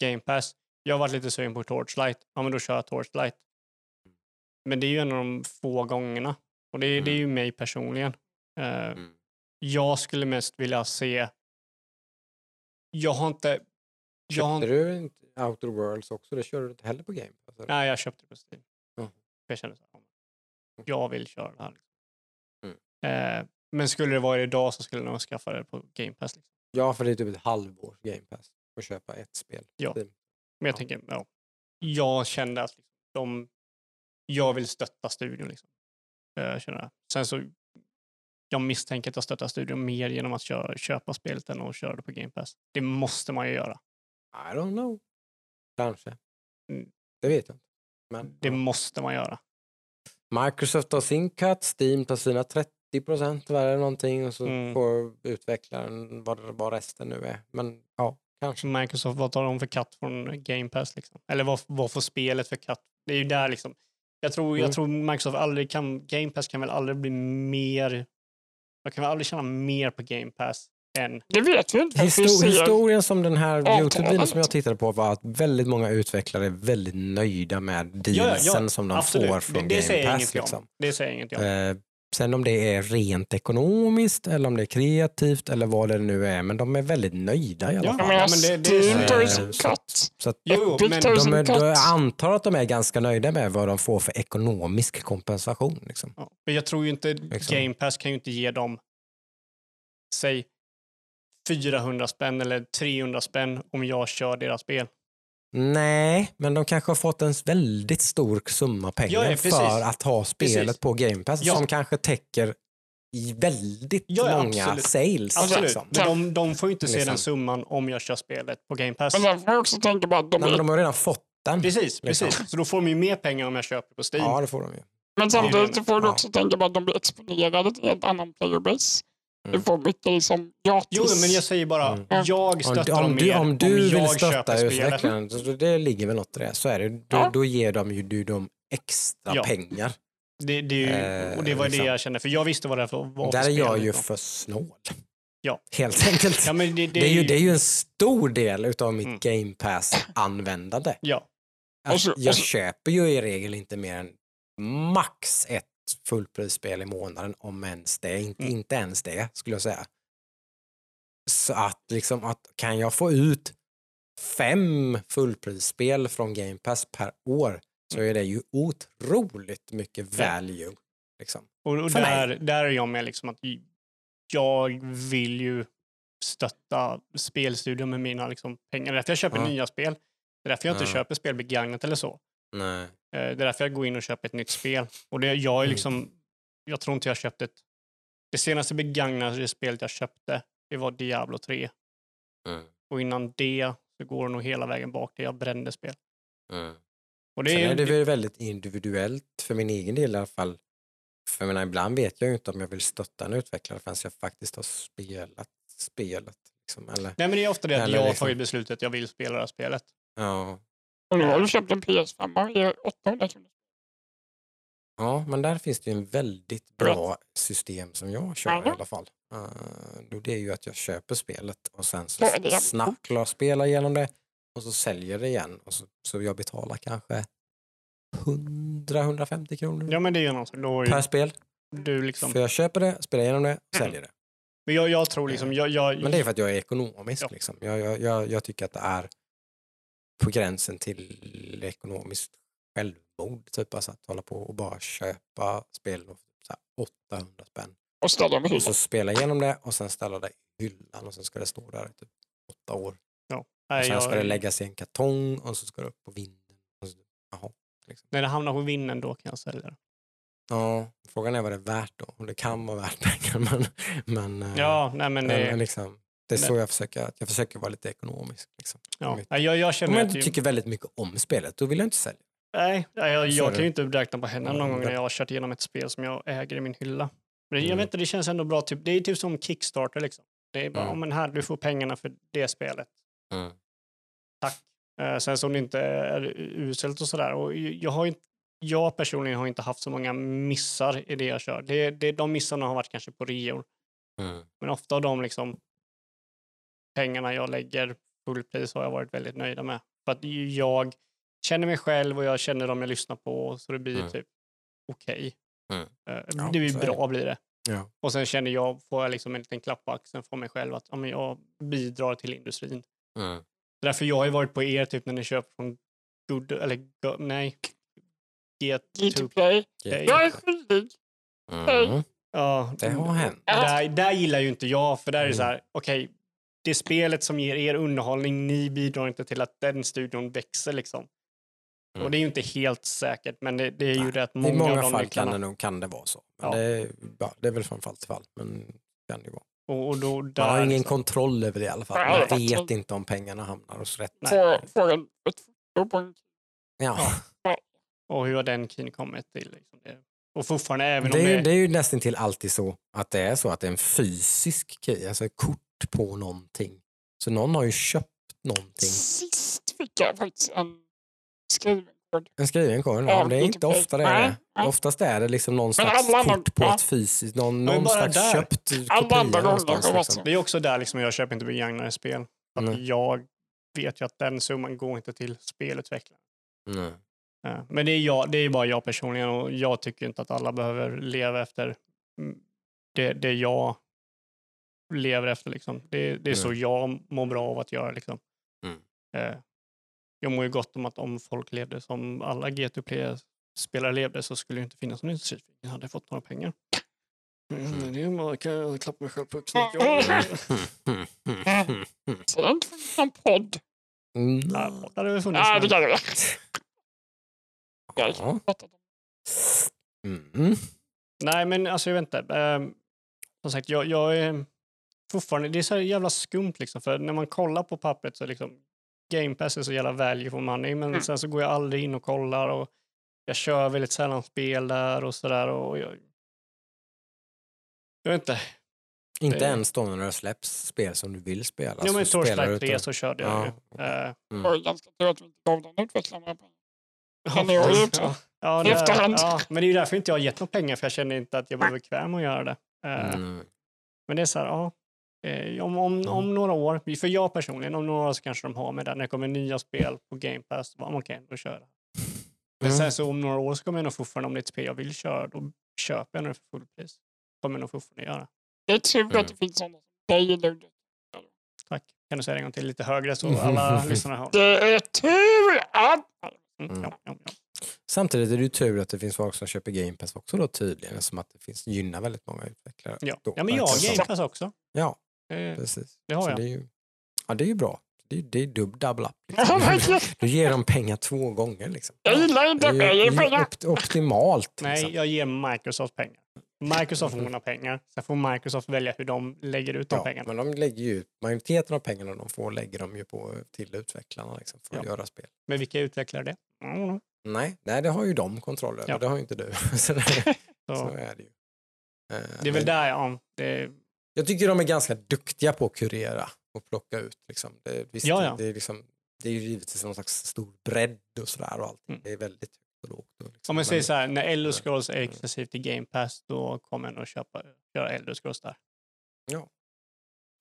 Speaker 4: Game Pass. Jag har varit lite sugen på Torchlight. Ja, men då kör jag Torchlight. Men det är ju en av de få gångerna. Och det, är det är ju mig personligen. Eh,
Speaker 2: Mm.
Speaker 4: Jag skulle mest vilja se... Jag har inte... Jag har
Speaker 2: Köpte du inte Outer Worlds också? Det körde du inte heller på Game Pass? eller?
Speaker 4: nej, jag köpte det på Steam. För jag kände så här, jag vill köra det här. Eh, men skulle det vara idag så skulle jag nog skaffa det på Game Pass. Liksom.
Speaker 2: Ja, för det är typ ett halvårs Game Pass att köpa ett spel.
Speaker 4: Ja. Men jag
Speaker 2: Ja.
Speaker 4: tänker, ja. Jag kände att liksom, de, jag vill stötta studion. Liksom. Eh, känner jag. Sen så, jag misstänker att jag stöttar studion mer genom att köra, köpa spelet än att köra det på Game Pass. Det måste man ju göra.
Speaker 2: I don't know. Kanske.
Speaker 4: Mm.
Speaker 2: Det vet jag inte. Men,
Speaker 4: Det
Speaker 2: ja.
Speaker 4: måste man göra.
Speaker 2: Microsoft tar sin cut, Steam tar sina 30 procent eller någonting och så
Speaker 4: Mm.
Speaker 2: får utvecklaren vad, vad resten nu är. Men ja, kanske.
Speaker 4: Microsoft, vad tar de för katt från Game Pass? Liksom? Eller vad, vad får spelet för katt? Det är ju där liksom. Jag tror,
Speaker 2: Mm.
Speaker 4: jag tror Microsoft aldrig kan, Game Pass kan väl aldrig bli mer, jag kan väl aldrig tjäna mer på Game Pass än,
Speaker 3: Det vet vi inte.
Speaker 2: Histo- historien som den här. Youtube-videon som jag tittade på var att väldigt många utvecklare är väldigt nöjda med dealsen som de
Speaker 4: absolut.
Speaker 2: får från
Speaker 4: det, det
Speaker 2: Game
Speaker 4: jag
Speaker 2: Pass. Liksom.
Speaker 4: om. Det säger jag om.
Speaker 2: Eh, sen om det är rent ekonomiskt eller om det är kreativt eller vad det nu är, men de är väldigt nöjda i alla
Speaker 4: Ja,
Speaker 2: fall.
Speaker 4: men det- det är
Speaker 3: Steam ju
Speaker 2: så- att
Speaker 4: Jo, men
Speaker 2: de är, jag antar att de är ganska nöjda med vad de får för ekonomisk kompensation. Liksom.
Speaker 4: Ja. Men jag tror ju inte
Speaker 2: Liksom.
Speaker 4: Game Pass kan ju inte ge dem, säg 400 spänn eller 300 spänn om jag kör deras spel.
Speaker 2: Nej, men de kanske har fått en väldigt stor summa pengar
Speaker 4: Ja,
Speaker 2: för att ha spelet
Speaker 4: Precis.
Speaker 2: på Game Pass
Speaker 4: Ja.
Speaker 2: som kanske täcker väldigt
Speaker 4: Ja, ja,
Speaker 2: många
Speaker 4: absolut.
Speaker 2: sales.
Speaker 4: Absolut.
Speaker 2: Liksom.
Speaker 4: Men de, de får ju inte se
Speaker 2: Liksom.
Speaker 4: den summan om jag kör spelet på Game Pass.
Speaker 3: Men där får också tänka på att de
Speaker 2: Nej, men de har redan fått den.
Speaker 4: Precis,
Speaker 2: Liksom.
Speaker 4: precis. Så då får de ju mer pengar om jag köper på Steam.
Speaker 2: Ja, det får de ju.
Speaker 3: Men samtidigt får du
Speaker 2: Ja.
Speaker 3: också tänka på att de blir exponerade till en annan playerbase.
Speaker 2: Mm.
Speaker 3: Du får mycket liksom gratis.
Speaker 4: Jo, men jag säger bara,
Speaker 2: Mm.
Speaker 4: jag
Speaker 2: Om,
Speaker 4: stöttar
Speaker 2: om,
Speaker 4: dem
Speaker 2: du,
Speaker 4: mer
Speaker 2: om du
Speaker 4: om
Speaker 2: vill
Speaker 4: jag
Speaker 2: stötta utvecklaren, det ligger väl något i det, så är det. Då,
Speaker 3: Ja.
Speaker 2: då ger de ju du dem extra
Speaker 4: Ja.
Speaker 2: pengar.
Speaker 4: Det, det är ju,
Speaker 2: Eh,
Speaker 4: och det var
Speaker 2: liksom.
Speaker 4: det jag kände, för jag visste vad det var för
Speaker 2: Där är jag ju
Speaker 4: liksom.
Speaker 2: för snål.
Speaker 4: Ja.
Speaker 2: Helt enkelt.
Speaker 4: Ja, men det, det,
Speaker 2: Det är, ju, det är ju en stor del av mitt
Speaker 4: Mm.
Speaker 2: Game Pass-användande.
Speaker 4: Ja,
Speaker 2: Att
Speaker 3: Och så- och
Speaker 2: jag
Speaker 3: så-
Speaker 2: köper ju i regel inte mer än max ett fullprisspel i månaden, om ens det. Inte,
Speaker 4: Mm.
Speaker 2: inte ens det, skulle jag säga. Så att liksom, att kan jag få ut fem fullprisspel från Game Pass per år så är det ju otroligt mycket
Speaker 4: Mm.
Speaker 2: Value. Liksom.
Speaker 4: och, och
Speaker 2: mig.
Speaker 4: där, där är jag med liksom att jag vill ju stötta spelstudion med mina liksom, pengar. Det är därför jag köper
Speaker 2: Ja.
Speaker 4: nya spel. Det är därför jag inte
Speaker 2: Ja.
Speaker 4: köper spel begagnat eller så.
Speaker 2: Nej.
Speaker 4: Eh, Det är därför jag går in och köper ett nytt spel. Och det, jag är
Speaker 2: Mm.
Speaker 4: liksom, jag tror inte jag köpt ett, det senaste begagnade spelet jag köpte det var Diablo 3.
Speaker 2: Mm.
Speaker 4: Och innan det så går det nog hela vägen bak till jag brände spel.
Speaker 2: Mm.
Speaker 4: Och det
Speaker 2: Sen
Speaker 4: är,
Speaker 2: det väl väldigt individuellt för min egen del i alla fall. För menar, ibland vet jag ju inte om jag vill stötta en utvecklare förrän jag faktiskt har spelat spelet. Liksom. Eller,
Speaker 4: Nej, men det är ofta det att jag har
Speaker 2: liksom-
Speaker 4: tagit beslutet att jag vill spela det här spelet.
Speaker 2: ja.
Speaker 3: Och nu har du köpt en PS5 i 800 kronor.
Speaker 2: ja, men där finns det ju en väldigt bra system som jag kör i
Speaker 3: Mhm.
Speaker 2: alla fall. Uh, då det är ju att jag köper spelet och sen så
Speaker 3: Ja, är-
Speaker 2: snabbt klar spelar igenom det och så säljer det igen. Och så, så jag betalar kanske 100-150 kronor
Speaker 4: Ja, men det är ju något. Då har
Speaker 2: per
Speaker 4: ju
Speaker 2: spel.
Speaker 4: du liksom...
Speaker 2: För jag köper det, spelar igenom det, säljer det.
Speaker 4: Men jag, jag tror liksom... Jag, jag,
Speaker 2: Men det är för att jag är ekonomisk.
Speaker 4: Ja.
Speaker 2: Liksom. Jag, jag, jag, jag tycker att det är på gränsen till ekonomiskt självmord. Typ alltså att hålla på och bara köpa spel och här 800 spänn.
Speaker 3: Och ställa dem i
Speaker 2: Och
Speaker 3: hyllan.
Speaker 2: så spela igenom det och sen ställa det i hyllan och sen ska det stå där i typ åtta år.
Speaker 4: ja.
Speaker 2: Och
Speaker 4: Nej,
Speaker 2: sen
Speaker 4: jag,
Speaker 2: ska det läggas i en kartong och så ska det upp på vinden. Och så, jaha, liksom.
Speaker 4: När det hamnar på vinden, då kan jag sälja det.
Speaker 2: Ja, frågan är vad det är värt då. Och det kan vara värt pengar men, men, eh,
Speaker 4: Ja, nej men
Speaker 2: men,
Speaker 4: det...
Speaker 2: liksom, det är
Speaker 4: Nej.
Speaker 2: så jag försöker, jag försöker vara lite ekonomisk. Liksom.
Speaker 4: Ja. Jag, jag
Speaker 2: Om
Speaker 4: känner
Speaker 2: jag
Speaker 4: att...
Speaker 2: inte
Speaker 4: ju-
Speaker 2: tycker väldigt mycket om spelet, då vill jag inte sälja.
Speaker 4: Nej, jag, jag kan ju inte räkna på händerna någon gång när jag har kört igenom ett spel som jag äger i min hylla. Men jag
Speaker 2: Mm.
Speaker 4: vet inte, det känns ändå bra. Typ, det är typ som Kickstarter liksom. Det är bara,
Speaker 2: Mm.
Speaker 4: "Ja, men här, du får pengarna för det spelet. Eh, sen som det inte är uselt och sådär. Och jag, har ju, inte- jag personligen har inte haft så många missar i det jag kör. Det, det, de missarna har varit kanske på reor.
Speaker 2: Mm.
Speaker 4: Men ofta av de liksom, pengarna jag lägger fullpris har jag varit väldigt nöjda med. För att jag känner mig själv och jag känner dem jag lyssnar på så det blir
Speaker 2: Mm.
Speaker 4: typ okej.
Speaker 2: Mm.
Speaker 4: Eh,
Speaker 2: Ja,
Speaker 4: det blir bra blir det.
Speaker 2: Ja.
Speaker 4: Och sen känner jag, får jag liksom en liten klapp på axeln från mig själv att ja, men jag bidrar till industrin.
Speaker 2: Mm.
Speaker 4: Därför jag har ju varit på er typ när ni köper från Good, eller Go, nej, Get
Speaker 3: G2 Play.
Speaker 4: Play.
Speaker 3: Jag är skyldig.
Speaker 2: Mm.
Speaker 4: Ja,
Speaker 2: Det har hänt.
Speaker 4: Där, där gillar ju inte jag, för där är det
Speaker 2: Mm.
Speaker 4: så här, okej, det spelet som ger er underhållning, ni bidrar inte till att den studion växer liksom.
Speaker 2: Mm.
Speaker 4: Och det är ju inte helt säkert, men det, det är ju
Speaker 2: Nej,
Speaker 4: rätt
Speaker 2: I
Speaker 4: många,
Speaker 2: många
Speaker 4: av de
Speaker 2: fall kan det, nog, kan det vara så. Men
Speaker 4: Ja.
Speaker 2: det, är, ja, det är väl från fall till fall. Men kan det ju vara.
Speaker 4: Och, och då, där,
Speaker 2: Man har ingen
Speaker 4: liksom.
Speaker 2: kontroll över det i alla fall. Man vet inte om pengarna hamnar hos rätt.
Speaker 3: Får, ett foto
Speaker 2: Ja.
Speaker 4: Och hur har den keyn kommit till? Liksom det. Och fortfarande, även
Speaker 2: Det
Speaker 4: om
Speaker 2: är, ju,
Speaker 4: det...
Speaker 2: det är ju nästan till alltid så att det är så att det är en fysisk key, alltså ett kort på någonting. Så någon har ju köpt någonting.
Speaker 3: Sist fick jag faktiskt en skriven kod.
Speaker 2: En skriven kod, ja,
Speaker 3: Ja,
Speaker 2: det är inte ofta det är
Speaker 3: Nej.
Speaker 2: Oftast är det liksom någon slags
Speaker 3: andra-
Speaker 2: kort på
Speaker 3: ja.
Speaker 2: ett fysiskt, någon, någon
Speaker 4: bara
Speaker 2: slags
Speaker 4: där.
Speaker 2: köpt kopia Liksom.
Speaker 4: Det är också där liksom jag köper inte begagnade spel. Att jag vet ju att den summan går inte till spelutvecklare.
Speaker 2: Nej.
Speaker 4: Ja, Men det är, jag, det är bara jag personligen och jag tycker inte att alla behöver leva efter det, det jag lever efter. Liksom. Det, det är så
Speaker 2: Nej.
Speaker 4: jag mår bra av att göra. Liksom.
Speaker 2: Mm.
Speaker 4: Eh, jag mår ju gott om att om folk levde som alla G2Play-spelare levde så skulle det inte finnas någon industri. Jag hade fått några pengar. Mm, det är bara, kan jag klappa mig själv på axeln. att jag-
Speaker 3: Så det har inte funnits någon podd.
Speaker 2: Mm.
Speaker 4: Det hade väl funnits.
Speaker 3: Ja, det
Speaker 4: men-
Speaker 3: kan det. Jag
Speaker 2: Ja.
Speaker 3: har pratat om
Speaker 2: Mm.
Speaker 4: Nej, men alltså jag vet inte. Ehm, som sagt, jag, jag är fortfarande... Det är så jävla skumt liksom. För när man kollar på pappret så är liksom Game Pass är så jävla value for money. Men
Speaker 3: Mm.
Speaker 4: sen så går jag aldrig in och kollar och jag kör väldigt sällan spel där och sådär. Och jag, jag vet inte.
Speaker 2: Inte
Speaker 4: Det-
Speaker 2: ens då när det släpps spel som du vill spela.
Speaker 4: ja, men Torchlight
Speaker 2: du
Speaker 4: 3
Speaker 2: inte-
Speaker 4: så körde jag
Speaker 2: Ja,
Speaker 4: ju. Eh,
Speaker 3: det.
Speaker 2: Mm.
Speaker 3: var ju ganska tur att vi inte gav den utvecklaren några pengar. det har ju
Speaker 4: ja, ja, det-
Speaker 3: efterhand.
Speaker 4: Ja, men det är ju därför inte jag har gett några pengar för jag känner inte att jag var bekväm att göra det. Eh,
Speaker 2: Mm.
Speaker 4: Men det är så här, ja. Eh, om, om, om några år, för jag personligen, om några år så kanske de har med det. När det kommer nya spel på Game Pass, då okej, då kör jag. Men
Speaker 2: Mm.
Speaker 4: sen så om några år så kommer jag nog fortfarande, om det är ett spel jag vill köra, då köper jag det för fullpris. kommer jag nog fortfarande göra.
Speaker 3: Det är tur
Speaker 2: Mm.
Speaker 3: att det finns sådana som dig Ludde.
Speaker 4: Tack. Kan du säga det en gång till lite högre så alla lyssnare hör?
Speaker 3: Det är tur att...
Speaker 4: Mm,
Speaker 2: Mm.
Speaker 4: ja, ja, ja.
Speaker 2: Samtidigt är det ju tur att det finns folk som köper Game Pass också då tydligen, som att det finns, gynnar väldigt många utvecklare.
Speaker 4: Ja.
Speaker 2: Då,
Speaker 4: ja, men jag har. Game Pass också.
Speaker 2: Ja,
Speaker 4: Eh,
Speaker 2: precis.
Speaker 4: Det har
Speaker 2: Så
Speaker 4: jag.
Speaker 2: Det är ju, ja, det är ju bra. Det är, det är dub, double up. Liksom. Du ger dem pengar två gånger. Liksom.
Speaker 3: Jag gillar inte
Speaker 2: Det är ju
Speaker 3: pengar.
Speaker 2: opt, optimalt.
Speaker 4: Nej,
Speaker 2: Liksom.
Speaker 4: jag ger Microsoft pengar. Microsoft får pengar. Sen får Microsoft välja hur de lägger ut de
Speaker 2: Ja,
Speaker 4: pengarna.
Speaker 2: men de lägger ju, majoriteten av pengarna de får lägger de ju på till utvecklarna liksom, för att
Speaker 4: Ja.
Speaker 2: göra spel.
Speaker 4: Men vilka utvecklar det? Mm,
Speaker 2: Nej, nej, det har ju de kontroll över,
Speaker 4: Ja.
Speaker 2: det har ju inte du. så, så
Speaker 4: så.
Speaker 2: är det ju. Eh,
Speaker 4: Det är väl
Speaker 2: men
Speaker 4: där, ja. Det,
Speaker 2: Jag tycker de är ganska duktiga på att kurera och plocka ut. Liksom. Det, visst,
Speaker 4: Ja, ja.
Speaker 2: Det, är liksom, det är ju givetvis någon slags stor bredd och sådär och allting.
Speaker 4: Mm.
Speaker 2: Det är väldigt högt och lågt. Och liksom.
Speaker 4: om man säger så här, när Elder
Speaker 2: Mm.
Speaker 4: Scrolls är exklusivt i Game Pass, då kommer jag nog köpa, köra Elder Scrolls där.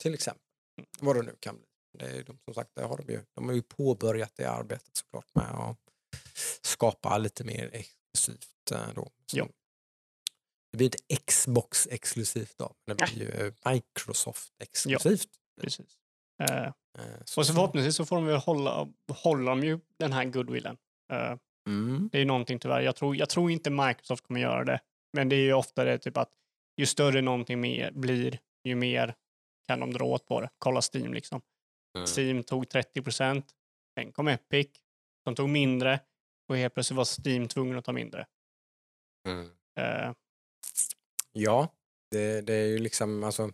Speaker 2: Till exempel.
Speaker 4: Mm.
Speaker 2: Vad det nu kan bli. Det är de, som sagt, det har de, ju, de har ju påbörjat det arbetet såklart med att skapa lite mer exklusivt. eh, Då.
Speaker 4: Ja.
Speaker 2: Det blir inte Xbox exklusivt då, men det blir ju eh, Microsoft exklusivt.
Speaker 4: Precis. Eh,
Speaker 2: Eh,
Speaker 4: och så förhoppningsvis så får de väl hålla, hålla de ju den här goodwillen. Eh,
Speaker 2: Mm.
Speaker 4: det är någonting tyvärr. Jag tror, jag tror inte Microsoft kommer göra det. Men det är ju ofta det typ att ju större någonting mer blir, ju mer kan de dra åt på det. Kolla Steam liksom.
Speaker 2: Mm.
Speaker 4: Steam tog 30 procent. Sen kom Epic. De tog mindre. Och helt plötsligt var Steam tvungen att ta mindre.
Speaker 2: Mm.
Speaker 4: Eh,
Speaker 2: Ja, det, det är ju liksom, alltså,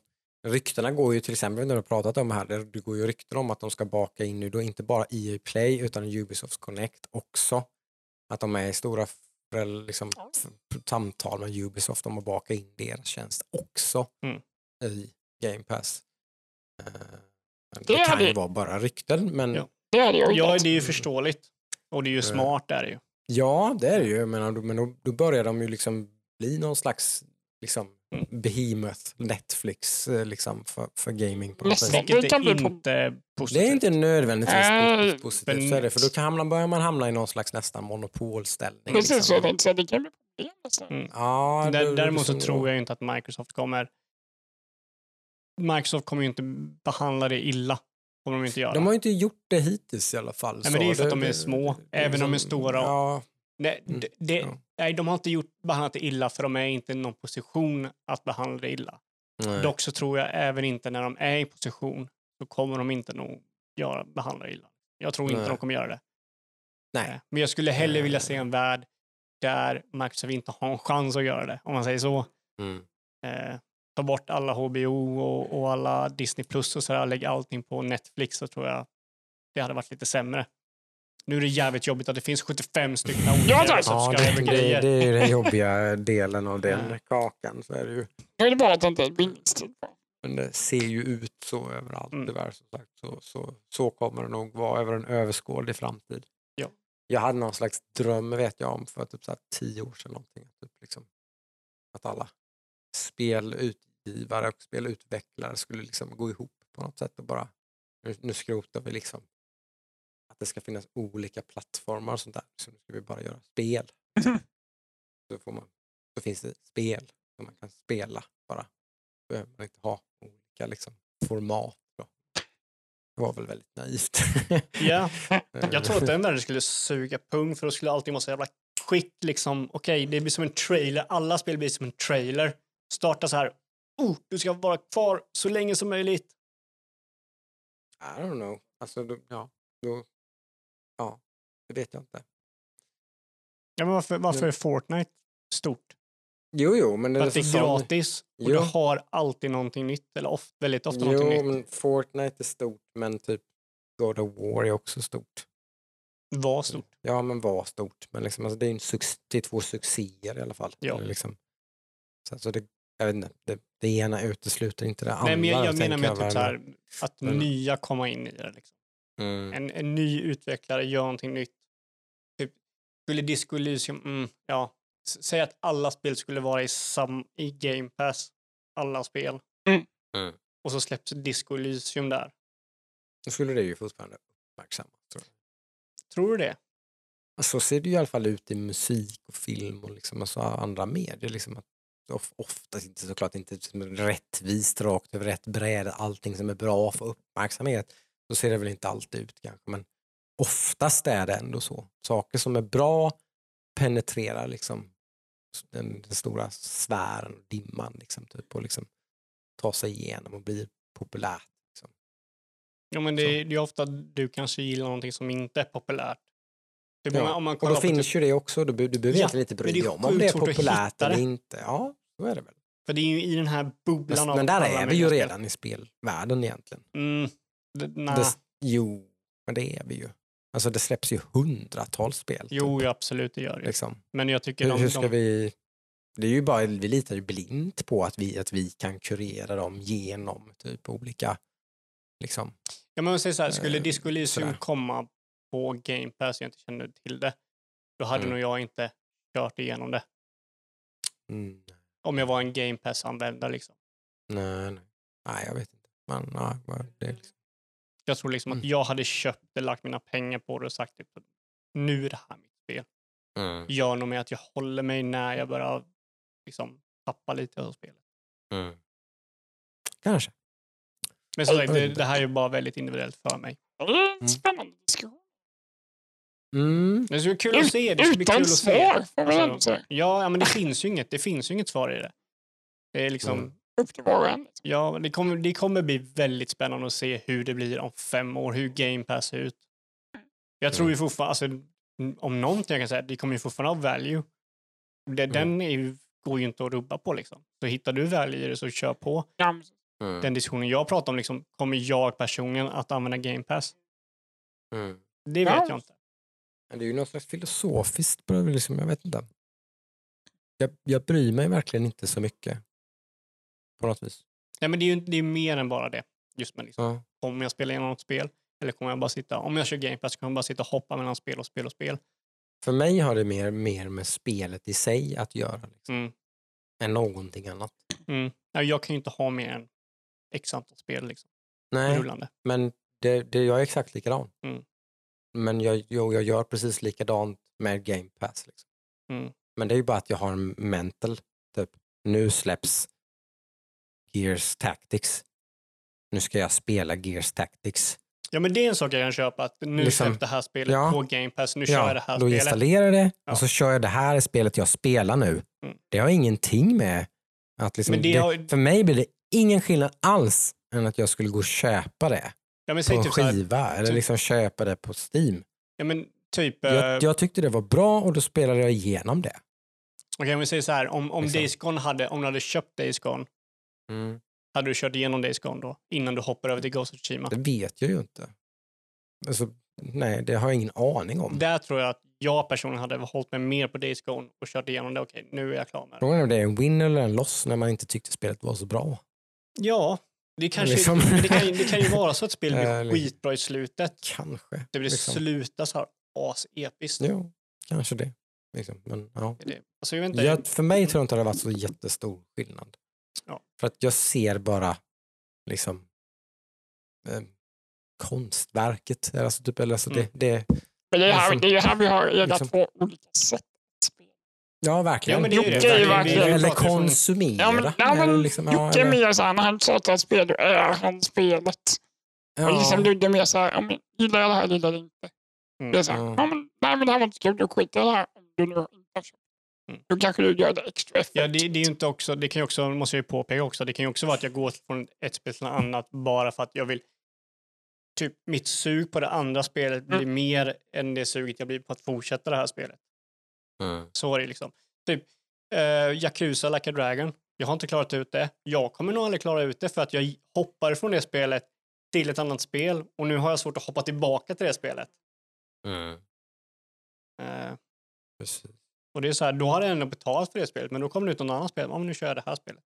Speaker 2: ryktena går ju till exempel, när du har pratat om här, det, det går ju rykten om att de ska baka in nu då inte bara EA Play utan Ubisoft Connect också. Att de är i stora liksom, samtal med Ubisoft om att baka in deras tjänst också
Speaker 4: Mm.
Speaker 2: i Game Pass. Eh, men
Speaker 3: Det
Speaker 2: det kan ju vara bara rykten, men
Speaker 4: Ja.
Speaker 3: Det hade jag
Speaker 4: ja,
Speaker 3: gillat.
Speaker 4: det är ju förståeligt. Och det är ju
Speaker 2: Eh.
Speaker 4: smart är det ju.
Speaker 2: Ja, det är det ju. Men, då, men då, då börjar de ju liksom bli någon slags liksom,
Speaker 4: Mm.
Speaker 2: behemoth, Netflix eh, liksom, för, för gaming. På något sätt.
Speaker 3: Det
Speaker 4: Vilket
Speaker 3: kan
Speaker 4: är inte positivt.
Speaker 2: Det är inte nödvändigtvis
Speaker 3: Nej,
Speaker 2: positivt,
Speaker 4: men-
Speaker 2: så är det, för då kan hamna, börjar man hamna i någon slags nästan monopolställning.
Speaker 3: Precis
Speaker 2: liksom.
Speaker 3: så jag tänkte säga. Det kan bli problem nästan.
Speaker 4: Mm.
Speaker 2: Ja,
Speaker 4: däremot så
Speaker 2: liksom,
Speaker 4: tror jag inte att Microsoft kommer... Microsoft kommer ju inte behandla det illa. Kommer de inte göra.
Speaker 2: De har ju inte gjort det hittills i alla fall.
Speaker 4: Nej, men det är ju för att de är små, även om de är stora.
Speaker 2: Ja, Mm,
Speaker 4: det, det,
Speaker 2: ja.
Speaker 4: nej, de har inte gjort, behandlat det illa för de är inte i någon position att behandla det illa.
Speaker 2: nej.
Speaker 4: Dock så tror jag även inte när de är i position så kommer de inte nog göra, behandla det illa. Jag tror inte
Speaker 2: Nej.
Speaker 4: de kommer göra det.
Speaker 2: Nej.
Speaker 4: Eh, Men jag skulle hellre vilja
Speaker 2: Eh.
Speaker 4: se en värld där Microsoft inte har en chans att göra det, om man säger så.
Speaker 2: Mm.
Speaker 4: Eh, ta bort alla HBO och, och alla Disney Plus och sådär, lägg allting på Netflix så tror jag det hade varit lite sämre. Nu är det jävligt jobbigt att det finns 75 stycken olika
Speaker 3: Ja, tack.
Speaker 2: Ja, det, det, det är ju den jobbiga delen av den kakan. Så är det ju.
Speaker 3: Då är det bara att det inte.
Speaker 2: Men det ser ju ut så överallt
Speaker 4: Mm.
Speaker 2: tyvärr. Som sagt. Så, så, så kommer det nog vara över en överskådlig framtid.
Speaker 4: Ja.
Speaker 2: Jag hade någon slags dröm vet jag om för typ så här tio år sedan. Någonting, typ liksom, att alla spelutgivare och spelutvecklare skulle liksom gå ihop på något sätt och bara nu, nu skrotar vi liksom att det ska finnas olika plattformar och sånt där. Så nu ska vi bara göra spel. så, får man, så finns det spel som man kan spela bara behöver man inte ha olika liksom, format. Då. Det var väl väldigt naivt.
Speaker 4: Ja, jag tror att den där skulle suga pung för då skulle allting vara så jävla quick liksom. Okej, det blir som en trailer. Alla spel blir som en trailer. Starta så här. Oh, du ska vara kvar så länge som möjligt.
Speaker 2: I don't know. Alltså, då, ja, då, det vet jag inte.
Speaker 4: Ja, men varför, varför är Fortnite stort?
Speaker 2: Jo, jo, men det är
Speaker 4: att det är gratis och
Speaker 2: Jo.
Speaker 4: du har alltid någonting nytt. Eller ofta, väldigt ofta någonting
Speaker 2: Jo,
Speaker 4: nytt.
Speaker 2: men Fortnite är stort, men typ God of War är också stort.
Speaker 4: Var stort.
Speaker 2: Ja, men var stort. Men liksom, alltså, det, är en suc- det är två succéer i alla fall.
Speaker 4: Ja.
Speaker 2: Liksom. Så, alltså, det, jag vet inte, det, det ena utesluter inte det andra.
Speaker 4: Nej, men jag, jag menar med typ så här, att
Speaker 2: Men-
Speaker 4: nya komma in i det. Liksom.
Speaker 2: Mm.
Speaker 4: En, en ny utvecklare gör någonting nytt. Skulle Disco Elysium, mm, ja, S- säg att alla spel skulle vara i, sam, i Game Pass. Alla spel.
Speaker 3: Mm.
Speaker 2: Mm.
Speaker 4: Och så släpps Disco Elysium där.
Speaker 2: Då skulle det ju fortfarande uppmärksammas. Tror jag.
Speaker 4: Tror du det?
Speaker 2: Så ser det ju i alla fall ut i musik och film och liksom, alltså andra medier. Liksom att of, oftast inte såklart inte rättvist rakt över rätt bräde, allting som är bra för uppmärksamhet. Så ser det väl inte alltid ut kanske, men oftast är det ändå så. Saker som är bra penetrerar liksom den, den stora sfären och dimman liksom, typ, och liksom tar sig igenom och blir populärt. Liksom.
Speaker 4: Ja, men det, det är ofta du kanske gillar någonting som inte är populärt. Typ
Speaker 2: Ja,
Speaker 4: om man,
Speaker 2: Och då finns
Speaker 4: typ,
Speaker 2: ju det också, du, du behöver
Speaker 4: Ja,
Speaker 2: egentligen inte bry dig om om det är populärt eller inte. Ja, så är det väl.
Speaker 4: För det är ju i den här bubblan
Speaker 2: Men,
Speaker 4: av
Speaker 2: men där är vi ju redan i spelvärlden egentligen.
Speaker 4: Mm, det.
Speaker 2: Det, jo, men det är vi ju. Alltså det släpps ju hundratals spel.
Speaker 4: Jo,
Speaker 2: typ,
Speaker 4: absolut det gör det.
Speaker 2: liksom.
Speaker 4: Men jag tycker
Speaker 2: hur,
Speaker 4: de,
Speaker 2: hur ska
Speaker 4: de,
Speaker 2: vi... Det är ju bara, vi litar ju blint på att vi, att vi kan kurera dem genom typ olika, liksom.
Speaker 4: Ja, men säger så här, skulle
Speaker 2: Eh,
Speaker 4: Disco Elysium komma på Game Pass och jag inte kände till det, då hade
Speaker 2: Mm.
Speaker 4: nog jag inte kört igenom det.
Speaker 2: Mm,
Speaker 4: Om jag var en Game Pass-användare. Liksom.
Speaker 2: nej, nej. Nej, jag vet inte. Men, nej, det är liksom,
Speaker 4: Jag tror liksom att
Speaker 2: Mm.
Speaker 4: jag hade köpt det, lagt mina pengar på det och sagt typ, nu är det här mitt spel. Gör nog med att jag håller mig när jag börjar liksom, tappa lite av spelet.
Speaker 2: mm. Kanske.
Speaker 4: Men som sagt, det, det här är ju bara väldigt individuellt för mig.
Speaker 3: Det är en spännande diskussion.
Speaker 2: Mm.
Speaker 4: Det ska bli kul att se. Det ska bli kul
Speaker 3: Utan
Speaker 4: att se.
Speaker 3: svar, får man
Speaker 4: Alltså, ja, men det finns ju inget. Det finns ju inget svar i det. Det är liksom,
Speaker 2: Mm.
Speaker 3: Upp till var och en. liksom.
Speaker 4: ja, det kommer, det kommer bli väldigt spännande att se hur det blir om fem år, hur Game Pass ser ut. Jag tror
Speaker 2: Mm.
Speaker 4: ju fortfarande, alltså, om någonting jag kan säga, det kommer ju fortfarande ha value. Det,
Speaker 2: Mm.
Speaker 4: Den är ju, går ju inte att rubba på liksom. Så hittar du value i det så kör på.
Speaker 2: Mm.
Speaker 4: Den diskussionen jag pratar om, liksom, kommer jag personligen att använda Game Pass?
Speaker 2: Mm.
Speaker 4: Det vet
Speaker 3: Ja.
Speaker 4: jag inte.
Speaker 2: Men det är ju något slags filosofiskt, liksom, jag vet inte. Jag, jag bryr mig verkligen inte så mycket. På något vis.
Speaker 4: Nej, men det är ju det är mer än bara det. Just med liksom,
Speaker 2: Ja.
Speaker 4: kommer jag spela igenom något spel? Eller kommer jag bara sitta, om jag kör Game Pass, kommer jag bara sitta och hoppa mellan spel och spel och spel?
Speaker 2: För mig har det mer, mer med spelet i sig att göra. Liksom,
Speaker 4: Mm.
Speaker 2: än någonting annat.
Speaker 4: Mm. Ja, jag kan ju inte ha mer än x antal spel liksom,
Speaker 2: Nej,
Speaker 4: rullande.
Speaker 2: men det, det, jag är exakt likadan.
Speaker 4: Mm.
Speaker 2: Men jag, jag, jag gör precis likadant med Game Pass. Liksom.
Speaker 4: Mm.
Speaker 2: Men det är ju bara att jag har en mental, typ, nu släpps Gears Tactics. Nu ska jag spela Gears Tactics.
Speaker 4: Ja, men det är en sak jag kan köpa. Att nu
Speaker 2: Liksom,
Speaker 4: släpps det här spelet
Speaker 2: ja.
Speaker 4: på Game Pass, nu kör jag det här
Speaker 2: då
Speaker 4: spelet.
Speaker 2: installerar jag det
Speaker 4: Ja.
Speaker 2: och så kör jag det här spelet jag spelar nu.
Speaker 4: Mm.
Speaker 2: Det har ingenting med att liksom,
Speaker 4: det
Speaker 2: det,
Speaker 4: har-
Speaker 2: för mig blir det ingen skillnad alls än att jag skulle gå och köpa det
Speaker 4: Ja, men
Speaker 2: på en
Speaker 4: typ så här,
Speaker 2: skiva eller
Speaker 4: typ-
Speaker 2: liksom köpa det på Steam.
Speaker 4: ja, men typ, eh,
Speaker 2: Jag, jag tyckte det var bra och då spelade jag igenom det.
Speaker 4: okej, om vi säger så här, om, om
Speaker 2: Liksom.
Speaker 4: Days Gone hade, om du hade köpt Days Gone, hade du kört igenom Days Gone då? Innan du hoppar över till Ghost of Tsushima?
Speaker 2: Det vet jag ju inte. Alltså, nej, det har jag ingen aning om.
Speaker 4: Där tror jag att jag personligen hade hållit mig mer på Days Gone och kört igenom det. Okej, nu är jag klar med det.
Speaker 2: Frågan är om det är en win eller en loss när man inte tyckte spelet var så bra.
Speaker 4: Ja, det, kanske,
Speaker 2: Liksom.
Speaker 4: det, kan, ju- det kan ju vara så att spelet blir
Speaker 2: liksom.
Speaker 4: skitbra i slutet.
Speaker 2: Kanske.
Speaker 4: Det blir
Speaker 2: liksom.
Speaker 4: sluta så här as-episkt.
Speaker 2: Jo, kanske det. Liksom. Men, ja.
Speaker 4: Det det. Alltså, jag.
Speaker 2: Jag, för mig tror jag inte det har varit så jättestor skillnad.
Speaker 4: Ja.
Speaker 2: För att jag ser bara liksom eh, konstverket. Alltså, typ, eller, alltså,
Speaker 4: Mm.
Speaker 2: det, det,
Speaker 3: Men det är här,
Speaker 2: Liksom-
Speaker 3: det är här vi har era
Speaker 2: liksom-
Speaker 3: två olika sätt att spela.
Speaker 2: ja, verkligen.
Speaker 4: Ja, men det är ju det.
Speaker 3: Jocke är
Speaker 4: vi-
Speaker 3: verkligen-
Speaker 2: eller
Speaker 4: pratar
Speaker 2: konsumera.
Speaker 3: Ja, men, ja, men
Speaker 2: liksom, ja,
Speaker 3: Jocke är mer såhär, när han tjatar ett spel, då är han spelet. Och liksom
Speaker 2: ja,
Speaker 3: Ludde är mer såhär, ja, men gillar jag det här, gillar jag det inte.
Speaker 4: Mm.
Speaker 3: Det är såhär,
Speaker 2: Ja.
Speaker 3: ja, men, nej men det här var inte kul, då skiter jag i det här. Om du nu inte har köpt.
Speaker 4: Mm.
Speaker 3: Då kanske du gör det extra effekt.
Speaker 4: Ja, det, det är inte också, det kan ju också, måste jag ju påpeka också, det kan ju också vara att jag går från ett spel till ett annat bara för att jag vill Typ mitt sug på det andra spelet blir
Speaker 3: Mm.
Speaker 4: mer än det suget jag blir på att fortsätta det här spelet.
Speaker 2: Mm.
Speaker 4: Så är det liksom. Typ uh, Yakuza Like a Dragon. Jag har inte klarat ut det. Jag kommer nog aldrig klara ut det för att jag hoppar från det spelet till ett annat spel och nu har jag svårt att hoppa tillbaka till det spelet.
Speaker 2: Mm.
Speaker 4: Eh,
Speaker 2: Precis.
Speaker 4: Och det är så här, då har jag ändå betalt för det spelet men då kommer det ut något annat spel. Ja, men nu kör jag det här spelet.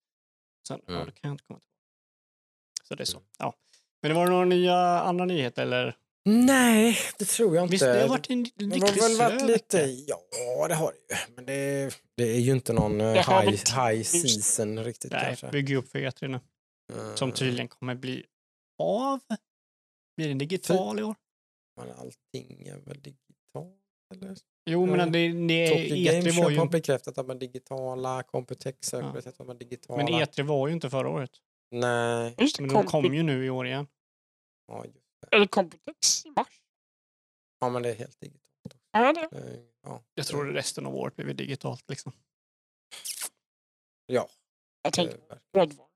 Speaker 4: Sen, ja,
Speaker 2: Mm.
Speaker 4: då kan jag inte komma tillbaka. Så det är så. Ja. Men det var några nya andra nyheter eller?
Speaker 2: Nej, det tror jag inte.
Speaker 4: Visst, det har varit en
Speaker 2: Det
Speaker 4: riktigt
Speaker 2: har väl varit lite, ja det har det ju. Men det, det är ju inte någon eh,
Speaker 3: Det
Speaker 2: high, high season riktigt
Speaker 4: Nej,
Speaker 2: kanske.
Speaker 4: bygger upp för E3 nu. Som
Speaker 2: Eh,
Speaker 4: tydligen kommer bli av. Blir den digital i år?
Speaker 2: Men allting är väl digitalt eller?
Speaker 4: Jo, men det, det,
Speaker 2: Tokyo
Speaker 4: E3
Speaker 2: Game
Speaker 4: var ju,
Speaker 2: har bekräftat att man digitala, Computex har
Speaker 4: Ja.
Speaker 2: bekräftat att man digitala.
Speaker 4: men E3 var ju inte förra året.
Speaker 2: Nej,
Speaker 3: Just det,
Speaker 4: Men de kom ju nu i år igen.
Speaker 2: ja, just det.
Speaker 3: Eller Computex i mars.
Speaker 2: ja men det är helt digitalt.
Speaker 3: Ja, det.
Speaker 2: Eh, Ja,
Speaker 4: Jag tror resten av året blir digitalt liksom.
Speaker 2: Ja.
Speaker 3: Jag
Speaker 2: verkligen.
Speaker 3: hårdvara.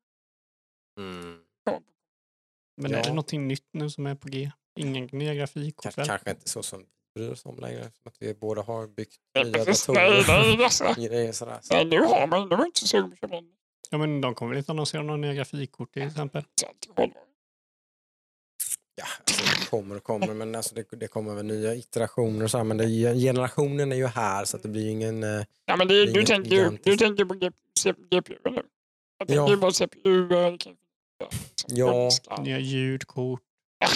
Speaker 2: Mm.
Speaker 4: Men
Speaker 2: Ja.
Speaker 4: är det någonting nytt nu som är på G? Ingen nya grafikkort
Speaker 2: Kanske, inte så som vi bryr oss om längre. Som att vi båda har byggt
Speaker 3: Ja,
Speaker 2: nya
Speaker 3: precis. Nej,
Speaker 2: datorer.
Speaker 3: nej, alltså.
Speaker 2: Grejer sådär. Så.
Speaker 3: Nej, nu har man, nu var inte så sugen på köpa.
Speaker 4: Ja, men de kommer väl inte annonsera några nya grafikkort till exempel.
Speaker 2: Ja, alltså, det kommer och kommer, men alltså, det, det kommer väl nya iterationer och så här, men det, generationen är ju här så att det blir ju ingen... eh,
Speaker 3: Ja, men det,
Speaker 2: Det är
Speaker 3: du, tänker, ju- du tänker på GPU nu? Jag tänker
Speaker 2: Ja.
Speaker 3: ju på CPU. eh,
Speaker 2: Ja.
Speaker 4: Nya ljudkort,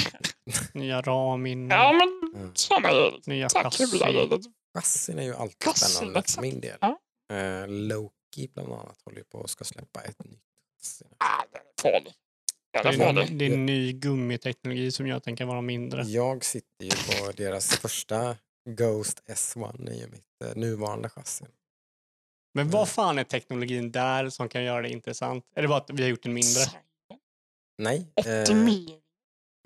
Speaker 4: nya RAM-minnen,
Speaker 3: Ja, men
Speaker 2: Mm.
Speaker 3: samma är
Speaker 4: nya
Speaker 3: Tack,
Speaker 4: chassi.
Speaker 3: huvudläget.
Speaker 2: Chassin är ju alltid
Speaker 3: Chassin,
Speaker 2: spännande för
Speaker 3: exakt.
Speaker 2: min del.
Speaker 3: Ja.
Speaker 2: Eh, Loki bland annat håller ju på och ska släppa ett nytt.
Speaker 3: Ah, den är farlig. Den
Speaker 4: Det
Speaker 3: är
Speaker 4: är,
Speaker 3: farlig.
Speaker 4: det är ny gummiteknologi som att den kan vara mindre.
Speaker 2: Jag sitter ju på deras första Ghost S1 i mitt eh, nuvarande chassi.
Speaker 4: Men vad fan är teknologin där som kan göra det intressant? Är det bara att vi har gjort den mindre?
Speaker 2: Nej, eh,
Speaker 3: Optimering.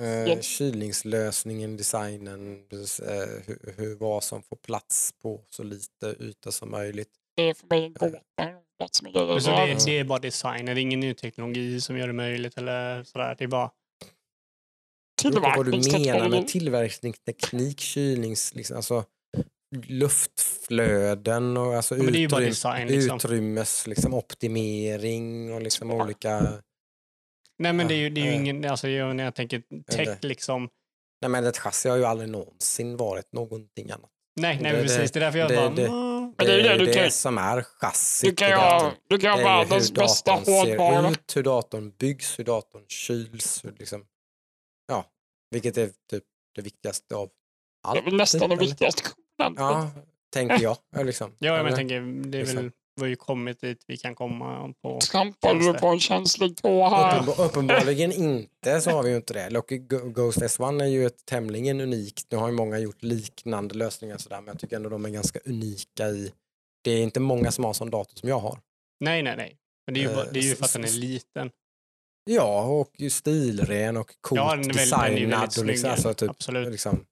Speaker 2: Eh,
Speaker 3: Ja.
Speaker 2: kylningslösningen, designen, eh, hur, hur, vad som får plats på så lite yta som möjligt.
Speaker 3: Det är för mig en gåta. Är
Speaker 4: Så det, det är bara design, det är ingen ny teknologi som gör det möjligt eller sådär. Det är bara...
Speaker 2: Beror på vad du menar med tillverkningsteknik, kylnings, liksom, alltså luftflöden och alltså
Speaker 4: Ja, men det är ju bara
Speaker 2: utrym-
Speaker 4: design liksom.
Speaker 2: utrymmes liksom, optimering och liksom
Speaker 3: Smart.
Speaker 2: olika...
Speaker 4: Nej men det är ju, det är ju ingen, alltså jag, när jag tänker tech liksom.
Speaker 2: Nej men ett chassi har ju aldrig någonsin varit någonting annat.
Speaker 4: Nej, nej
Speaker 2: Det-
Speaker 4: precis. Det är därför jag
Speaker 2: det-
Speaker 4: bara...
Speaker 2: det-
Speaker 3: det är ju det du
Speaker 2: det som är chassit.
Speaker 3: Du kan ju ha, du kan
Speaker 2: Det
Speaker 3: ha
Speaker 2: är ju
Speaker 3: världens
Speaker 2: hur
Speaker 3: bästa
Speaker 2: datorn
Speaker 3: hårdvara.
Speaker 2: ser ut, hur datorn byggs, hur datorn kyls. Hur liksom, ja, vilket är typ det viktigaste av
Speaker 3: Det
Speaker 2: allt.
Speaker 3: är väl nästan
Speaker 2: eller?
Speaker 3: viktigaste komponenten.
Speaker 2: Ja, tänker jag. Ja, Liksom.
Speaker 4: Ja, men jag tänker, det är väl. Vi har ju kommit dit vi kan komma på.
Speaker 3: Trampar du på en känslig tå här?
Speaker 2: Uppenbar, uppenbarligen inte så har vi ju inte det. Loki Ghost S1 är ju ett tämligen unikt, nu har ju många gjort liknande lösningar sådär, men jag tycker ändå de är ganska unika i, det är inte många som har sån dator som jag har.
Speaker 4: Nej, nej, nej. Men det är ju, bara, det är ju
Speaker 2: Eh,
Speaker 4: för att den är liten.
Speaker 2: Ja, och ju stilren och coolt
Speaker 4: Ja, väldigt,
Speaker 2: designad.
Speaker 4: väldigt
Speaker 2: och liksom, alltså, typ,
Speaker 4: Absolut.
Speaker 2: liksom,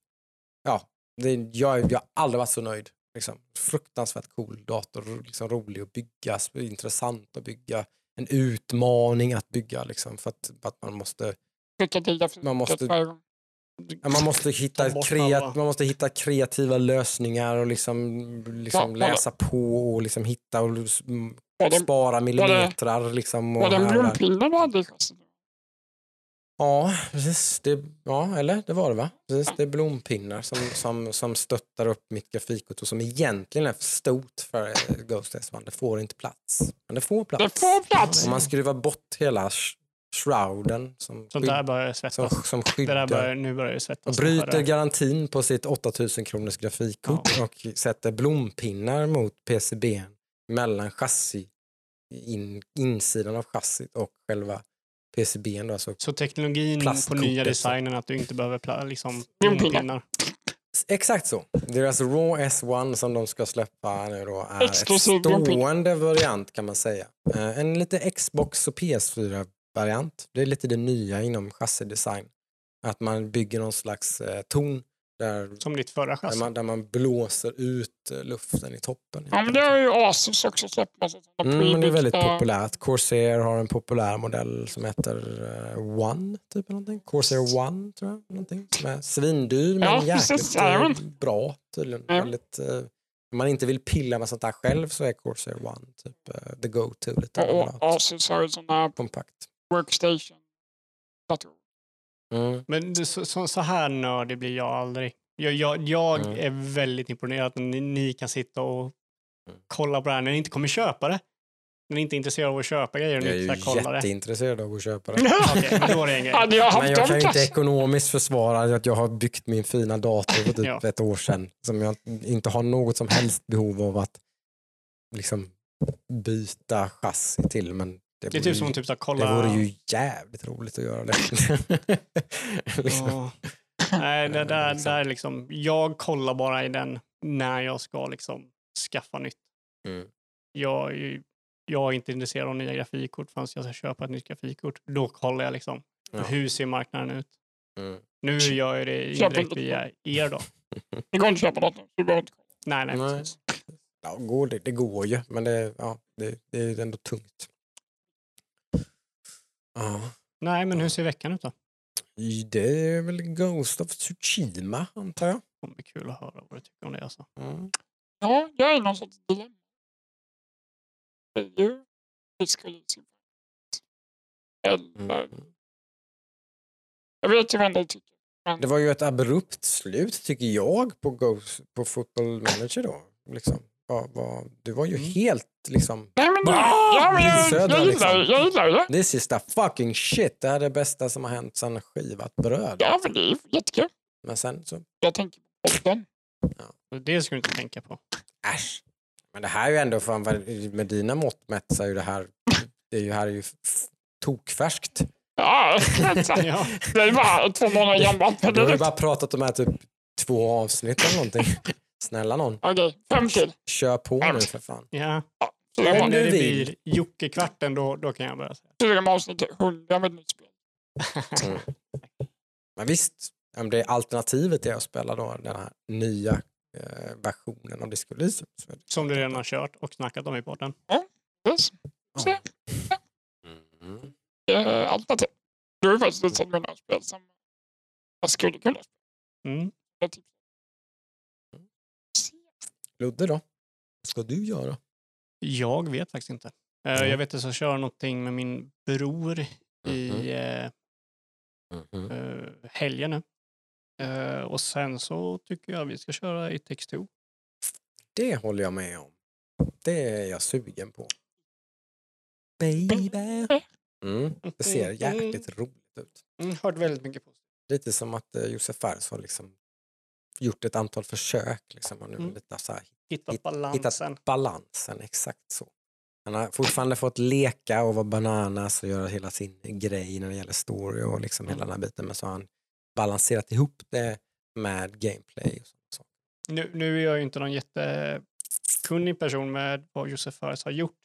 Speaker 2: ja, det, jag, jag har aldrig varit så nöjd. Liksom. Fruktansvärt cool dator, liksom, rolig att bygga, intressant att bygga, en utmaning att bygga. Liksom, för, att, för att man måste Man måste- man, måste hitta kreat- man måste hitta kreativa lösningar och liksom, liksom läsa på och liksom hitta och spara millimetrar. Liksom, och
Speaker 3: var det en blompinne du hade i chassit?
Speaker 2: Ja, precis. Det, ja, eller det var det va? Precis, det är blompinnar som, som, som stöttar upp mitt grafikkort och som egentligen är för stort för Ghost S1. Det får inte plats. Men det får plats.
Speaker 3: Det får plats.
Speaker 2: Om man skruvar bort hela sh- shrouden som,
Speaker 4: Sånt där börjar
Speaker 2: som,
Speaker 4: svettas.
Speaker 2: som
Speaker 4: Det där
Speaker 2: skyddar
Speaker 4: börjar, nu börjar det
Speaker 2: och
Speaker 4: svettas.
Speaker 2: bryter garantin på sitt 8000 kronors grafikkort och sätter blompinnar mot PCB mellan chassi, in, insidan av chassit och själva PCBn. Då, alltså.
Speaker 4: Så teknologin på nya designen att du inte behöver pla- liksom,
Speaker 3: blompinnar.
Speaker 2: Exakt så. Deras Raw S1 som de ska släppa nu då är
Speaker 3: Exklusiv
Speaker 2: ett stående variant kan man säga. Eh, En lite Xbox och PS4-variant. Det är lite det nya inom chassidesign. Att man bygger någon slags eh, ton där,
Speaker 4: Som ditt förra
Speaker 2: där,
Speaker 4: chassi.
Speaker 2: man, där man blåser ut eh, luften i toppen.
Speaker 3: Ja, men det har ju Asus också släppt. Med sådana
Speaker 2: Mm, men det är väldigt populärt. Corsair har en populär modell som heter eh, One, typ någonting. Corsair One, tror jag. Någonting. Som är svindyr, men
Speaker 3: Ja,
Speaker 2: jäkligt
Speaker 3: precis,
Speaker 2: eh, bra tydligen.
Speaker 3: Ja.
Speaker 2: Väldigt, eh, om man inte vill pilla med sånt där själv så är Corsair One typ eh, the go-to. Lite
Speaker 3: Och,
Speaker 2: överallt.
Speaker 3: och Asus har ju sådana
Speaker 2: Kompakt.
Speaker 3: workstation datorer.
Speaker 2: Mm.
Speaker 4: Men så, så, så här nördig blir jag aldrig. Jag, jag, jag
Speaker 2: Mm.
Speaker 4: är väldigt imponerad att ni, ni kan sitta och
Speaker 2: Mm.
Speaker 4: kolla på det här när ni inte kommer köpa det. När ni inte är intresserade av att köpa grejer
Speaker 2: Jag är ju
Speaker 4: det.
Speaker 2: jätteintresserad av att köpa det.
Speaker 4: Okej, men då är det en grej.
Speaker 3: Hade jag haft
Speaker 2: Men jag kan ju inte ekonomiskt försvara att jag har byggt min fina dator för typ
Speaker 4: Ja.
Speaker 2: ett år sedan. Som jag inte har något som helst behov av att liksom byta chassi till. Men det,
Speaker 4: Det är typ som
Speaker 2: ju-
Speaker 4: att typ så här,
Speaker 2: Det
Speaker 4: kolla...
Speaker 2: vore ju jävligt roligt att göra det. liksom.
Speaker 4: Nej, det där,
Speaker 2: Liksom.
Speaker 4: där liksom, jag kollar bara i den när jag ska liksom skaffa nytt.
Speaker 2: Mm.
Speaker 4: Jag, jag är inte intresserad av nya grafikkort förrän jag ska köpa ett nytt grafikkort. Då kollar jag liksom,
Speaker 2: Ja.
Speaker 4: hur ser marknaden ut?
Speaker 2: Mm.
Speaker 4: Nu gör jag det indirekt via er då.
Speaker 3: Det går inte att köpa datorn. så Du behöver inte kolla.
Speaker 4: Nej, nej,
Speaker 2: Nej. Ja, går det, det går ju, men det, ja, det, det är ändå tungt. Ja.
Speaker 4: Nej, men hur ser veckan ut då?
Speaker 2: Det är väl Ghost of Tsushima, antar jag.
Speaker 4: Det kommer bli kul att höra vad du tycker om det. Alltså.
Speaker 2: Mm.
Speaker 3: Ja, jag är någon sorts dilemma. Ju. Eller,
Speaker 2: Mm.
Speaker 3: jag vet ju vad ni tycker.
Speaker 2: Det var ju ett abrupt slut tycker jag på, Ghost, på Football Manager då. Liksom. Vad- vad- du var ju
Speaker 4: Mm.
Speaker 2: helt liksom,
Speaker 3: Nej, men,
Speaker 2: Bah!
Speaker 3: ja, men jag,
Speaker 2: Södra,
Speaker 3: jag, gillar,
Speaker 2: liksom.
Speaker 3: jag gillar det.
Speaker 2: this is the fucking shit. Det här är det bästa som har hänt sedan skivat bröd.
Speaker 3: Ja, men det är jättekul.
Speaker 2: Men sen så,
Speaker 3: Jag tänker på podden.
Speaker 4: Det ska du inte tänka på.
Speaker 2: äsch. Men det här är ju ändå, fan, med dina mått mätt så är ju det här, det är ju här är ju tokfärskt.
Speaker 3: Ja,
Speaker 4: Ja.
Speaker 3: det är bara två månader gammalt.
Speaker 2: Du har ju bara pratat om det här typ två avsnitt eller någonting. Snälla någon,
Speaker 3: Okej, fem till.
Speaker 2: kör på nu för fan.
Speaker 4: Ja.
Speaker 3: Fyra
Speaker 2: Om
Speaker 4: det blir Jocke-kvarten, då, då kan jag börja säga.
Speaker 3: Fyra med avsnitt till hundra med ett nytt spel.
Speaker 2: Mm. Men visst, om det alternativet är att spela då den här nya eh, versionen av Disco Elysium. så är det-
Speaker 4: Som du redan har kört och snackat om i podden.
Speaker 3: Yes. Se.
Speaker 2: Mm.
Speaker 3: Eh, alternativ. Du har ju faktiskt visat mig några spel som jag skulle kunna spela.
Speaker 4: Mm.
Speaker 2: Ludde då? Vad ska du göra?
Speaker 4: Jag vet faktiskt inte.
Speaker 2: Mm.
Speaker 4: Jag vet att jag köra någonting med min bror i eh,
Speaker 2: Mhm.
Speaker 4: eh, helgen nu. Eh, och sen så tycker jag vi ska köra i Takes Two.
Speaker 2: Det håller jag med om. Det är jag sugen på. Baby. Mm. Det ser jäkligt roligt ut.
Speaker 4: Mm, hört väldigt mycket på.
Speaker 2: Lite som att Josef Fares har liksom gjort ett antal försök liksom, och nu
Speaker 4: Mm.
Speaker 2: lite så här,
Speaker 4: Hitta
Speaker 2: Hitt-
Speaker 4: balansen.
Speaker 2: balansen, exakt så. Han har fortfarande fått leka och vara bananas och göra hela sin grej när det gäller story och liksom hela den här biten. Men så har han balanserat ihop det med gameplay. Och så.
Speaker 4: Nu, nu är jag ju inte någon jättekunnig person med vad Josef Fares har gjort.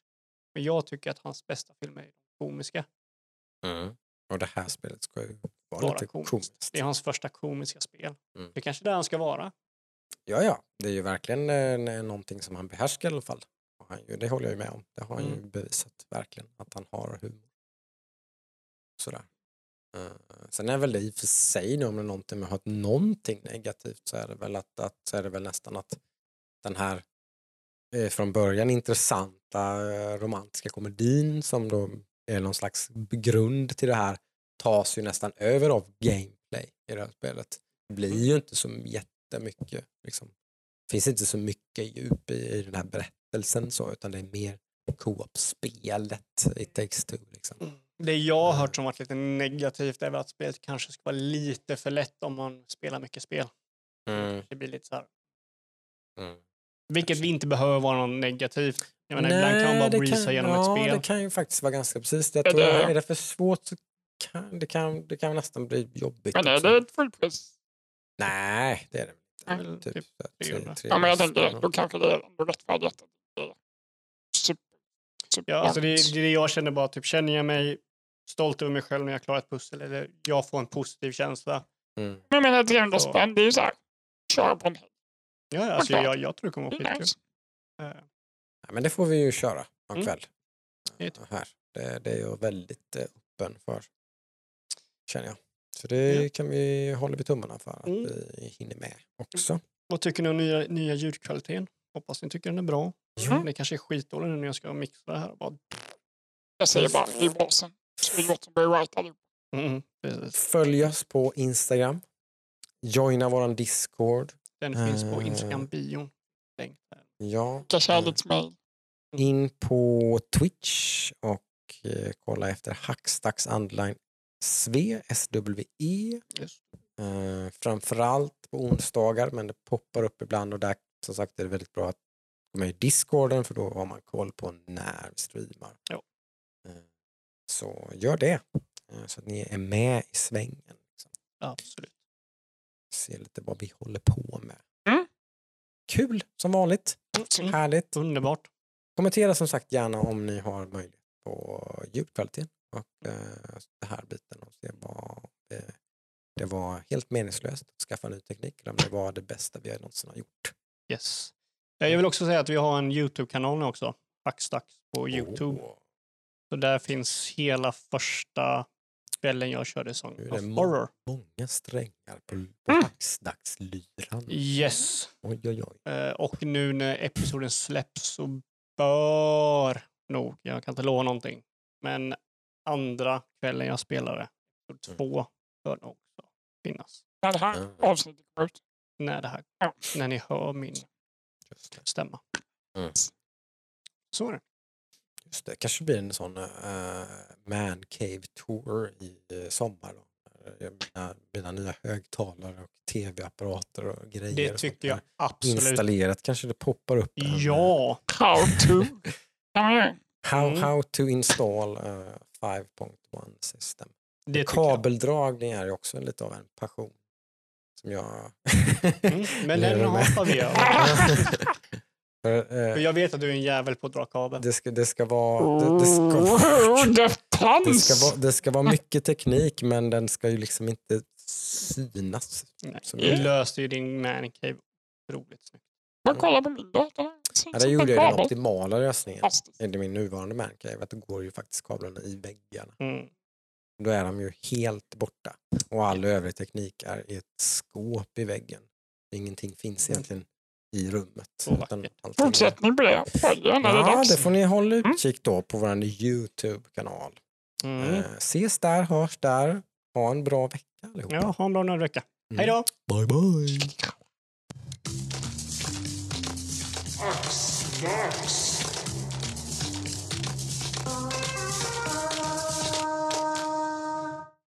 Speaker 4: Men jag tycker att hans bästa filmer är de komiska.
Speaker 2: Och det här spelet ska ju vara
Speaker 4: Vara
Speaker 2: lite
Speaker 4: komiskt.
Speaker 2: komiskt.
Speaker 4: Det är hans första komiska spel.
Speaker 2: Mm.
Speaker 4: Det är kanske där han ska vara.
Speaker 2: Ja, ja, det är ju verkligen eh, någonting som han behärskar i alla fall. Han, ju- det håller jag ju med om. Det har han ju
Speaker 4: Mm.
Speaker 2: bevisat verkligen, att han har humor. Sådär. Eh, sen är väl det i och för sig nu om det är någonting med att någonting negativt så är det väl att, att så är det väl nästan att den här eh, från början intressanta eh, romantiska komedin som då är någon slags grund till det här tas ju nästan över av gameplay i det här spelet. Det blir ju inte så jättemycket, liksom, det finns inte så mycket djup i, i den här berättelsen så, utan det är mer co-op-spelet i Takes Two. Liksom.
Speaker 4: Det jag har hört som varit lite negativt är att spelet kanske ska vara lite för lätt om man spelar mycket spel.
Speaker 2: Mm,
Speaker 4: Det blir lite så här.
Speaker 2: mm.
Speaker 4: Vilket vi inte behöver vara något negativt. Jag menar, ibland kan man bara
Speaker 2: det
Speaker 4: breeza igenom
Speaker 2: ja,
Speaker 4: ett spel.
Speaker 2: det kan ju faktiskt vara ganska precis det.
Speaker 3: Är
Speaker 2: Jag tror, är det för svårt så kan det, kan, det kan nästan bli jobbigt.
Speaker 3: Men är
Speaker 2: också.
Speaker 3: det ett fullpris?
Speaker 2: Nej, det är det inte.
Speaker 4: Det är väl
Speaker 2: Typ,
Speaker 4: typ
Speaker 2: så här,
Speaker 4: 300.
Speaker 2: tre-
Speaker 3: Ja, men jag tänker då kanske det är rättfärdigt. att det är Super, super
Speaker 4: Ja, alltså det, är- det är det jag känner bara, typ, känner jag mig stolt över mig själv när jag klarar ett pussel eller jag får en positiv känsla.
Speaker 2: Mm.
Speaker 3: Men jag menar 300
Speaker 4: Så.
Speaker 3: spänn, det är ju så här. Köra på en helg.
Speaker 4: Ja, alltså, jag, jag tror det kommer
Speaker 3: Det
Speaker 4: vara
Speaker 3: är
Speaker 4: skitkul.
Speaker 3: nice.
Speaker 2: Ja, men det får vi ju köra någon
Speaker 4: Mm.
Speaker 2: kväll.
Speaker 4: Det
Speaker 2: Ja, här. Det, det är jag väldigt eh, öppen för. Känner jag. Så det
Speaker 4: Ja.
Speaker 2: kan vi, håller vi tummarna för att
Speaker 4: Mm.
Speaker 2: vi hinner med också.
Speaker 4: Vad tycker ni om nya, nya ljudkvaliteten? Hoppas ni tycker den är bra.
Speaker 3: Ja.
Speaker 4: Det kanske är skitdålig nu när jag ska mixa det här. och Bara,
Speaker 3: Jag säger bara, det är. Så är right allihop.
Speaker 4: mm.
Speaker 2: Följ oss på Instagram. Joina våran Discord.
Speaker 4: Den finns på
Speaker 2: Eh.
Speaker 4: Instagram-bion. Länk där.
Speaker 2: Ja.
Speaker 3: Skicka kärleksmail.
Speaker 2: In på Twitch och eh, kolla efter Hackstacks Underline SV, SWE.
Speaker 4: Just.
Speaker 2: Eh, framförallt på onsdagar, men det poppar upp ibland och där som sagt är det väldigt bra att gå med i Discorden för då har man koll på när vi streamar.
Speaker 4: Ja.
Speaker 2: Eh, så gör det, eh, så att ni är med i svängen. Liksom.
Speaker 4: Absolut.
Speaker 2: Se lite vad vi håller på med.
Speaker 3: Mm.
Speaker 2: Kul som vanligt,
Speaker 4: Mm.
Speaker 2: härligt.
Speaker 4: Underbart.
Speaker 2: Kommentera som sagt gärna om ni har möjlighet på ljudkvaliteten och eh, det här biten och se vad det, det var helt meningslöst att skaffa ny teknik om det var det bästa vi någonsin har gjort.
Speaker 4: Yes. Eh, Jag vill också säga att vi har en YouTube-kanal nu också. Hackstacks på YouTube.
Speaker 2: Åh,
Speaker 4: Så där finns hela första kvällen jag körde Song
Speaker 2: Nu är
Speaker 4: of Horror.
Speaker 2: många strängar på, på
Speaker 3: Mm.
Speaker 2: hacksdagslyran.
Speaker 4: Yes.
Speaker 2: Oj, oj, oj.
Speaker 4: Eh, Och nu när episoden släpps så bör nog. Jag kan inte lova någonting. Men andra kvällen jag spelade, episod
Speaker 2: Mm.
Speaker 4: två, bör nog också finnas.
Speaker 3: När det här
Speaker 2: Mm.
Speaker 3: avsnittet kommer ut.
Speaker 4: När, det här, när ni hör min stämma.
Speaker 2: Mm.
Speaker 4: Så är det.
Speaker 2: Just det. kanske blir en sån uh, man cave tour i uh, sommar. Då. Eh, Mina, mina nya högtalare och tv-apparater och grejer.
Speaker 4: Det tycker jag absolut.
Speaker 2: Installerat kanske det poppar upp. en, eh,
Speaker 4: Ja,
Speaker 3: How to.
Speaker 2: How,
Speaker 4: Mm.
Speaker 2: how to install uh, 5.1 system.
Speaker 4: det.
Speaker 2: Kabeldragning är ju också lite av en passion. Som jag...
Speaker 4: Mm, men den hoppar vi över.
Speaker 2: För,
Speaker 4: För
Speaker 2: eh,
Speaker 4: jag vet att du är en jävel på att dra kabel.
Speaker 2: det, ska, det ska vara... Det, det, ska,
Speaker 3: det
Speaker 2: ska vara, det ska vara mycket teknik men den ska ju liksom inte synas.
Speaker 4: Nej, Du löste ju din man cave otroligt snyggt.
Speaker 3: Man kollar på min dator.
Speaker 2: Ja, det gjorde jag den optimala lösningen. I min nuvarande mancave, att det går ju faktiskt kablarna i väggarna.
Speaker 4: Mm.
Speaker 2: Då är de ju helt borta. Och all övrig teknik är i ett skåp i väggen. Ingenting finns egentligen i rummet.
Speaker 3: Fortsättning på det.
Speaker 2: Ja, det får ni hålla utkik då på vår Youtube-kanal.
Speaker 4: Mm.
Speaker 2: Eh, ses där, hörs där. Ha en bra vecka allihopa.
Speaker 4: Ja, ha en bra nördvecka.
Speaker 2: Mm.
Speaker 4: Hej då!
Speaker 2: Bye bye!
Speaker 3: Marks.